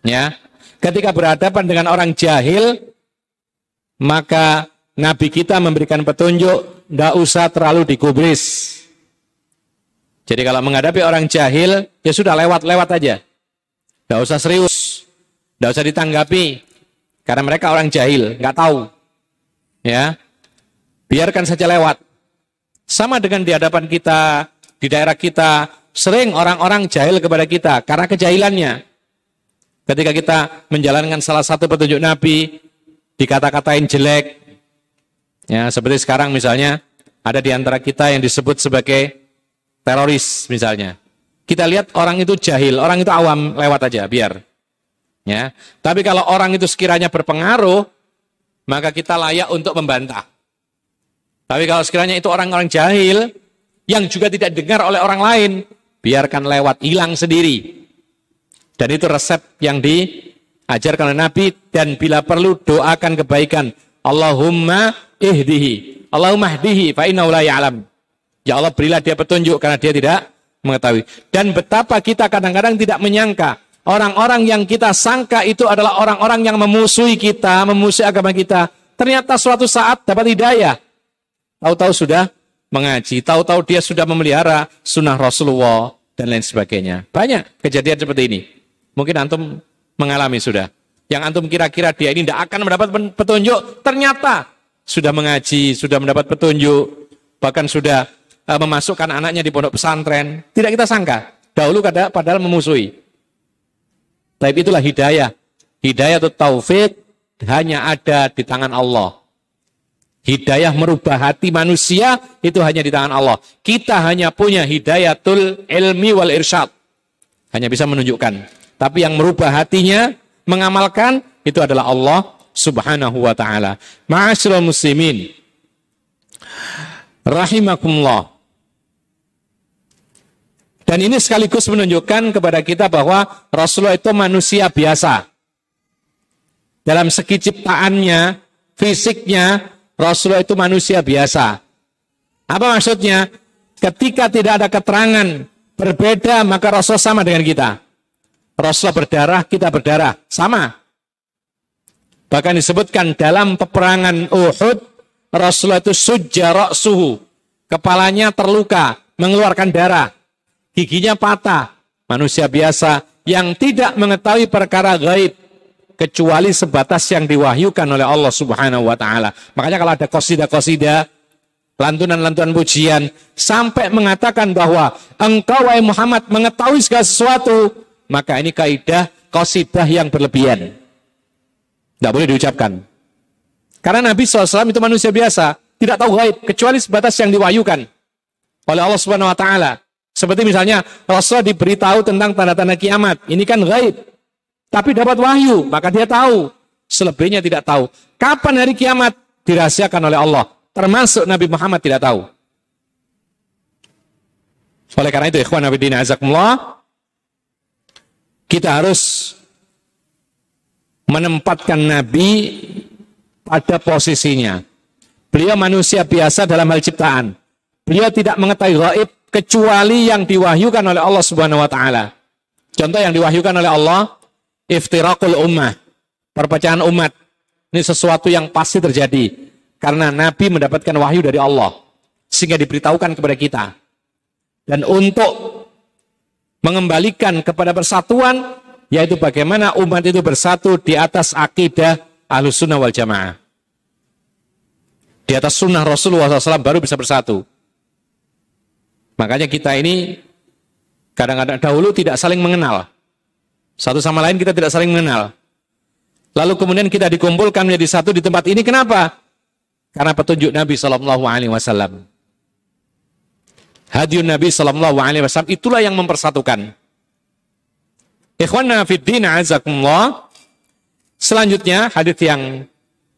Ya. Ketika berhadapan dengan orang jahil, maka Nabi kita memberikan petunjuk, tidak usah terlalu digubris. Jadi kalau menghadapi orang jahil, ya sudah lewat-lewat aja. Tidak usah serius, tidak usah ditanggapi. Karena mereka orang jahil, nggak tahu. Ya, biarkan saja lewat. Sama dengan di hadapan kita, di daerah kita, sering orang-orang jahil kepada kita karena kejahilannya. Ketika kita menjalankan salah satu petunjuk Nabi, dikata-katain jelek. Ya, seperti sekarang misalnya ada di antara kita yang disebut sebagai teroris misalnya. Kita lihat orang itu jahil, orang itu awam lewat aja biar. Ya. Tapi kalau orang itu sekiranya berpengaruh, maka kita layak untuk membantah. Tapi kalau sekiranya itu orang-orang jahil yang juga tidak dengar oleh orang lain, biarkan lewat, hilang sendiri. Dan itu resep yang di ajarkan oleh Nabi dan bila perlu doakan kebaikan. Allahumma ihdihi. Allahumma ihdihi fa innahu la ya'lam. Ya Allah berilah dia petunjuk karena dia tidak mengetahui. Dan betapa kita kadang-kadang tidak menyangka orang-orang yang kita sangka itu adalah orang-orang yang memusuhi kita, memusuhi agama kita. Ternyata suatu saat dapat hidayah. Tahu-tahu sudah mengaji, tahu-tahu dia sudah memelihara sunnah Rasulullah dan lain sebagainya. Banyak kejadian seperti ini. Mungkin antum mengalami sudah. Yang antum kira-kira dia ini tidak akan mendapat petunjuk, ternyata sudah mengaji, sudah mendapat petunjuk, bahkan sudah uh, memasukkan anaknya di pondok pesantren. Tidak kita sangka. Dahulu kada, padahal memusuhi. Tapi itulah hidayah. Hidayah atau taufik hanya ada di tangan Allah. Hidayah merubah hati manusia itu hanya di tangan Allah. Kita hanya punya hidayatul ilmi wal irsyad. Hanya bisa menunjukkan. Tapi yang merubah hatinya mengamalkan itu adalah Allah Subhanahu wa taala. Ma'asyiral muslimin rahimakumullah. Dan ini sekaligus menunjukkan kepada kita bahwa Rasulullah itu manusia biasa. Dalam segi ciptaannya, fisiknya, Rasulullah itu manusia biasa. Apa maksudnya? Ketika tidak ada keterangan berbeda, maka Rasul sama dengan kita. Rasulullah berdarah, kita berdarah. Sama. Bahkan disebutkan dalam peperangan Uhud, Rasulullah itu sujarok suhu. Kepalanya terluka, mengeluarkan darah. Giginya patah. Manusia biasa yang tidak mengetahui perkara gaib. Kecuali sebatas yang diwahyukan oleh Allah subhanahu wa ta'ala. Makanya kalau ada kosida-kosida, lantunan-lantunan pujian, sampai mengatakan bahwa engkau wahai Muhammad mengetahui segala sesuatu, maka ini kaidah kosidah yang berlebihan. Tidak boleh diucapkan. Karena Nabi SAW itu manusia biasa, tidak tahu gaib, kecuali sebatas yang diwayukan oleh Allah Subhanahu Wa Taala. Seperti misalnya Rasul diberitahu tentang tanda-tanda kiamat, ini kan gaib, tapi dapat wahyu, maka dia tahu. Selebihnya tidak tahu. Kapan hari kiamat dirahasiakan oleh Allah, termasuk Nabi Muhammad tidak tahu. Oleh karena itu, ikhwan Nabi Dina Azakumullah, kita harus menempatkan Nabi pada posisinya. Beliau manusia biasa dalam hal ciptaan. Beliau tidak mengetahui gaib kecuali yang diwahyukan oleh Allah Subhanahu wa taala. Contoh yang diwahyukan oleh Allah, iftirakul ummah, perpecahan umat. Ini sesuatu yang pasti terjadi karena Nabi mendapatkan wahyu dari Allah sehingga diberitahukan kepada kita. Dan untuk mengembalikan kepada persatuan yaitu bagaimana umat itu bersatu di atas akidah ahlus sunnah wal jamaah. Di atas sunnah Rasulullah SAW baru bisa bersatu. Makanya kita ini kadang-kadang dahulu tidak saling mengenal. Satu sama lain kita tidak saling mengenal. Lalu kemudian kita dikumpulkan menjadi satu di tempat ini. Kenapa? Karena petunjuk Nabi Wasallam. Hadiun Nabi Shallallahu Alaihi Wasallam itulah yang mempersatukan. Ikhwana fiddin azakumullah. Selanjutnya hadis yang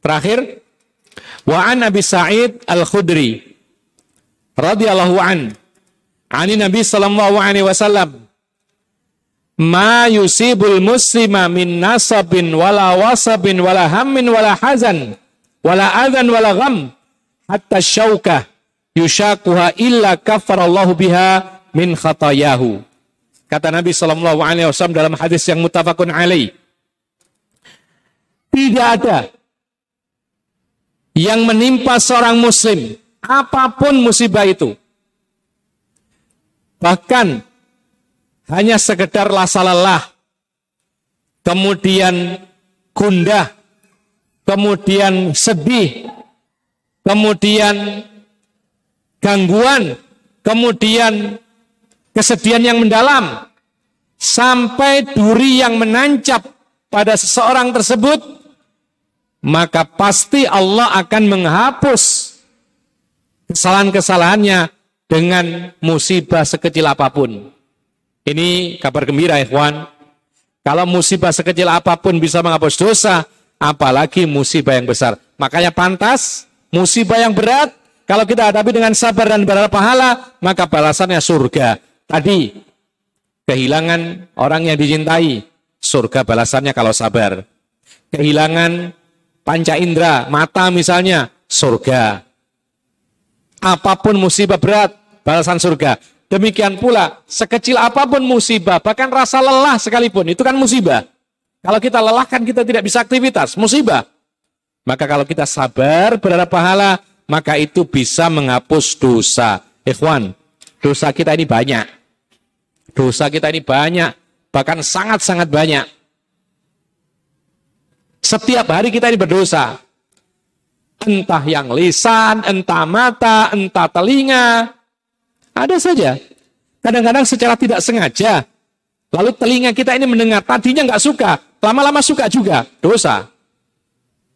terakhir wa an Nabi Sa'id Al-Khudri radhiyallahu an ani Nabi sallallahu alaihi wasallam ma yusibul muslima min nasabin wala wasabin wala hammin wala hazan wala adhan wala gham hatta syaukah yushakuha illa kafarallahu biha min khatayahu Kata Nabi Shallallahu Alaihi Wasallam dalam hadis yang mutafakun alaih, tidak ada yang menimpa seorang muslim apa pun musibah itu. Bahkan hanya sekedar rasa lelah, kemudian gundah, kemudian sedih, kemudian gangguan, kemudian kesedihan yang mendalam, sampai duri yang menancap pada seseorang tersebut, maka pasti Allah akan menghapus kesalahan-kesalahannya dengan musibah sekecil apa pun. Ini kabar gembira, ikhwan. Kalau musibah sekecil apa pun bisa menghapus dosa, apalagi musibah yang besar. Makanya pantas musibah yang berat, kalau kita hadapi dengan sabar dan berharap pahala, maka balasannya surga. Tadi, kehilangan orang yang dicintai, surga balasannya kalau sabar. Kehilangan panca indera, mata misalnya, surga. Apa pun musibah berat, balasan surga. Demikian pula, sekecil apa pun musibah, bahkan rasa lelah sekalipun, itu kan musibah. Kalau kita lelah kan kita tidak bisa aktivitas, musibah. Maka kalau kita sabar, berharap pahala, maka itu bisa menghapus dosa. Ikhwan, Dosa kita ini banyak. Dosa kita ini banyak, bahkan sangat-sangat banyak. Setiap hari kita ini berdosa. Entah yang lisan, entah mata, entah telinga. Ada saja. Kadang-kadang secara tidak sengaja. Lalu telinga kita ini mendengar, tadinya nggak suka, lama-lama suka juga. Dosa.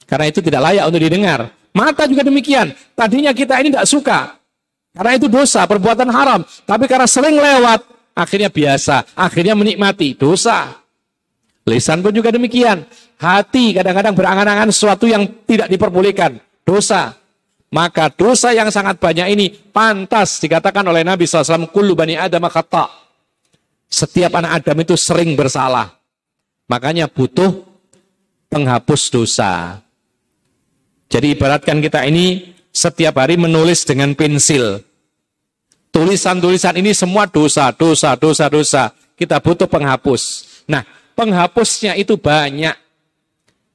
Karena itu tidak layak untuk didengar. Mata juga demikian. Tadinya kita ini tidak suka, karena itu dosa, perbuatan haram. Tapi karena sering lewat, akhirnya biasa, akhirnya menikmati dosa. Lisan pun juga demikian. Hati kadang-kadang berangan-angan sesuatu yang tidak diperbolehkan. Dosa. Maka dosa yang sangat banyak ini pantas dikatakan oleh Nabi SAW, Kullu bani Adam kata. Setiap anak Adam itu sering bersalah. Makanya butuh penghapus dosa. Jadi ibaratkan kita ini setiap hari menulis dengan pensil. Tulisan-tulisan ini semua dosa, dosa, dosa, dosa. Kita butuh penghapus. Nah, penghapusnya itu banyak.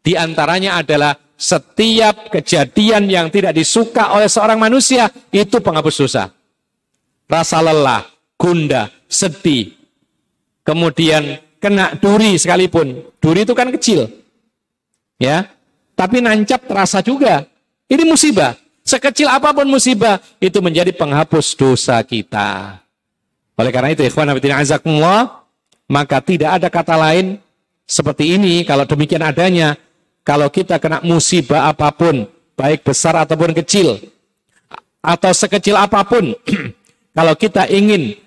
Di antaranya adalah setiap kejadian yang tidak disuka oleh seorang manusia, itu penghapus dosa. Rasa lelah, gundah, sedih. Kemudian kena duri sekalipun. Duri itu kan kecil. Ya, tapi nancap terasa juga. Ini musibah. Sekecil apa pun musibah, itu menjadi penghapus dosa kita. Oleh karena itu, ikhwan azakumullah, maka tidak ada kata lain seperti ini, kalau demikian adanya, kalau kita kena musibah apa pun, baik besar ataupun kecil, atau sekecil apa pun, kalau kita ingin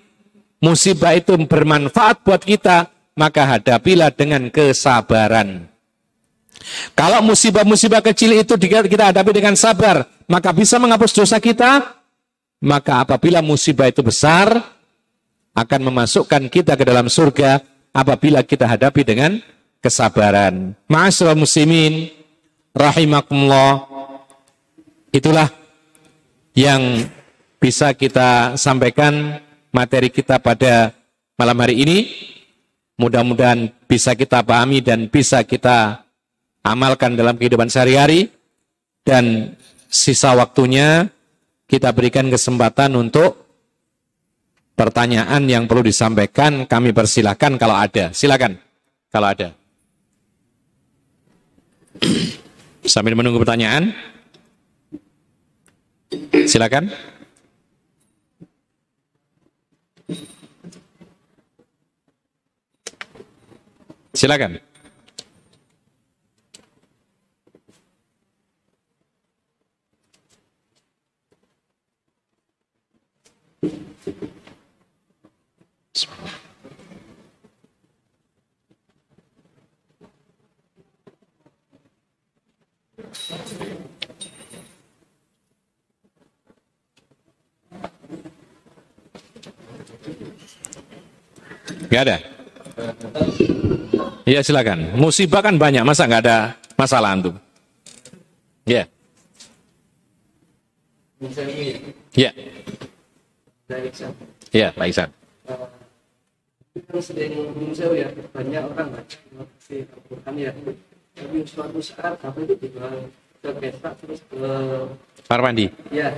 musibah itu bermanfaat buat kita, maka hadapilah dengan kesabaran. Kalau musibah-musibah kecil itu kita hadapi dengan sabar, maka bisa menghapus dosa kita. Maka apabila musibah itu besar, akan memasukkan kita ke dalam surga apabila kita hadapi dengan kesabaran. Ma'asyiral muslimin rahimakumullah. Itulah yang bisa kita sampaikan materi kita pada malam hari ini. mudah-mudahan bisa kita pahami dan bisa kita amalkan dalam kehidupan sehari-hari. Dan sisa waktunya kita berikan kesempatan untuk pertanyaan yang perlu disampaikan. Kami persilahkan kalau ada. Silakan kalau ada. Sambil menunggu pertanyaan. Silakan. Silakan. Gak ada. Iya silakan. Musibah kan banyak, masa nggak ada masalah antum? Ya. Ya. Ya, Pak Iksan. Kan sering ya, banyak orang baca Al-Quran ya. Tapi suatu saat apa itu dijual ke pesta terus ke Farmandi. Ya,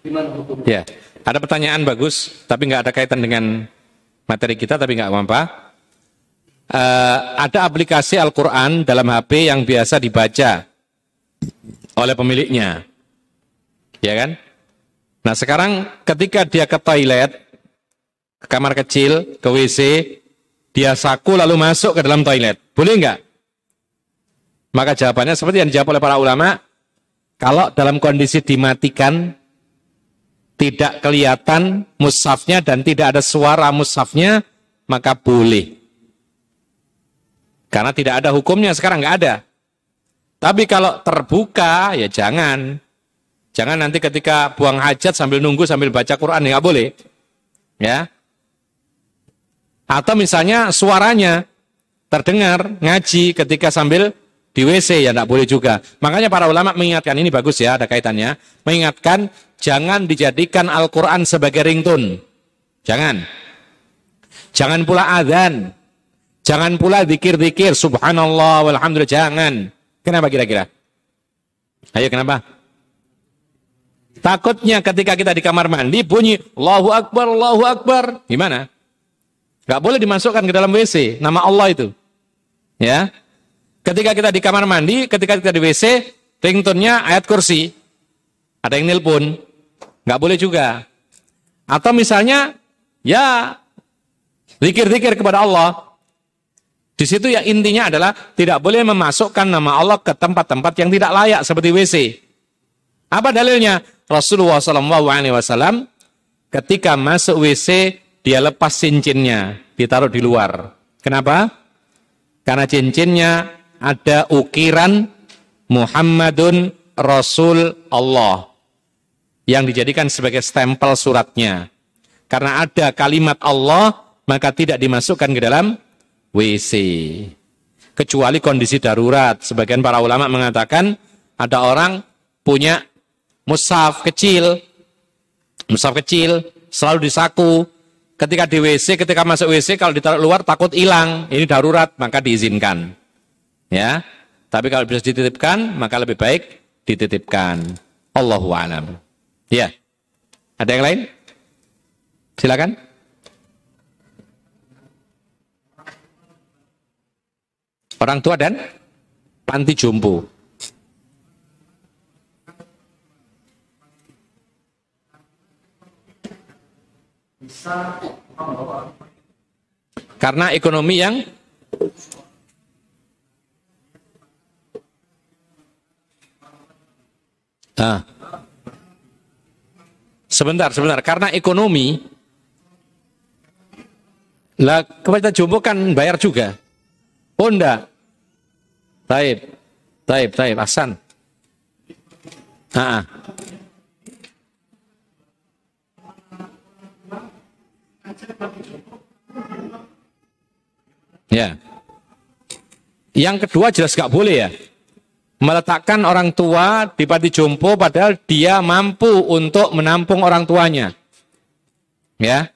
gimana hukumnya? Ya, ada pertanyaan bagus, tapi nggak ada kaitan dengan materi kita, tapi nggak apa-apa uh, ada aplikasi Al-Quran dalam HP yang biasa dibaca oleh pemiliknya. Ya kan? Nah sekarang ketika dia ke toilet, ke kamar kecil, ke WC, dia saku lalu masuk ke dalam toilet. Boleh nggak? Maka jawabannya seperti yang dijawab oleh para ulama, kalau dalam kondisi dimatikan, tidak kelihatan musafnya dan tidak ada suara musafnya, maka boleh. Karena tidak ada hukumnya sekarang nggak ada. Tapi kalau terbuka ya jangan. Jangan nanti ketika buang hajat sambil nunggu sambil baca Quran ya nggak boleh. Ya. Atau misalnya suaranya terdengar ngaji ketika sambil di WC ya tidak boleh juga. Makanya para ulama mengingatkan ini bagus ya ada kaitannya. Mengingatkan jangan dijadikan Al-Quran sebagai ringtone. Jangan. Jangan pula adzan. Jangan pula zikir-zikir subhanallah walhamdulillah jangan. Kenapa kira-kira? Ayo kenapa? Takutnya ketika kita di kamar mandi bunyi Allahu Akbar, Allahu Akbar. Gimana? Gak boleh dimasukkan ke dalam WC nama Allah itu. Ya. Ketika kita di kamar mandi, ketika kita di WC, ringtone-nya ayat kursi. Ada yang nelpon. Gak boleh juga. Atau misalnya, ya, zikir-zikir kepada Allah. Di situ ya intinya adalah tidak boleh memasukkan nama Allah ke tempat-tempat yang tidak layak seperti WC. Apa dalilnya? Rasulullah SAW ketika masuk WC dia lepas cincinnya, ditaruh di luar. Kenapa? Karena cincinnya ada ukiran Muhammadun Rasul Allah yang dijadikan sebagai stempel suratnya. Karena ada kalimat Allah, maka tidak dimasukkan ke dalam WC. Kecuali kondisi darurat. Sebagian para ulama mengatakan ada orang punya musaf kecil, musaf kecil selalu disaku. Ketika di WC, ketika masuk WC kalau ditaruh luar takut hilang. Ini darurat maka diizinkan. Ya. Tapi kalau bisa dititipkan maka lebih baik dititipkan. Allahu a'lam. Ya. Ada yang lain? Silakan. orang tua dan panti jompo. Karena ekonomi yang Ah. Sebentar, sebentar. Karena ekonomi, lah kita jompo kan bayar juga. Oh enggak. Taib. Taib, taib. Hasan. Ah. Ya. Yang kedua jelas gak boleh ya. Meletakkan orang tua di pati jompo padahal dia mampu untuk menampung orang tuanya. Ya.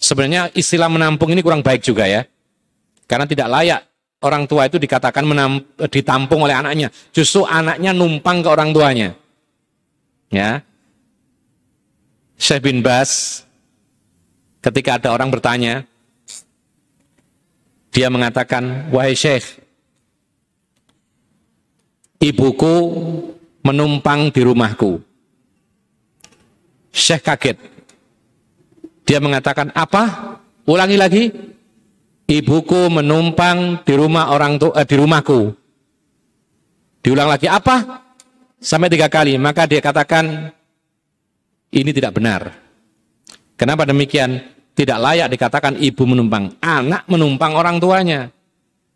Sebenarnya istilah menampung ini kurang baik juga ya. Karena tidak layak orang tua itu dikatakan ditampung oleh anaknya. Justru anaknya numpang ke orang tuanya. Ya. Syekh bin Bas ketika ada orang bertanya dia mengatakan, "Wahai Syekh, ibuku menumpang di rumahku." Syekh kaget. Dia mengatakan, "Apa? Ulangi lagi." Ibuku menumpang di rumah orang tua eh, di rumahku. Diulang lagi, "Apa?" Sampai tiga kali, maka dia katakan, "Ini tidak benar." Kenapa demikian? Tidak layak dikatakan ibu menumpang, anak menumpang orang tuanya.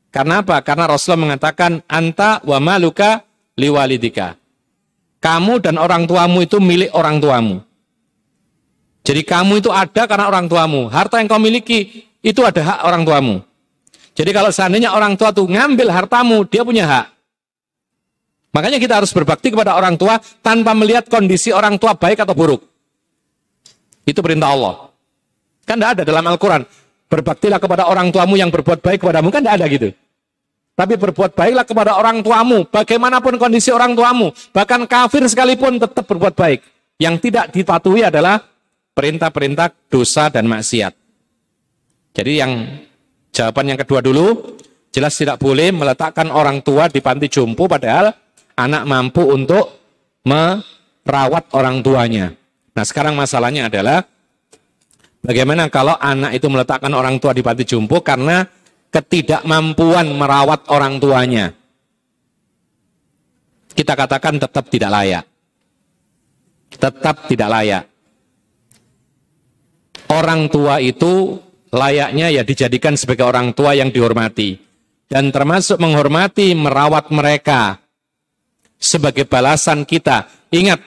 Karena apa? Karena Rasulullah mengatakan, "Anta wa maluka liwalidika." Kamu dan orang tuamu itu milik orang tuamu. Jadi kamu itu ada karena orang tuamu. Harta yang kau miliki itu ada hak orang tuamu. Jadi kalau seandainya orang tua tuh ngambil hartamu, dia punya hak. Makanya kita harus berbakti kepada orang tua tanpa melihat kondisi orang tua baik atau buruk. Itu perintah Allah. Kan tidak ada dalam Al-Quran. Berbaktilah kepada orang tuamu yang berbuat baik kepadamu. Kan tidak ada gitu. Tapi berbuat baiklah kepada orang tuamu. Bagaimanapun kondisi orang tuamu. Bahkan kafir sekalipun tetap berbuat baik. Yang tidak dipatuhi adalah perintah-perintah dosa dan maksiat. Jadi yang jawaban yang kedua dulu, jelas tidak boleh meletakkan orang tua di panti jompo padahal anak mampu untuk merawat orang tuanya. Nah sekarang masalahnya adalah bagaimana kalau anak itu meletakkan orang tua di panti jompo karena ketidakmampuan merawat orang tuanya. Kita katakan tetap tidak layak. Tetap tidak layak orang tua itu layaknya ya dijadikan sebagai orang tua yang dihormati. Dan termasuk menghormati, merawat mereka sebagai balasan kita. Ingat,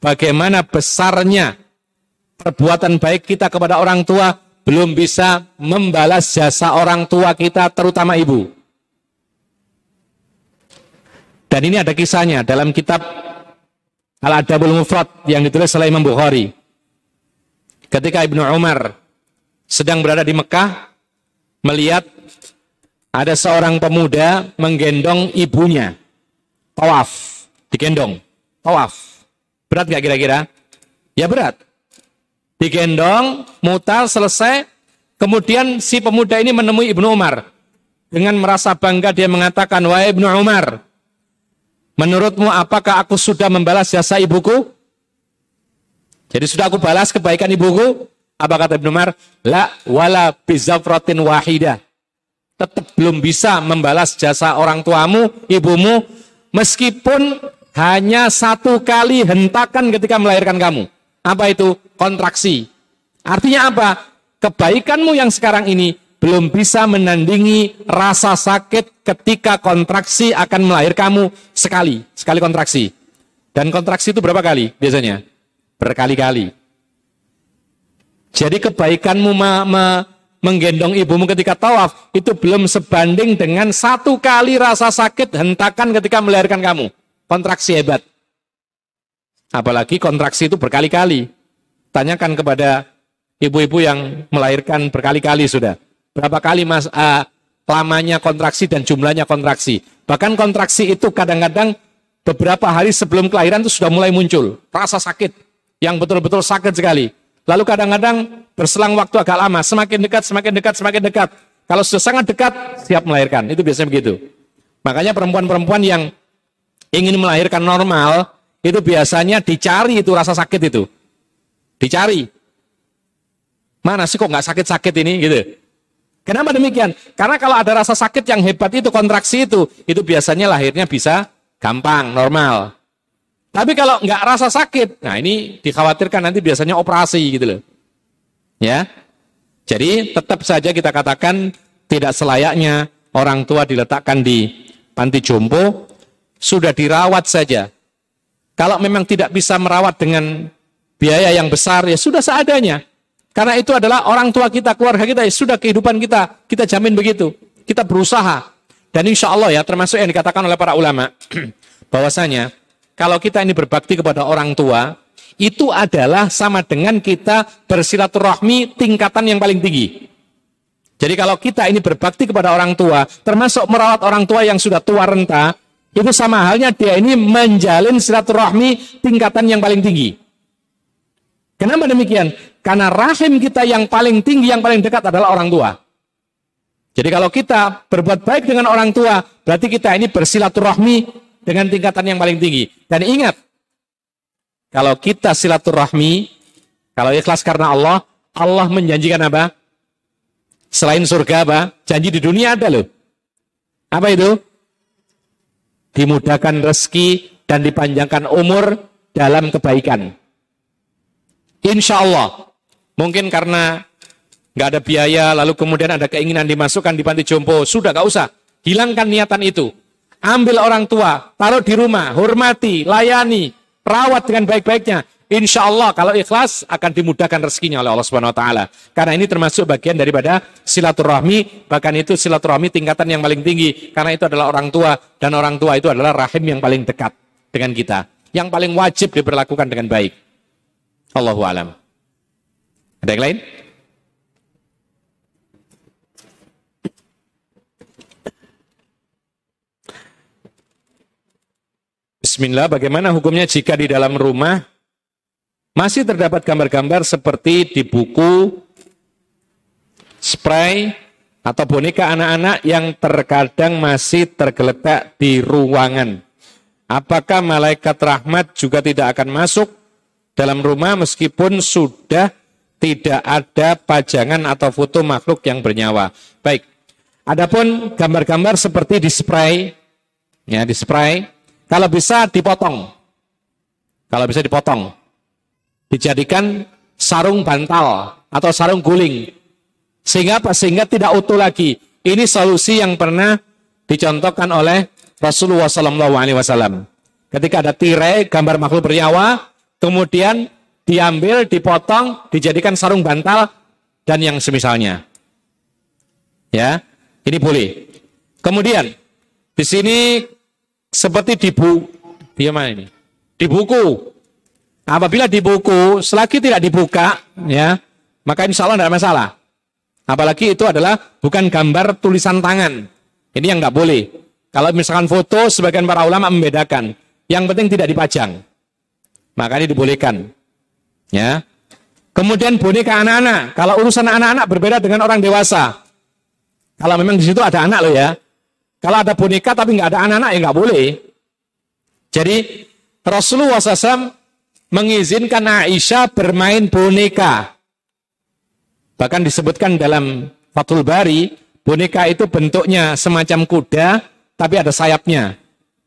bagaimana besarnya perbuatan baik kita kepada orang tua belum bisa membalas jasa orang tua kita, terutama ibu. Dan ini ada kisahnya dalam kitab Al-Adabul Mufrad yang ditulis oleh Imam Bukhari ketika Ibnu Umar sedang berada di Mekah melihat ada seorang pemuda menggendong ibunya tawaf digendong tawaf berat gak kira-kira ya berat digendong mutar selesai kemudian si pemuda ini menemui Ibnu Umar dengan merasa bangga dia mengatakan wahai Ibnu Umar menurutmu apakah aku sudah membalas jasa ibuku jadi sudah aku balas kebaikan ibuku. Apa kata Ibnu Umar? La wala bizafratin wahida. Tetap belum bisa membalas jasa orang tuamu, ibumu, meskipun hanya satu kali hentakan ketika melahirkan kamu. Apa itu? Kontraksi. Artinya apa? Kebaikanmu yang sekarang ini belum bisa menandingi rasa sakit ketika kontraksi akan melahirkan kamu sekali. Sekali kontraksi. Dan kontraksi itu berapa kali biasanya? berkali-kali. Jadi kebaikanmu ma ma menggendong ibumu ketika tawaf itu belum sebanding dengan satu kali rasa sakit hentakan ketika melahirkan kamu. Kontraksi hebat. Apalagi kontraksi itu berkali-kali. Tanyakan kepada ibu-ibu yang melahirkan berkali-kali sudah. Berapa kali mas uh, lamanya kontraksi dan jumlahnya kontraksi. Bahkan kontraksi itu kadang-kadang beberapa hari sebelum kelahiran itu sudah mulai muncul. Rasa sakit yang betul-betul sakit sekali. Lalu kadang-kadang berselang waktu agak lama, semakin dekat, semakin dekat, semakin dekat. Kalau sudah sangat dekat, siap melahirkan. Itu biasanya begitu. Makanya perempuan-perempuan yang ingin melahirkan normal, itu biasanya dicari itu rasa sakit itu. Dicari. Mana sih kok nggak sakit-sakit ini gitu. Kenapa demikian? Karena kalau ada rasa sakit yang hebat itu, kontraksi itu, itu biasanya lahirnya bisa gampang, normal. Tapi kalau nggak rasa sakit, nah ini dikhawatirkan nanti biasanya operasi gitu loh. Ya. Jadi tetap saja kita katakan tidak selayaknya orang tua diletakkan di panti jompo, sudah dirawat saja. Kalau memang tidak bisa merawat dengan biaya yang besar, ya sudah seadanya. Karena itu adalah orang tua kita, keluarga kita, ya sudah kehidupan kita, kita jamin begitu. Kita berusaha. Dan insya Allah ya, termasuk yang dikatakan oleh para ulama, bahwasanya kalau kita ini berbakti kepada orang tua, itu adalah sama dengan kita bersilaturahmi tingkatan yang paling tinggi. Jadi kalau kita ini berbakti kepada orang tua, termasuk merawat orang tua yang sudah tua renta, itu sama halnya dia ini menjalin silaturahmi tingkatan yang paling tinggi. Kenapa demikian? Karena rahim kita yang paling tinggi, yang paling dekat adalah orang tua. Jadi kalau kita berbuat baik dengan orang tua, berarti kita ini bersilaturahmi dengan tingkatan yang paling tinggi. Dan ingat, kalau kita silaturahmi, kalau ikhlas karena Allah, Allah menjanjikan apa? Selain surga apa? Janji di dunia ada loh. Apa itu? Dimudahkan rezeki dan dipanjangkan umur dalam kebaikan. Insya Allah. Mungkin karena nggak ada biaya, lalu kemudian ada keinginan dimasukkan di panti jompo, sudah nggak usah. Hilangkan niatan itu. Ambil orang tua, taruh di rumah, hormati, layani, rawat dengan baik-baiknya. Insya Allah kalau ikhlas akan dimudahkan rezekinya oleh Allah Subhanahu Wa Taala. Karena ini termasuk bagian daripada silaturahmi, bahkan itu silaturahmi tingkatan yang paling tinggi. Karena itu adalah orang tua dan orang tua itu adalah rahim yang paling dekat dengan kita, yang paling wajib diperlakukan dengan baik. Allahu alam. Ada yang lain? Bismillah, bagaimana hukumnya jika di dalam rumah masih terdapat gambar-gambar seperti di buku, spray, atau boneka anak-anak yang terkadang masih tergeletak di ruangan. Apakah malaikat rahmat juga tidak akan masuk dalam rumah meskipun sudah tidak ada pajangan atau foto makhluk yang bernyawa. Baik. Adapun gambar-gambar seperti di spray, ya di spray, kalau bisa dipotong. Kalau bisa dipotong. Dijadikan sarung bantal atau sarung guling. Sehingga? Sehingga tidak utuh lagi. Ini solusi yang pernah dicontohkan oleh Rasulullah SAW. Ketika ada tirai gambar makhluk bernyawa, kemudian diambil, dipotong, dijadikan sarung bantal dan yang semisalnya. Ya, ini boleh. Kemudian di sini seperti di bu, dia mana ini? Di buku. Apabila di buku, selagi tidak dibuka, ya, maka insya Allah tidak masalah. Apalagi itu adalah bukan gambar tulisan tangan. Ini yang nggak boleh. Kalau misalkan foto, sebagian para ulama membedakan. Yang penting tidak dipajang. Maka ini dibolehkan. Ya. Kemudian boneka anak-anak. Kalau urusan anak-anak berbeda dengan orang dewasa. Kalau memang di situ ada anak loh ya. Kalau ada boneka tapi nggak ada anak-anak ya nggak boleh. Jadi Rasulullah SAW mengizinkan Aisyah bermain boneka. Bahkan disebutkan dalam Fathul Bari, boneka itu bentuknya semacam kuda, tapi ada sayapnya.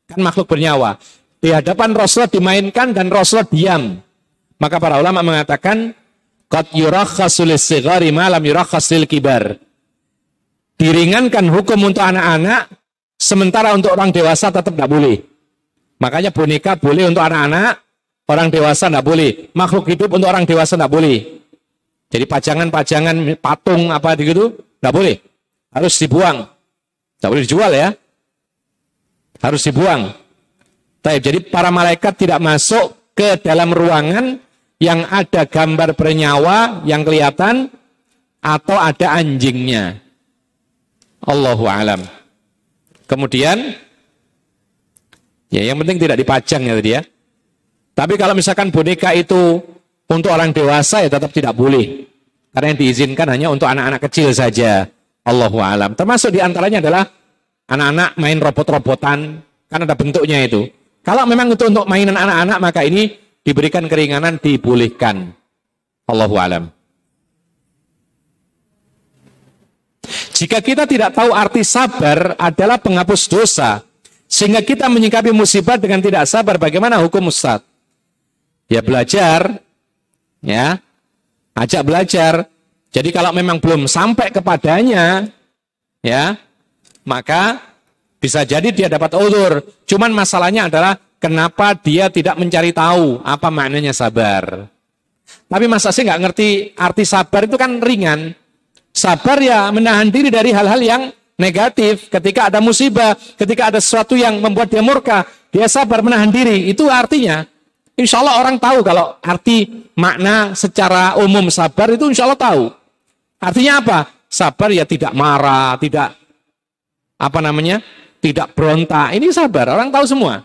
Kan makhluk bernyawa. Di hadapan Rasulullah dimainkan dan Rasulullah diam. Maka para ulama mengatakan, Qad malam kibar. Diringankan hukum untuk anak-anak Sementara untuk orang dewasa tetap tidak boleh. Makanya boneka boleh untuk anak-anak, orang dewasa tidak boleh. Makhluk hidup untuk orang dewasa tidak boleh. Jadi pajangan-pajangan patung apa gitu tidak boleh. Harus dibuang. Tidak boleh dijual ya. Harus dibuang. Jadi para malaikat tidak masuk ke dalam ruangan yang ada gambar bernyawa yang kelihatan atau ada anjingnya. Allahu alam. Kemudian, ya yang penting tidak dipajang ya tadi ya. Tapi kalau misalkan boneka itu untuk orang dewasa ya tetap tidak boleh. Karena yang diizinkan hanya untuk anak-anak kecil saja. Allahu alam. Termasuk di antaranya adalah anak-anak main robot-robotan. Kan ada bentuknya itu. Kalau memang itu untuk mainan anak-anak maka ini diberikan keringanan dibolehkan. Allahu alam. Jika kita tidak tahu arti sabar adalah penghapus dosa, sehingga kita menyikapi musibah dengan tidak sabar, bagaimana hukum Ustaz? Ya belajar, ya, ajak belajar. Jadi kalau memang belum sampai kepadanya, ya, maka bisa jadi dia dapat ulur. Cuman masalahnya adalah kenapa dia tidak mencari tahu apa maknanya sabar. Tapi masa sih nggak ngerti arti sabar itu kan ringan. Sabar ya menahan diri dari hal-hal yang negatif. Ketika ada musibah, ketika ada sesuatu yang membuat dia murka, dia sabar menahan diri. Itu artinya, insya Allah orang tahu kalau arti makna secara umum sabar itu insya Allah tahu. Artinya apa? Sabar ya tidak marah, tidak apa namanya? Tidak berontak. Ini sabar, orang tahu semua.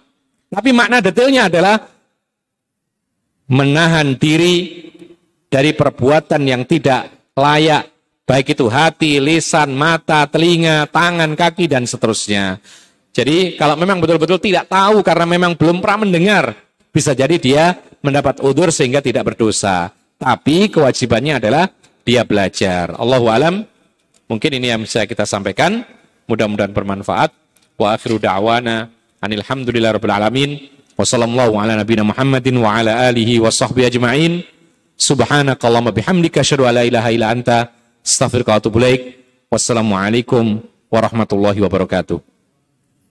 Tapi makna detailnya adalah menahan diri dari perbuatan yang tidak layak, baik itu hati, lisan, mata, telinga, tangan, kaki, dan seterusnya. Jadi kalau memang betul-betul tidak tahu karena memang belum pernah mendengar, bisa jadi dia mendapat udur sehingga tidak berdosa. Tapi kewajibannya adalah dia belajar. Allahu alam. Mungkin ini yang bisa kita sampaikan. Mudah-mudahan bermanfaat. Wa akhiru da'wana anilhamdulillah rabbil alamin. Wassalamualaikum ala nabiyina Muhammadin wa ala alihi wa sahbihi ajma'in. Subhanakallahumma bihamdika asyhadu an la ilaha illa anta astaghfiruka wa atubu ilaik. Wassalamualaikum warahmatullahi wabarakatuh.